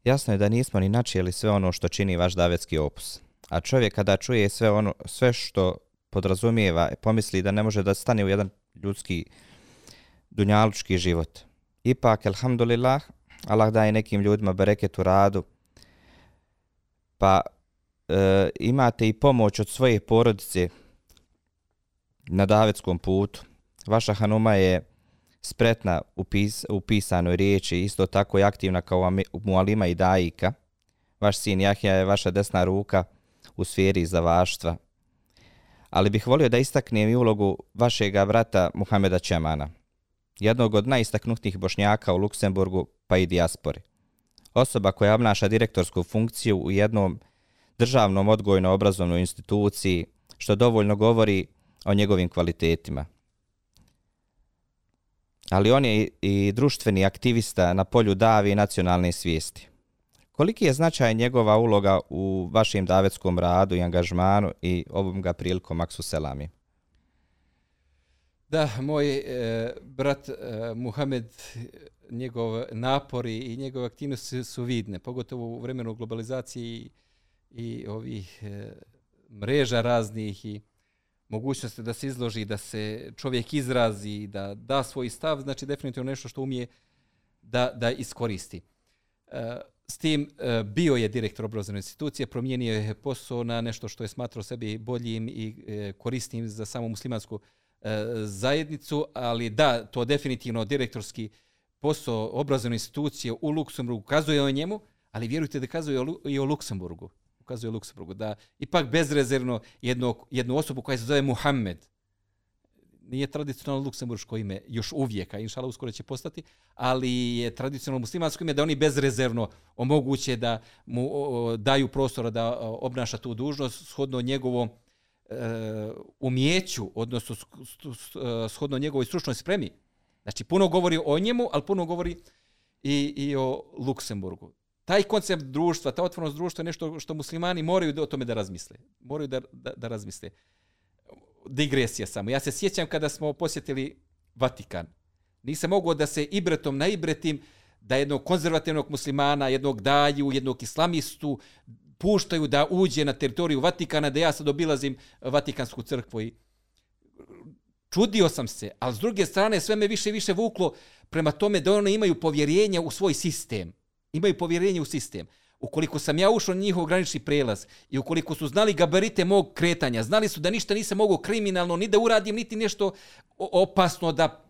Jasno je da nismo ni načijeli sve ono što čini vaš davetski opus. A čovjek kada čuje sve ono sve što podrazumijeva, pomisli da ne može da stane u jedan ljudski dunjalučki život. Ipak, alhamdulillah, Allah daje nekim ljudima bereket u radu, pa e, imate i pomoć od svoje porodice na davetskom putu. Vaša Hanuma je spretna u, pis, u pisanoj riječi, isto tako i aktivna kao Mualima i Dajika. Vaš sin Jahja je vaša desna ruka u sferi zavaštva. Ali bih volio da istaknem i ulogu vašega brata Muhameda Čemana, jednog od najistaknutnijih bošnjaka u Luksemburgu pa i dijaspori. Osoba koja obnaša direktorsku funkciju u jednom državnom odgojno-obrazovnoj instituciji, što dovoljno govori o njegovim kvalitetima. Ali on je i društveni aktivista na polju davi i nacionalne svijesti. Koliki je značaj njegova uloga u vašem davetskom radu i angažmanu i ovom ga prilikom Aksu Selami? Da, moj e, brat e, Muhamed, njegov napori i njegove aktivnosti su vidne, pogotovo u vremenu globalizacije i, i ovih e, mreža raznih i mogućnosti da se izloži, da se čovjek izrazi, da da svoj stav, znači definitivno nešto što umije da, da iskoristi. E, s tim e, bio je direktor obrazovne institucije, promijenio je posao na nešto što je smatrao sebi boljim i e, korisnim za samu muslimansku E, zajednicu, ali da, to definitivno direktorski posao obrazovne institucije u Luksemburgu ukazuje o njemu, ali vjerujte da kazuje i o Luksemburgu. Ukazuje o Luksemburgu, da ipak bezrezervno jednu, jednu osobu koja se zove Muhammed, nije tradicionalno luksemburško ime još uvijek, a inšala uskoro će postati, ali je tradicionalno muslimansko ime da oni bezrezervno omoguće da mu daju prostora da obnaša tu dužnost shodno njegovom e, umjeću, odnosno shodno njegovoj stručnoj spremi. Znači, puno govori o njemu, ali puno govori i, i o Luksemburgu taj koncept društva, ta otvornost društva je nešto što muslimani moraju da o tome da razmisle. Moraju da, da, da razmisle. Digresija samo. Ja se sjećam kada smo posjetili Vatikan. Nisam mogao da se ibretom na ibretim da jednog konzervativnog muslimana, jednog daju, jednog islamistu puštaju da uđe na teritoriju Vatikana, da ja sad obilazim Vatikansku crkvu i čudio sam se, ali s druge strane sve me više i više vuklo prema tome da one imaju povjerenje u svoj sistem imaju povjerenje u sistem. Ukoliko sam ja ušao na njihov granični prelaz i ukoliko su znali gabarite mog kretanja, znali su da ništa nisam mogao kriminalno ni da uradim, niti nešto opasno da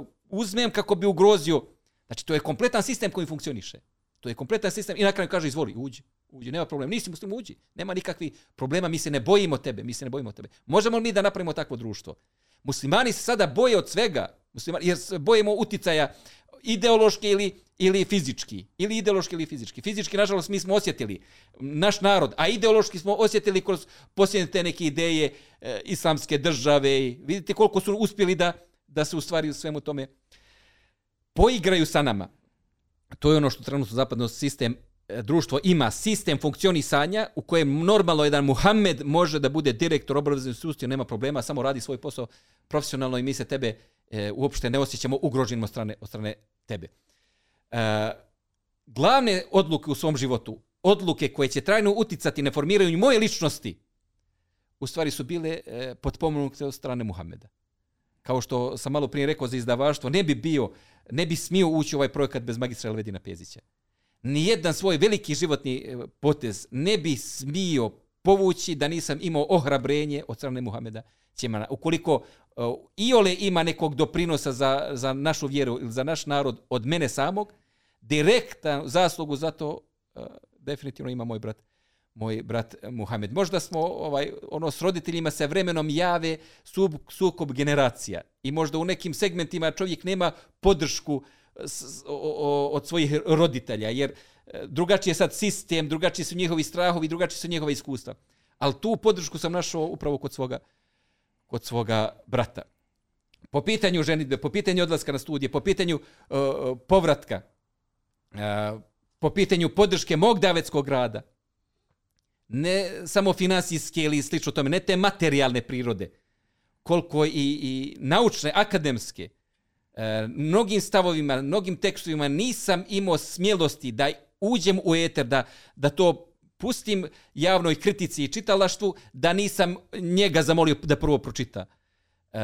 uh, uzmem kako bi ugrozio. Znači, to je kompletan sistem koji funkcioniše. To je kompletan sistem i na kraju kaže, izvoli, uđi, uđi, nema problema. Nisi muslim, uđi. Nema nikakvi problema, mi se ne bojimo tebe, mi se ne bojimo tebe. Možemo li mi da napravimo takvo društvo? Muslimani se sada boje od svega, muslimani, jer bojimo uticaja ideološki ili ili fizički, ili ideološki ili fizički. Fizički, nažalost, mi smo osjetili naš narod, a ideološki smo osjetili kroz posljednje te neke ideje e, islamske države. I vidite koliko su uspjeli da, da se u stvari u svemu tome poigraju sa nama. To je ono što trenutno zapadno sistem e, društvo ima sistem funkcionisanja u kojem normalno jedan Muhammed može da bude direktor obrazovnog sustava, nema problema, samo radi svoj posao profesionalno i mi se tebe e, uopšte ne osjećamo ugroženim od strane, od strane tebe. E, glavne odluke u svom životu, odluke koje će trajno uticati na formiranje moje ličnosti, u stvari su bile e, potpomenute od strane Muhameda. Kao što sam malo prije rekao za izdavaštvo, ne bi bio, ne bi smio ući u ovaj projekat bez magistra Elvedina Pezića. Nijedan svoj veliki životni e, potez ne bi smio povući da nisam imao ohrabrenje od strane Muhameda Ćemana. Ukoliko uh, Iole ima nekog doprinosa za, za našu vjeru ili za naš narod od mene samog, direktan zaslugu za to uh, definitivno ima moj brat moj brat Muhammed. Možda smo ovaj ono s roditeljima se vremenom jave sub, sukob generacija i možda u nekim segmentima čovjek nema podršku s, o, o, od svojih roditelja jer drugačije drugačiji je sad sistem, drugačiji su njihovi strahovi, drugačiji su njihova iskustva. Ali tu podršku sam našao upravo kod svoga kod svoga brata. Po pitanju ženitbe, po pitanju odlaska na studije, po pitanju uh, povratka, uh, po pitanju podrške mog davetskog rada, ne samo finansijske ili slično tome, ne te materijalne prirode, koliko i, i naučne, akademske, E, mnogim stavovima, mnogim tekstovima nisam imao smjelosti da uđem u eter, da, da to pustim javnoj kritici i čitalaštvu da nisam njega zamolio da prvo pročita. E,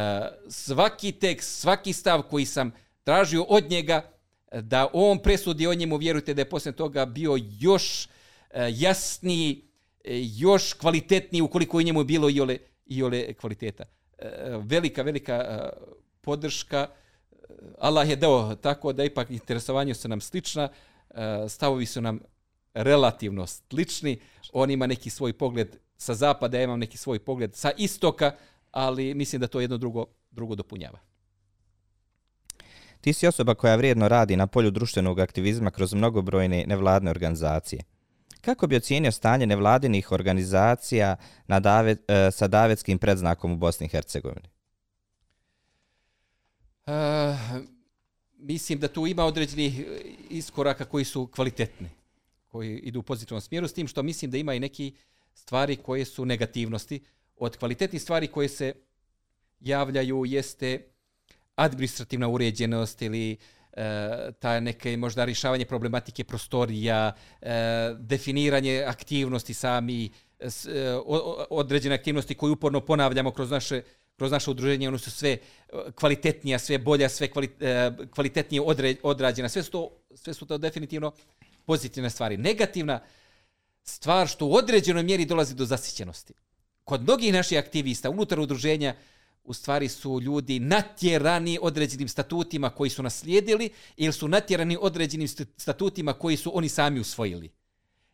svaki tekst, svaki stav koji sam tražio od njega da on presudi o njemu, vjerujte da je poslije toga bio još e, jasniji, E, još kvalitetniji ukoliko je njemu bilo i ole, i ole kvaliteta. E, velika, velika e, podrška. Allah je dao tako da ipak interesovanje su nam slična, stavovi su nam relativno slični. On ima neki svoj pogled sa zapada, ja imam neki svoj pogled sa istoka, ali mislim da to jedno drugo, drugo dopunjava. Ti si osoba koja vrijedno radi na polju društvenog aktivizma kroz mnogobrojne nevladne organizacije. Kako bi ocijenio stanje nevladinih organizacija na Dave, e, sa davetskim predznakom u Bosni i Hercegovini? Uh, mislim da tu ima određenih iskoraka koji su kvalitetni, koji idu u pozitivnom smjeru, s tim što mislim da ima i neki stvari koje su negativnosti. Od kvalitetnih stvari koje se javljaju jeste administrativna uređenost ili e, ta neke možda rješavanje problematike prostorija, e, definiranje aktivnosti sami, e, određene aktivnosti koje uporno ponavljamo kroz naše kroz naše udruženje, ono su sve kvalitetnija, sve bolja, sve e, kvalitetnije odrađena, sve su, to, sve su to definitivno pozitivne stvari. Negativna stvar što u određenoj mjeri dolazi do zasićenosti. Kod mnogih naših aktivista unutar udruženja u stvari su ljudi natjerani određenim statutima koji su naslijedili ili su natjerani određenim statutima koji su oni sami usvojili.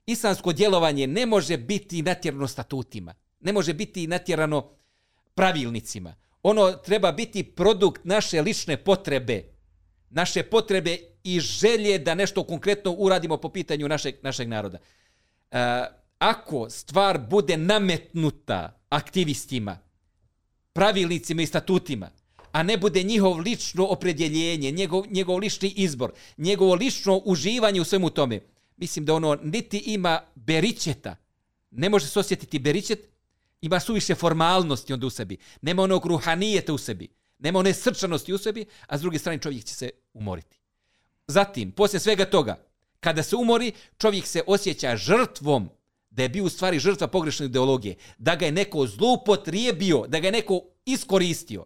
Islamsko djelovanje ne može biti natjerano statutima. Ne može biti natjerano pravilnicima. Ono treba biti produkt naše lične potrebe. Naše potrebe i želje da nešto konkretno uradimo po pitanju našeg, našeg naroda. Uh, ako stvar bude nametnuta aktivistima, pravilnicima i statutima, a ne bude njihov lično opredjeljenje, njegov, njegov lični izbor, njegovo lično uživanje u svemu tome, mislim da ono niti ima beričeta, ne može se osjetiti beričet, ima suviše formalnosti onda u sebi, nema onog ruhanijeta u sebi, nema one srčanosti u sebi, a s druge strane čovjek će se umoriti. Zatim, poslije svega toga, kada se umori, čovjek se osjeća žrtvom da je bio u stvari žrtva pogrešne ideologije, da ga je neko zloupotrijebio, da ga je neko iskoristio.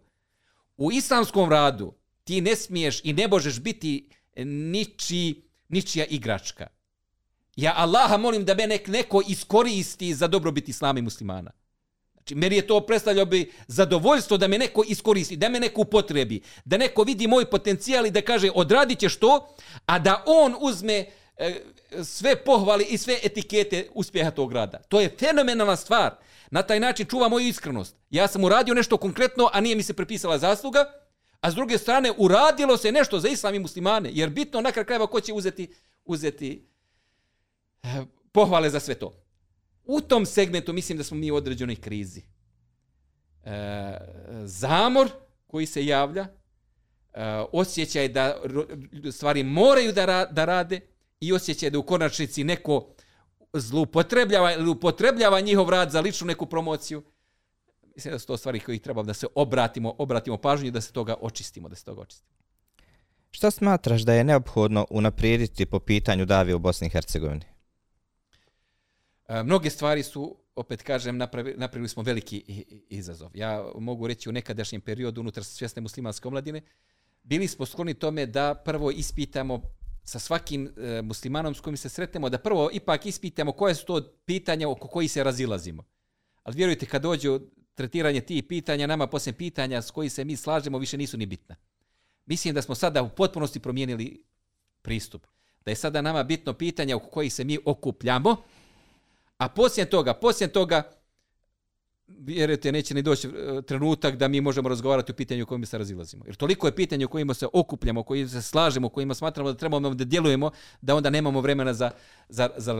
U islamskom radu ti ne smiješ i ne možeš biti niči, ničija igračka. Ja Allaha molim da me nek neko iskoristi za dobrobit islama i muslimana. Znači, meni je to predstavljao bi zadovoljstvo da me neko iskoristi, da me neko upotrebi, da neko vidi moj potencijal i da kaže odradit ćeš to, a da on uzme e, sve pohvali i sve etikete uspjeha tog grada. To je fenomenalna stvar. Na taj način čuva moju iskrenost. Ja sam uradio nešto konkretno, a nije mi se prepisala zasluga, a s druge strane uradilo se nešto za islam i muslimane, jer bitno na krajeva ko će uzeti, uzeti eh, pohvale za sve to. U tom segmentu mislim da smo mi u određenoj krizi. E, zamor koji se javlja, e, osjećaj da stvari moraju da, ra, da rade, i osjećaj da u konačnici neko zloupotrebljava ili upotrebljava njihov rad za ličnu neku promociju. Mislim da su to stvari koje treba da se obratimo, obratimo pažnju i da se toga očistimo, da se toga očistimo. Šta smatraš da je neophodno unaprijediti po pitanju Davi u Bosni i Hercegovini? E, mnoge stvari su, opet kažem, napravili, napravili smo veliki izazov. Ja mogu reći u nekadašnjem periodu unutar svjesne muslimanske omladine, bili smo skloni tome da prvo ispitamo sa svakim e, muslimanom s kojim se sretnemo, da prvo ipak ispitamo koje su to pitanja oko koji se razilazimo. Ali vjerujte, kad dođe tretiranje tih pitanja, nama poslije pitanja s koji se mi slažemo više nisu ni bitna. Mislim da smo sada u potpunosti promijenili pristup. Da je sada nama bitno pitanja oko kojih se mi okupljamo, a poslije toga, poslije toga, vjerujte, neće ni doći e, trenutak da mi možemo razgovarati o pitanju u kojima se razilazimo. Jer toliko je pitanje u kojima se okupljamo, u kojima se slažemo, u kojima smatramo da trebamo da djelujemo, da onda nemamo vremena za, za, za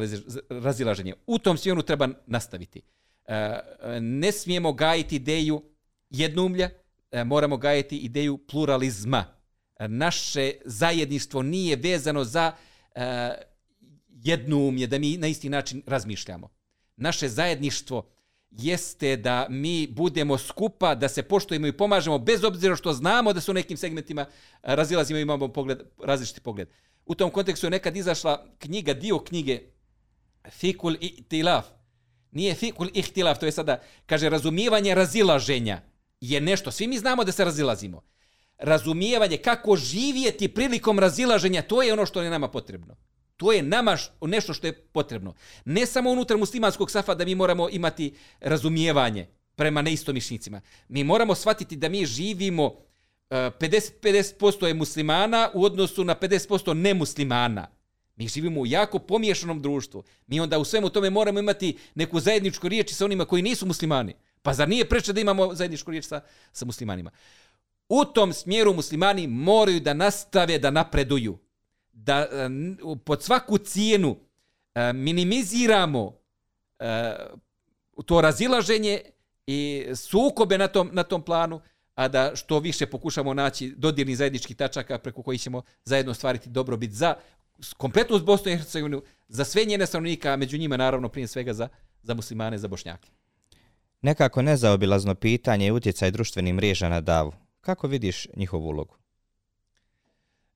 razilaženje. U tom sjonu treba nastaviti. E, ne smijemo gajiti ideju jednoumlja, e, moramo gajiti ideju pluralizma. Naše zajedništvo nije vezano za jednoumje, da mi na isti način razmišljamo. Naše zajedništvo jeste da mi budemo skupa, da se poštujemo i pomažemo, bez obzira što znamo da su u nekim segmentima e, razilazimo i imamo pogled, različiti pogled. U tom kontekstu je nekad izašla knjiga, dio knjige Fikul i Tilaf. Nije Fikul i Tilaf, to je sada, kaže, razumijevanje razilaženja. je nešto, svi mi znamo da se razilazimo. Razumijevanje kako živjeti prilikom razilaženja, to je ono što je nama potrebno. To je nama nešto što je potrebno. Ne samo unutar muslimanskog safa da mi moramo imati razumijevanje prema neistomišnicima. Mi moramo shvatiti da mi živimo e, 50-50% je muslimana u odnosu na 50% nemuslimana. Mi živimo u jako pomiješanom društvu. Mi onda u svemu tome moramo imati neku zajedničku riječ sa onima koji nisu muslimani. Pa zar nije preče da imamo zajedničku riječ sa, sa muslimanima? U tom smjeru muslimani moraju da nastave da napreduju. Da e, pod svaku cijenu e, minimiziramo e, to razilaženje i sukobe na tom, na tom planu, a da što više pokušamo naći dodirni zajedničkih tačaka preko kojih ćemo zajedno stvariti dobrobit za kompletnu Bosnu i Hercegovinu, za sve njene stanovnika, a među njima naravno prije svega za, za muslimane, za bošnjake. Nekako nezaobilazno pitanje je utjecaj društvenih mreža na davu. Kako vidiš njihovu ulogu?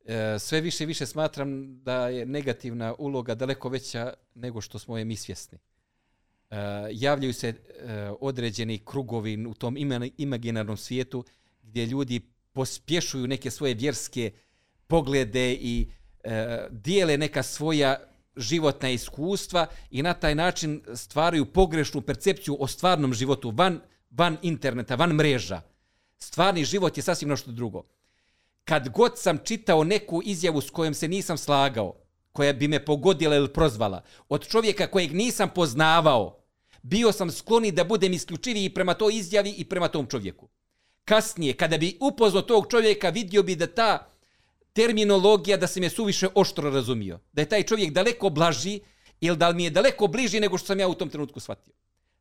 E, sve više i više smatram da je negativna uloga daleko veća nego što smo je mi svjesni. Uh, javljaju se uh, određeni krugovi u tom imaginarnom svijetu gdje ljudi pospješuju neke svoje vjerske poglede i uh, dijele neka svoja životna iskustva i na taj način stvaraju pogrešnu percepciju o stvarnom životu van, van interneta, van mreža. Stvarni život je sasvim nešto drugo. Kad god sam čitao neku izjavu s kojom se nisam slagao, koja bi me pogodila ili prozvala, od čovjeka kojeg nisam poznavao, bio sam skloni da budem isključiviji prema toj izjavi i prema tom čovjeku. Kasnije, kada bi upoznao tog čovjeka, vidio bi da ta terminologija, da se me suviše oštro razumio. Da je taj čovjek daleko blaži ili da mi je daleko bliži nego što sam ja u tom trenutku shvatio.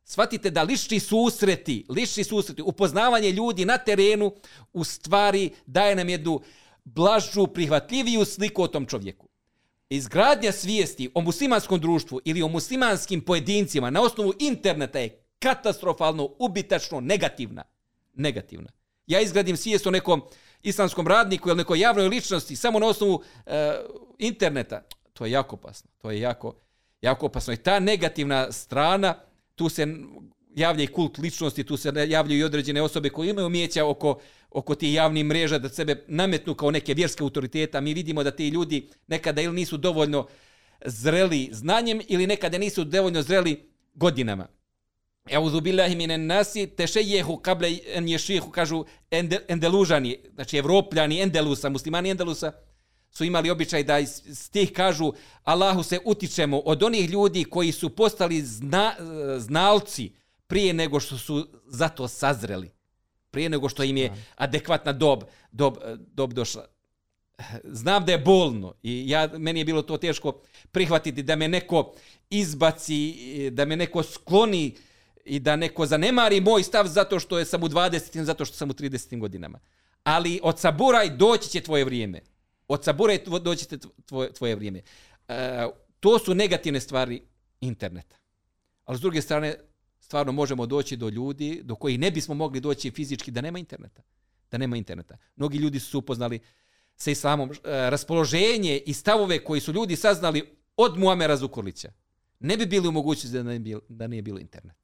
Svatite da lični susreti, lični susreti, upoznavanje ljudi na terenu u stvari daje nam jednu blažu, prihvatljiviju sliku o tom čovjeku izgradnja svijesti o muslimanskom društvu ili o muslimanskim pojedincima na osnovu interneta je katastrofalno, ubitačno, negativna. Negativna. Ja izgradim svijest o nekom islamskom radniku ili nekoj javnoj ličnosti samo na osnovu e, interneta. To je jako opasno. To je jako, jako opasno. I ta negativna strana, tu se javlja i kult ličnosti, tu se javljaju i određene osobe koje imaju umijeća oko, oko tih javnih mreža da sebe nametnu kao neke vjerske autoriteta. Mi vidimo da ti ljudi nekada ili nisu dovoljno zreli znanjem ili nekada nisu dovoljno zreli godinama. Euzu billahi minen nasi tešejehu kable en ješihu, kažu endelužani, znači evropljani, endelusa, muslimani endelusa, su imali običaj da iz tih kažu Allahu se utičemo od onih ljudi koji su postali zna, znalci, prije nego što su zato sazreli. Prije nego što im je adekvatna dob, dob, dob došla. Znam da je bolno i ja, meni je bilo to teško prihvatiti da me neko izbaci, da me neko skloni i da neko zanemari moj stav zato što je sam u 20. zato što sam u 30. godinama. Ali od saburaj doći će tvoje vrijeme. Od sabure doćete tvoje, tvoje vrijeme. E, to su negativne stvari interneta. Ali s druge strane, stvarno možemo doći do ljudi do kojih ne bismo mogli doći fizički da nema interneta. Da nema interneta. Mnogi ljudi su upoznali sa islamom. E, raspoloženje i stavove koji su ljudi saznali od Muamera Zukorlića ne bi bili u mogućnosti da, ne da nije bilo interneta.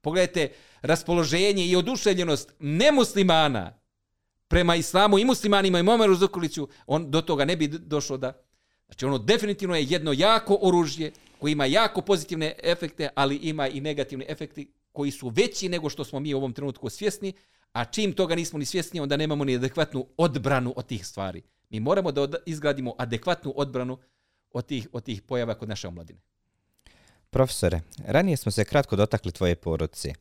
Pogledajte, raspoloženje i oduševljenost nemuslimana prema islamu i muslimanima i Momeru Zukuliću, on do toga ne bi došlo da... Znači ono definitivno je jedno jako oružje koji ima jako pozitivne efekte, ali ima i negativne efekte koji su veći nego što smo mi u ovom trenutku svjesni, a čim toga nismo ni svjesni, onda nemamo ni adekvatnu odbranu od tih stvari. Mi moramo da izgradimo adekvatnu odbranu od tih, od tih pojava kod naše omladine. Profesore, ranije smo se kratko dotakli tvoje porodice.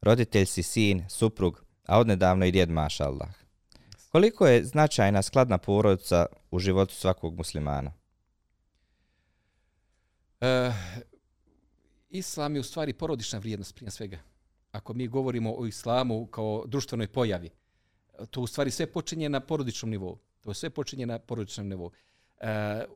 Roditelj si sin, suprug, a odnedavno i djed Maša Allah. Koliko je značajna skladna porodica u životu svakog muslimana? Uh, islam je u stvari porodična vrijednost prije svega. Ako mi govorimo o islamu kao društvenoj pojavi, to u stvari sve počinje na porodičnom nivou. To sve počinje na porodičnom nivou. Uh,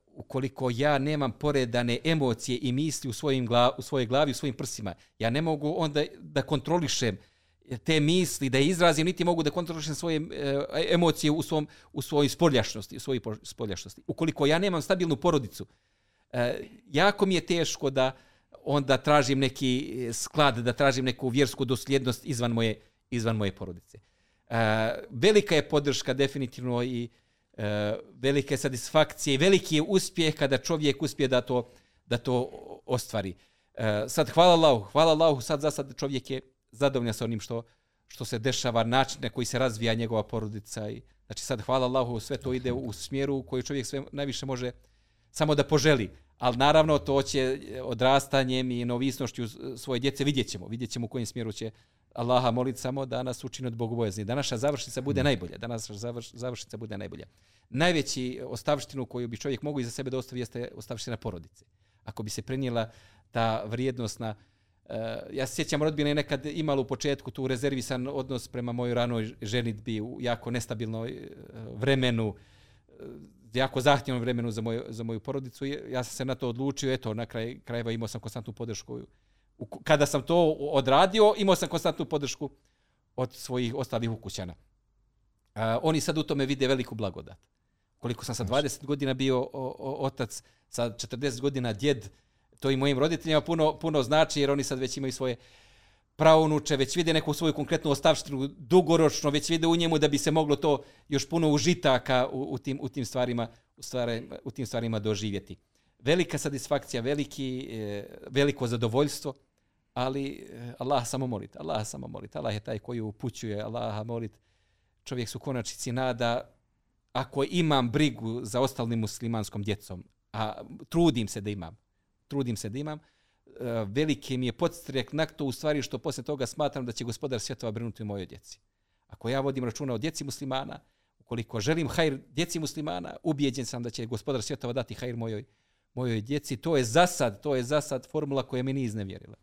ukoliko ja nemam poredane emocije i misli u, svojim glav, u svojoj glavi, u svojim prsima, ja ne mogu onda da kontrolišem te misli, da izrazim, niti mogu da kontrolišem svoje e, emocije u, svom, u svojoj spoljašnosti, u svojoj spoljašnosti. Ukoliko ja nemam stabilnu porodicu, E, jako mi je teško da onda tražim neki sklad, da tražim neku vjersku dosljednost izvan moje, izvan moje porodice. E, velika je podrška definitivno i e, velike satisfakcije i veliki je uspjeh kada čovjek uspije da to, da to ostvari. E, sad, hvala Allahu, hvala Allahu, sad za sad čovjek je zadovoljan sa onim što, što se dešava, način na koji se razvija njegova porodica. I, znači sad, hvala Allahu, sve to ide u smjeru koji čovjek sve najviše može samo da poželi. Ali naravno to će odrastanjem i novisnošću svoje djece vidjet ćemo. Vidjet ćemo u kojem smjeru će Allaha moliti samo da nas učini od bogobojazni. Da naša završnica bude mm. najbolja. Da naša završnica bude najbolja. Najveći ostavštinu koju bi čovjek mogu iza sebe da ostavi jeste ostavština porodice. Ako bi se prenijela ta vrijednost na... Uh, ja se sjećam, rodbina je nekad imala u početku tu rezervisan odnos prema mojoj ranoj ženitbi u jako nestabilnoj uh, vremenu. Uh, jako zahtjevnom vremenu za moju, za moju porodicu. Ja sam se na to odlučio, eto, na kraj krajeva imao sam konstantnu podršku. Kada sam to odradio, imao sam konstantnu podršku od svojih ostalih ukućana. Uh, oni sad u tome vide veliku blagodat. Koliko sam sa 20 godina bio o, o, otac, sa 40 godina djed, to i mojim roditeljima puno, puno znači, jer oni sad već imaju svoje praunuče, već vide neku svoju konkretnu ostavštinu dugoročno, već vide u njemu da bi se moglo to još puno užitaka u, u, tim, u, tim, stvarima, u, stvari, u tim stvarima doživjeti. Velika satisfakcija, veliki, e, veliko zadovoljstvo, ali e, Allah samo molit, Allah samo molit. Allah je taj koji upućuje, Allah molit. Čovjek su konačnici nada, ako imam brigu za ostalim muslimanskom djecom, a trudim se da imam, trudim se da imam, e, velike mi je podstrek na to u stvari što posle toga smatram da će gospodar svjetova brinuti o mojoj djeci. Ako ja vodim računa o djeci muslimana, ukoliko želim hajr djeci muslimana, ubijeđen sam da će gospodar svjetova dati hajr mojoj, mojoj djeci. To je zasad, to je zasad formula koja mi nije iznevjerila.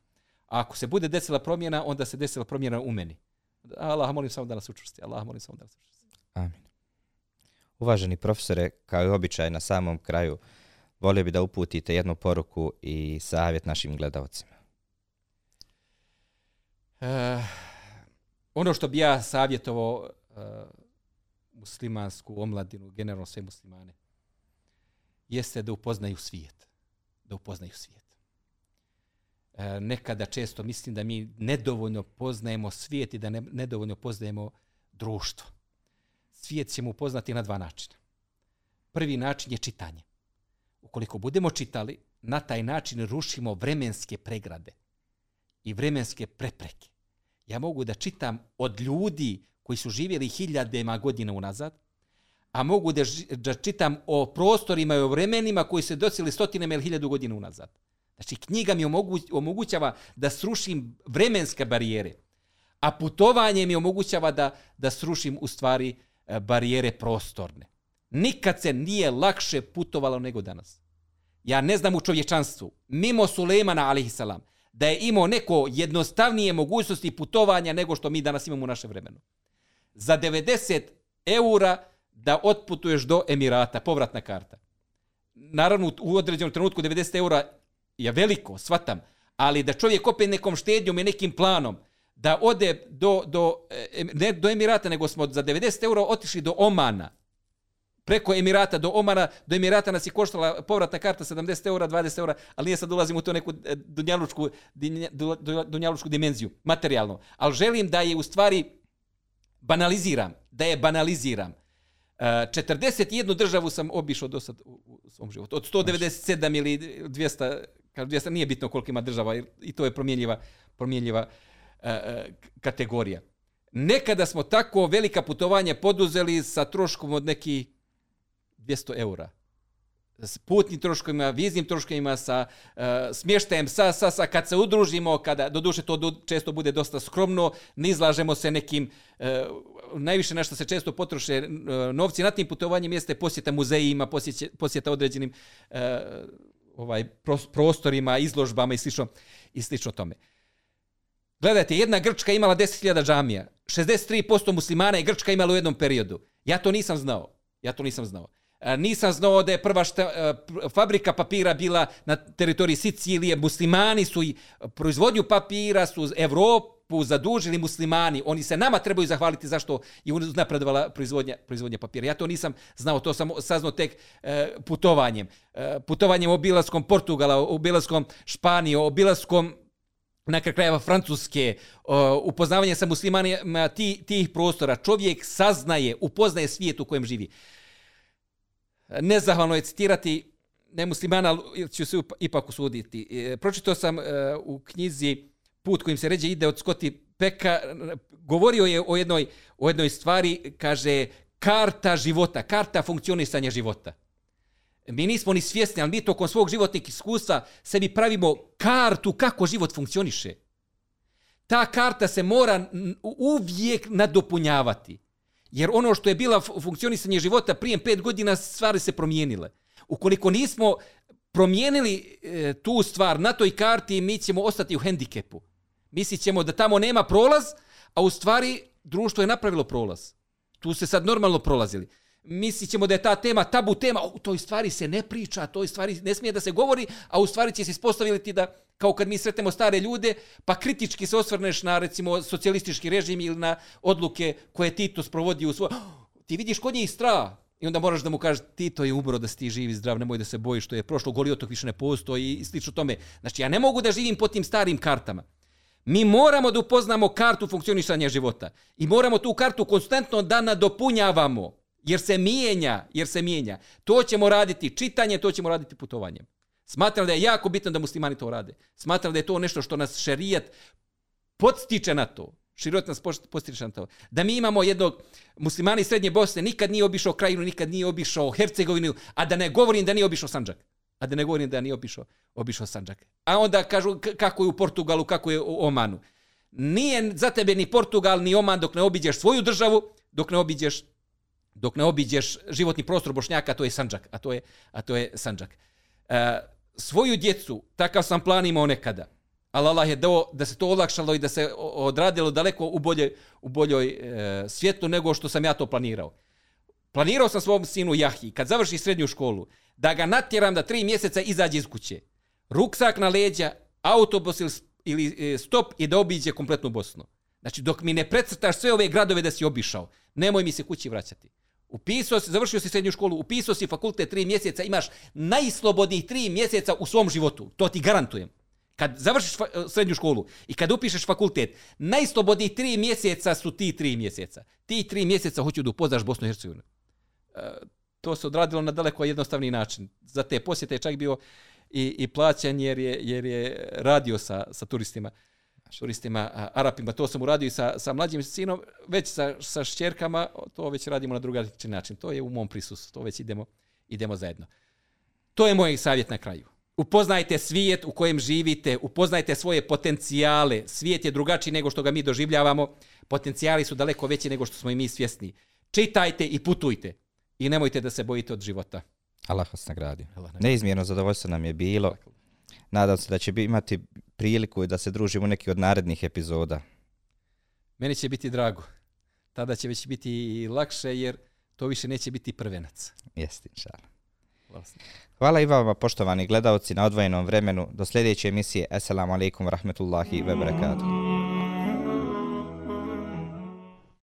A ako se bude desila promjena, onda se desila promjena u meni. Allah molim samo da nas učvrsti. Allah molim samo da nas učvrsti. Amin. Uvaženi profesore, kao i običaj na samom kraju, volio bi da uputite jednu poruku i savjet našim gledalcima. Uh, ono što bi ja savjetovao uh, eh, muslimansku omladinu, generalno sve muslimane, jeste da upoznaju svijet. Da upoznaju svijet. Uh, nekada često mislim da mi nedovoljno poznajemo svijet i da ne, nedovoljno poznajemo društvo. Svijet ćemo upoznati na dva načina. Prvi način je čitanje ukoliko budemo čitali, na taj način rušimo vremenske pregrade i vremenske prepreke. Ja mogu da čitam od ljudi koji su živjeli hiljadema godina unazad, a mogu da, da čitam o prostorima i o vremenima koji se docili stotinama ili hiljadu godina unazad. Znači, knjiga mi omogućava da srušim vremenske barijere, a putovanje mi omogućava da, da srušim u stvari e, barijere prostorne. Nikad se nije lakše putovalo nego danas. Ja ne znam u čovječanstvu, mimo Sulejmana, alaihissalam, da je imao neko jednostavnije mogućnosti putovanja nego što mi danas imamo u našem vremenu. Za 90 eura da otputuješ do Emirata, povratna karta. Naravno, u određenom trenutku 90 eura je veliko, svatam, ali da čovjek opet nekom štednjom i nekim planom, da ode do, do, e, ne do Emirata, nego smo za 90 eura otišli do Omana, preko Emirata do Omana, do Emirata nas je koštala povratna karta 70 eura, 20 eura, ali nije sad ulazim u to neku e, dunjalučku, dunjalučku dimenziju, materijalno. Ali želim da je u stvari banaliziram, da je banaliziram. E, 41 državu sam obišao do sad u svom životu. Od 197 ili 200, 200 nije bitno koliko ima država, i to je promjenljiva, promjenljiva uh, e, kategorija. Nekada smo tako velika putovanja poduzeli sa troškom od neki 200 eura. S putnim troškovima, viznim troškovima, sa uh, smještajem, sa, sa, sa, kad se udružimo, kada, do duše to do, često bude dosta skromno, ne izlažemo se nekim, uh, najviše nešto se često potroše uh, novci na tim putovanjem, jeste posjeta muzejima, posjeta, posjeta određenim uh, ovaj prostorima, izložbama i slično, i slično tome. Gledajte, jedna Grčka imala 10.000 džamija, 63% muslimana je Grčka imala u jednom periodu. Ja to nisam znao. Ja to nisam znao. E, nisam znao da je prva šta, e, fabrika papira bila na teritoriji Sicilije. Muslimani su i e, proizvodnju papira su Evropu zadužili muslimani. Oni se nama trebaju zahvaliti zašto je napredovala proizvodnja, proizvodnja papira. Ja to nisam znao, to sam saznao tek e, putovanjem. Putovanjem obilaskom Portugala, obilaskom Španije, obilaskom na krajeva Francuske, upoznavanje sa muslimanima ti, tih prostora, čovjek saznaje, upoznaje svijet u kojem živi. Nezahvalno je citirati nemuslimana, ću se ipak usuditi. E, pročitao sam e, u knjizi Put kojim se ređe ide od Skoti Peka, govorio je o jednoj, o jednoj stvari, kaže, karta života, karta funkcionisanja života. Mi nismo ni svjesni, ali mi tokom svog životnih iskustva sebi pravimo kartu kako život funkcioniše. Ta karta se mora uvijek nadopunjavati. Jer ono što je bila funkcionisanje života prije pet godina, stvari se promijenile. Ukoliko nismo promijenili e, tu stvar na toj karti, mi ćemo ostati u hendikepu. Mislit ćemo da tamo nema prolaz, a u stvari društvo je napravilo prolaz. Tu se sad normalno prolazili mislit ćemo da je ta tema tabu tema, u toj stvari se ne priča, toj stvari ne smije da se govori, a u stvari će se ispostaviti da, kao kad mi sretemo stare ljude, pa kritički se osvrneš na, recimo, socijalistički režim ili na odluke koje Tito sprovodi u svoj... Ti vidiš kod njih strah, I onda moraš da mu kažeš, Tito je umro da si ti živi zdrav, nemoj da se bojiš, što je prošlo, goliotok više ne postoji i slično tome. Znači, ja ne mogu da živim po tim starim kartama. Mi moramo da upoznamo kartu funkcionisanja života i moramo tu kartu konstantno da nadopunjavamo. Jer se mijenja, jer se mijenja. To ćemo raditi čitanje, to ćemo raditi putovanjem. Smatram da je jako bitno da muslimani to rade. Smatram da je to nešto što nas šerijat podstiče na to. Širot nas podstiče na to. Da mi imamo jednog muslimani srednje Bosne, nikad nije obišao krajinu, nikad nije obišao Hercegovinu, a da ne govorim da nije obišao Sanđak. A da ne govorim da nije obišao, obišao Sanđak. A onda kažu kako je u Portugalu, kako je u Omanu. Nije za tebe ni Portugal, ni Oman dok ne obiđeš svoju državu, dok ne obiđeš dok ne obiđeš životni prostor Bošnjaka, to je Sanđak, a to je, a to je Sanđak. E, svoju djecu, takav sam plan imao nekada, ali Allah je dao da se to olakšalo i da se odradilo daleko u, bolje, u boljoj e, svijetu nego što sam ja to planirao. Planirao sam svom sinu Jahi, kad završi srednju školu, da ga natjeram da tri mjeseca izađe iz kuće. Ruksak na leđa, autobus ili, ili e, stop i da obiđe kompletnu Bosnu. Znači, dok mi ne precrtaš sve ove gradove da si obišao, nemoj mi se kući vraćati. Upisao si, završio si srednju školu, upisao si fakultet tri mjeseca, imaš najslobodnijih tri mjeseca u svom životu. To ti garantujem. Kad završiš eh, srednju školu i kad upišeš fakultet, najslobodnijih tri mjeseca su ti tri mjeseca. Ti tri mjeseca hoću da upoznaš Bosnu i Hercegovinu. E, to se odradilo na daleko jednostavni način. Za te posjete je čak bio i, i plaćan jer je, jer je radio sa, sa turistima turistima, Arapima. To sam uradio sa, sa mlađim sinom, već sa, sa šćerkama, to već radimo na drugačiji način. To je u mom prisustvu, to već idemo, idemo zajedno. To je moj savjet na kraju. Upoznajte svijet u kojem živite, upoznajte svoje potencijale. Svijet je drugačiji nego što ga mi doživljavamo. Potencijali su daleko veći nego što smo i mi svjesni. Čitajte i putujte. I nemojte da se bojite od života. Allah vas nagradi. Neizmjerno zadovoljstvo nam je bilo. Nadam se da će imati priliku da se družimo neki od narednih epizoda. Meni će biti drago. Tada će već biti lakše jer to više neće biti prvenac. Jeste, inšala. Hvala i vama, poštovani gledalci, na odvojenom vremenu. Do sljedeće emisije. Assalamu alaikum, rahmetullahi ve barakatuh.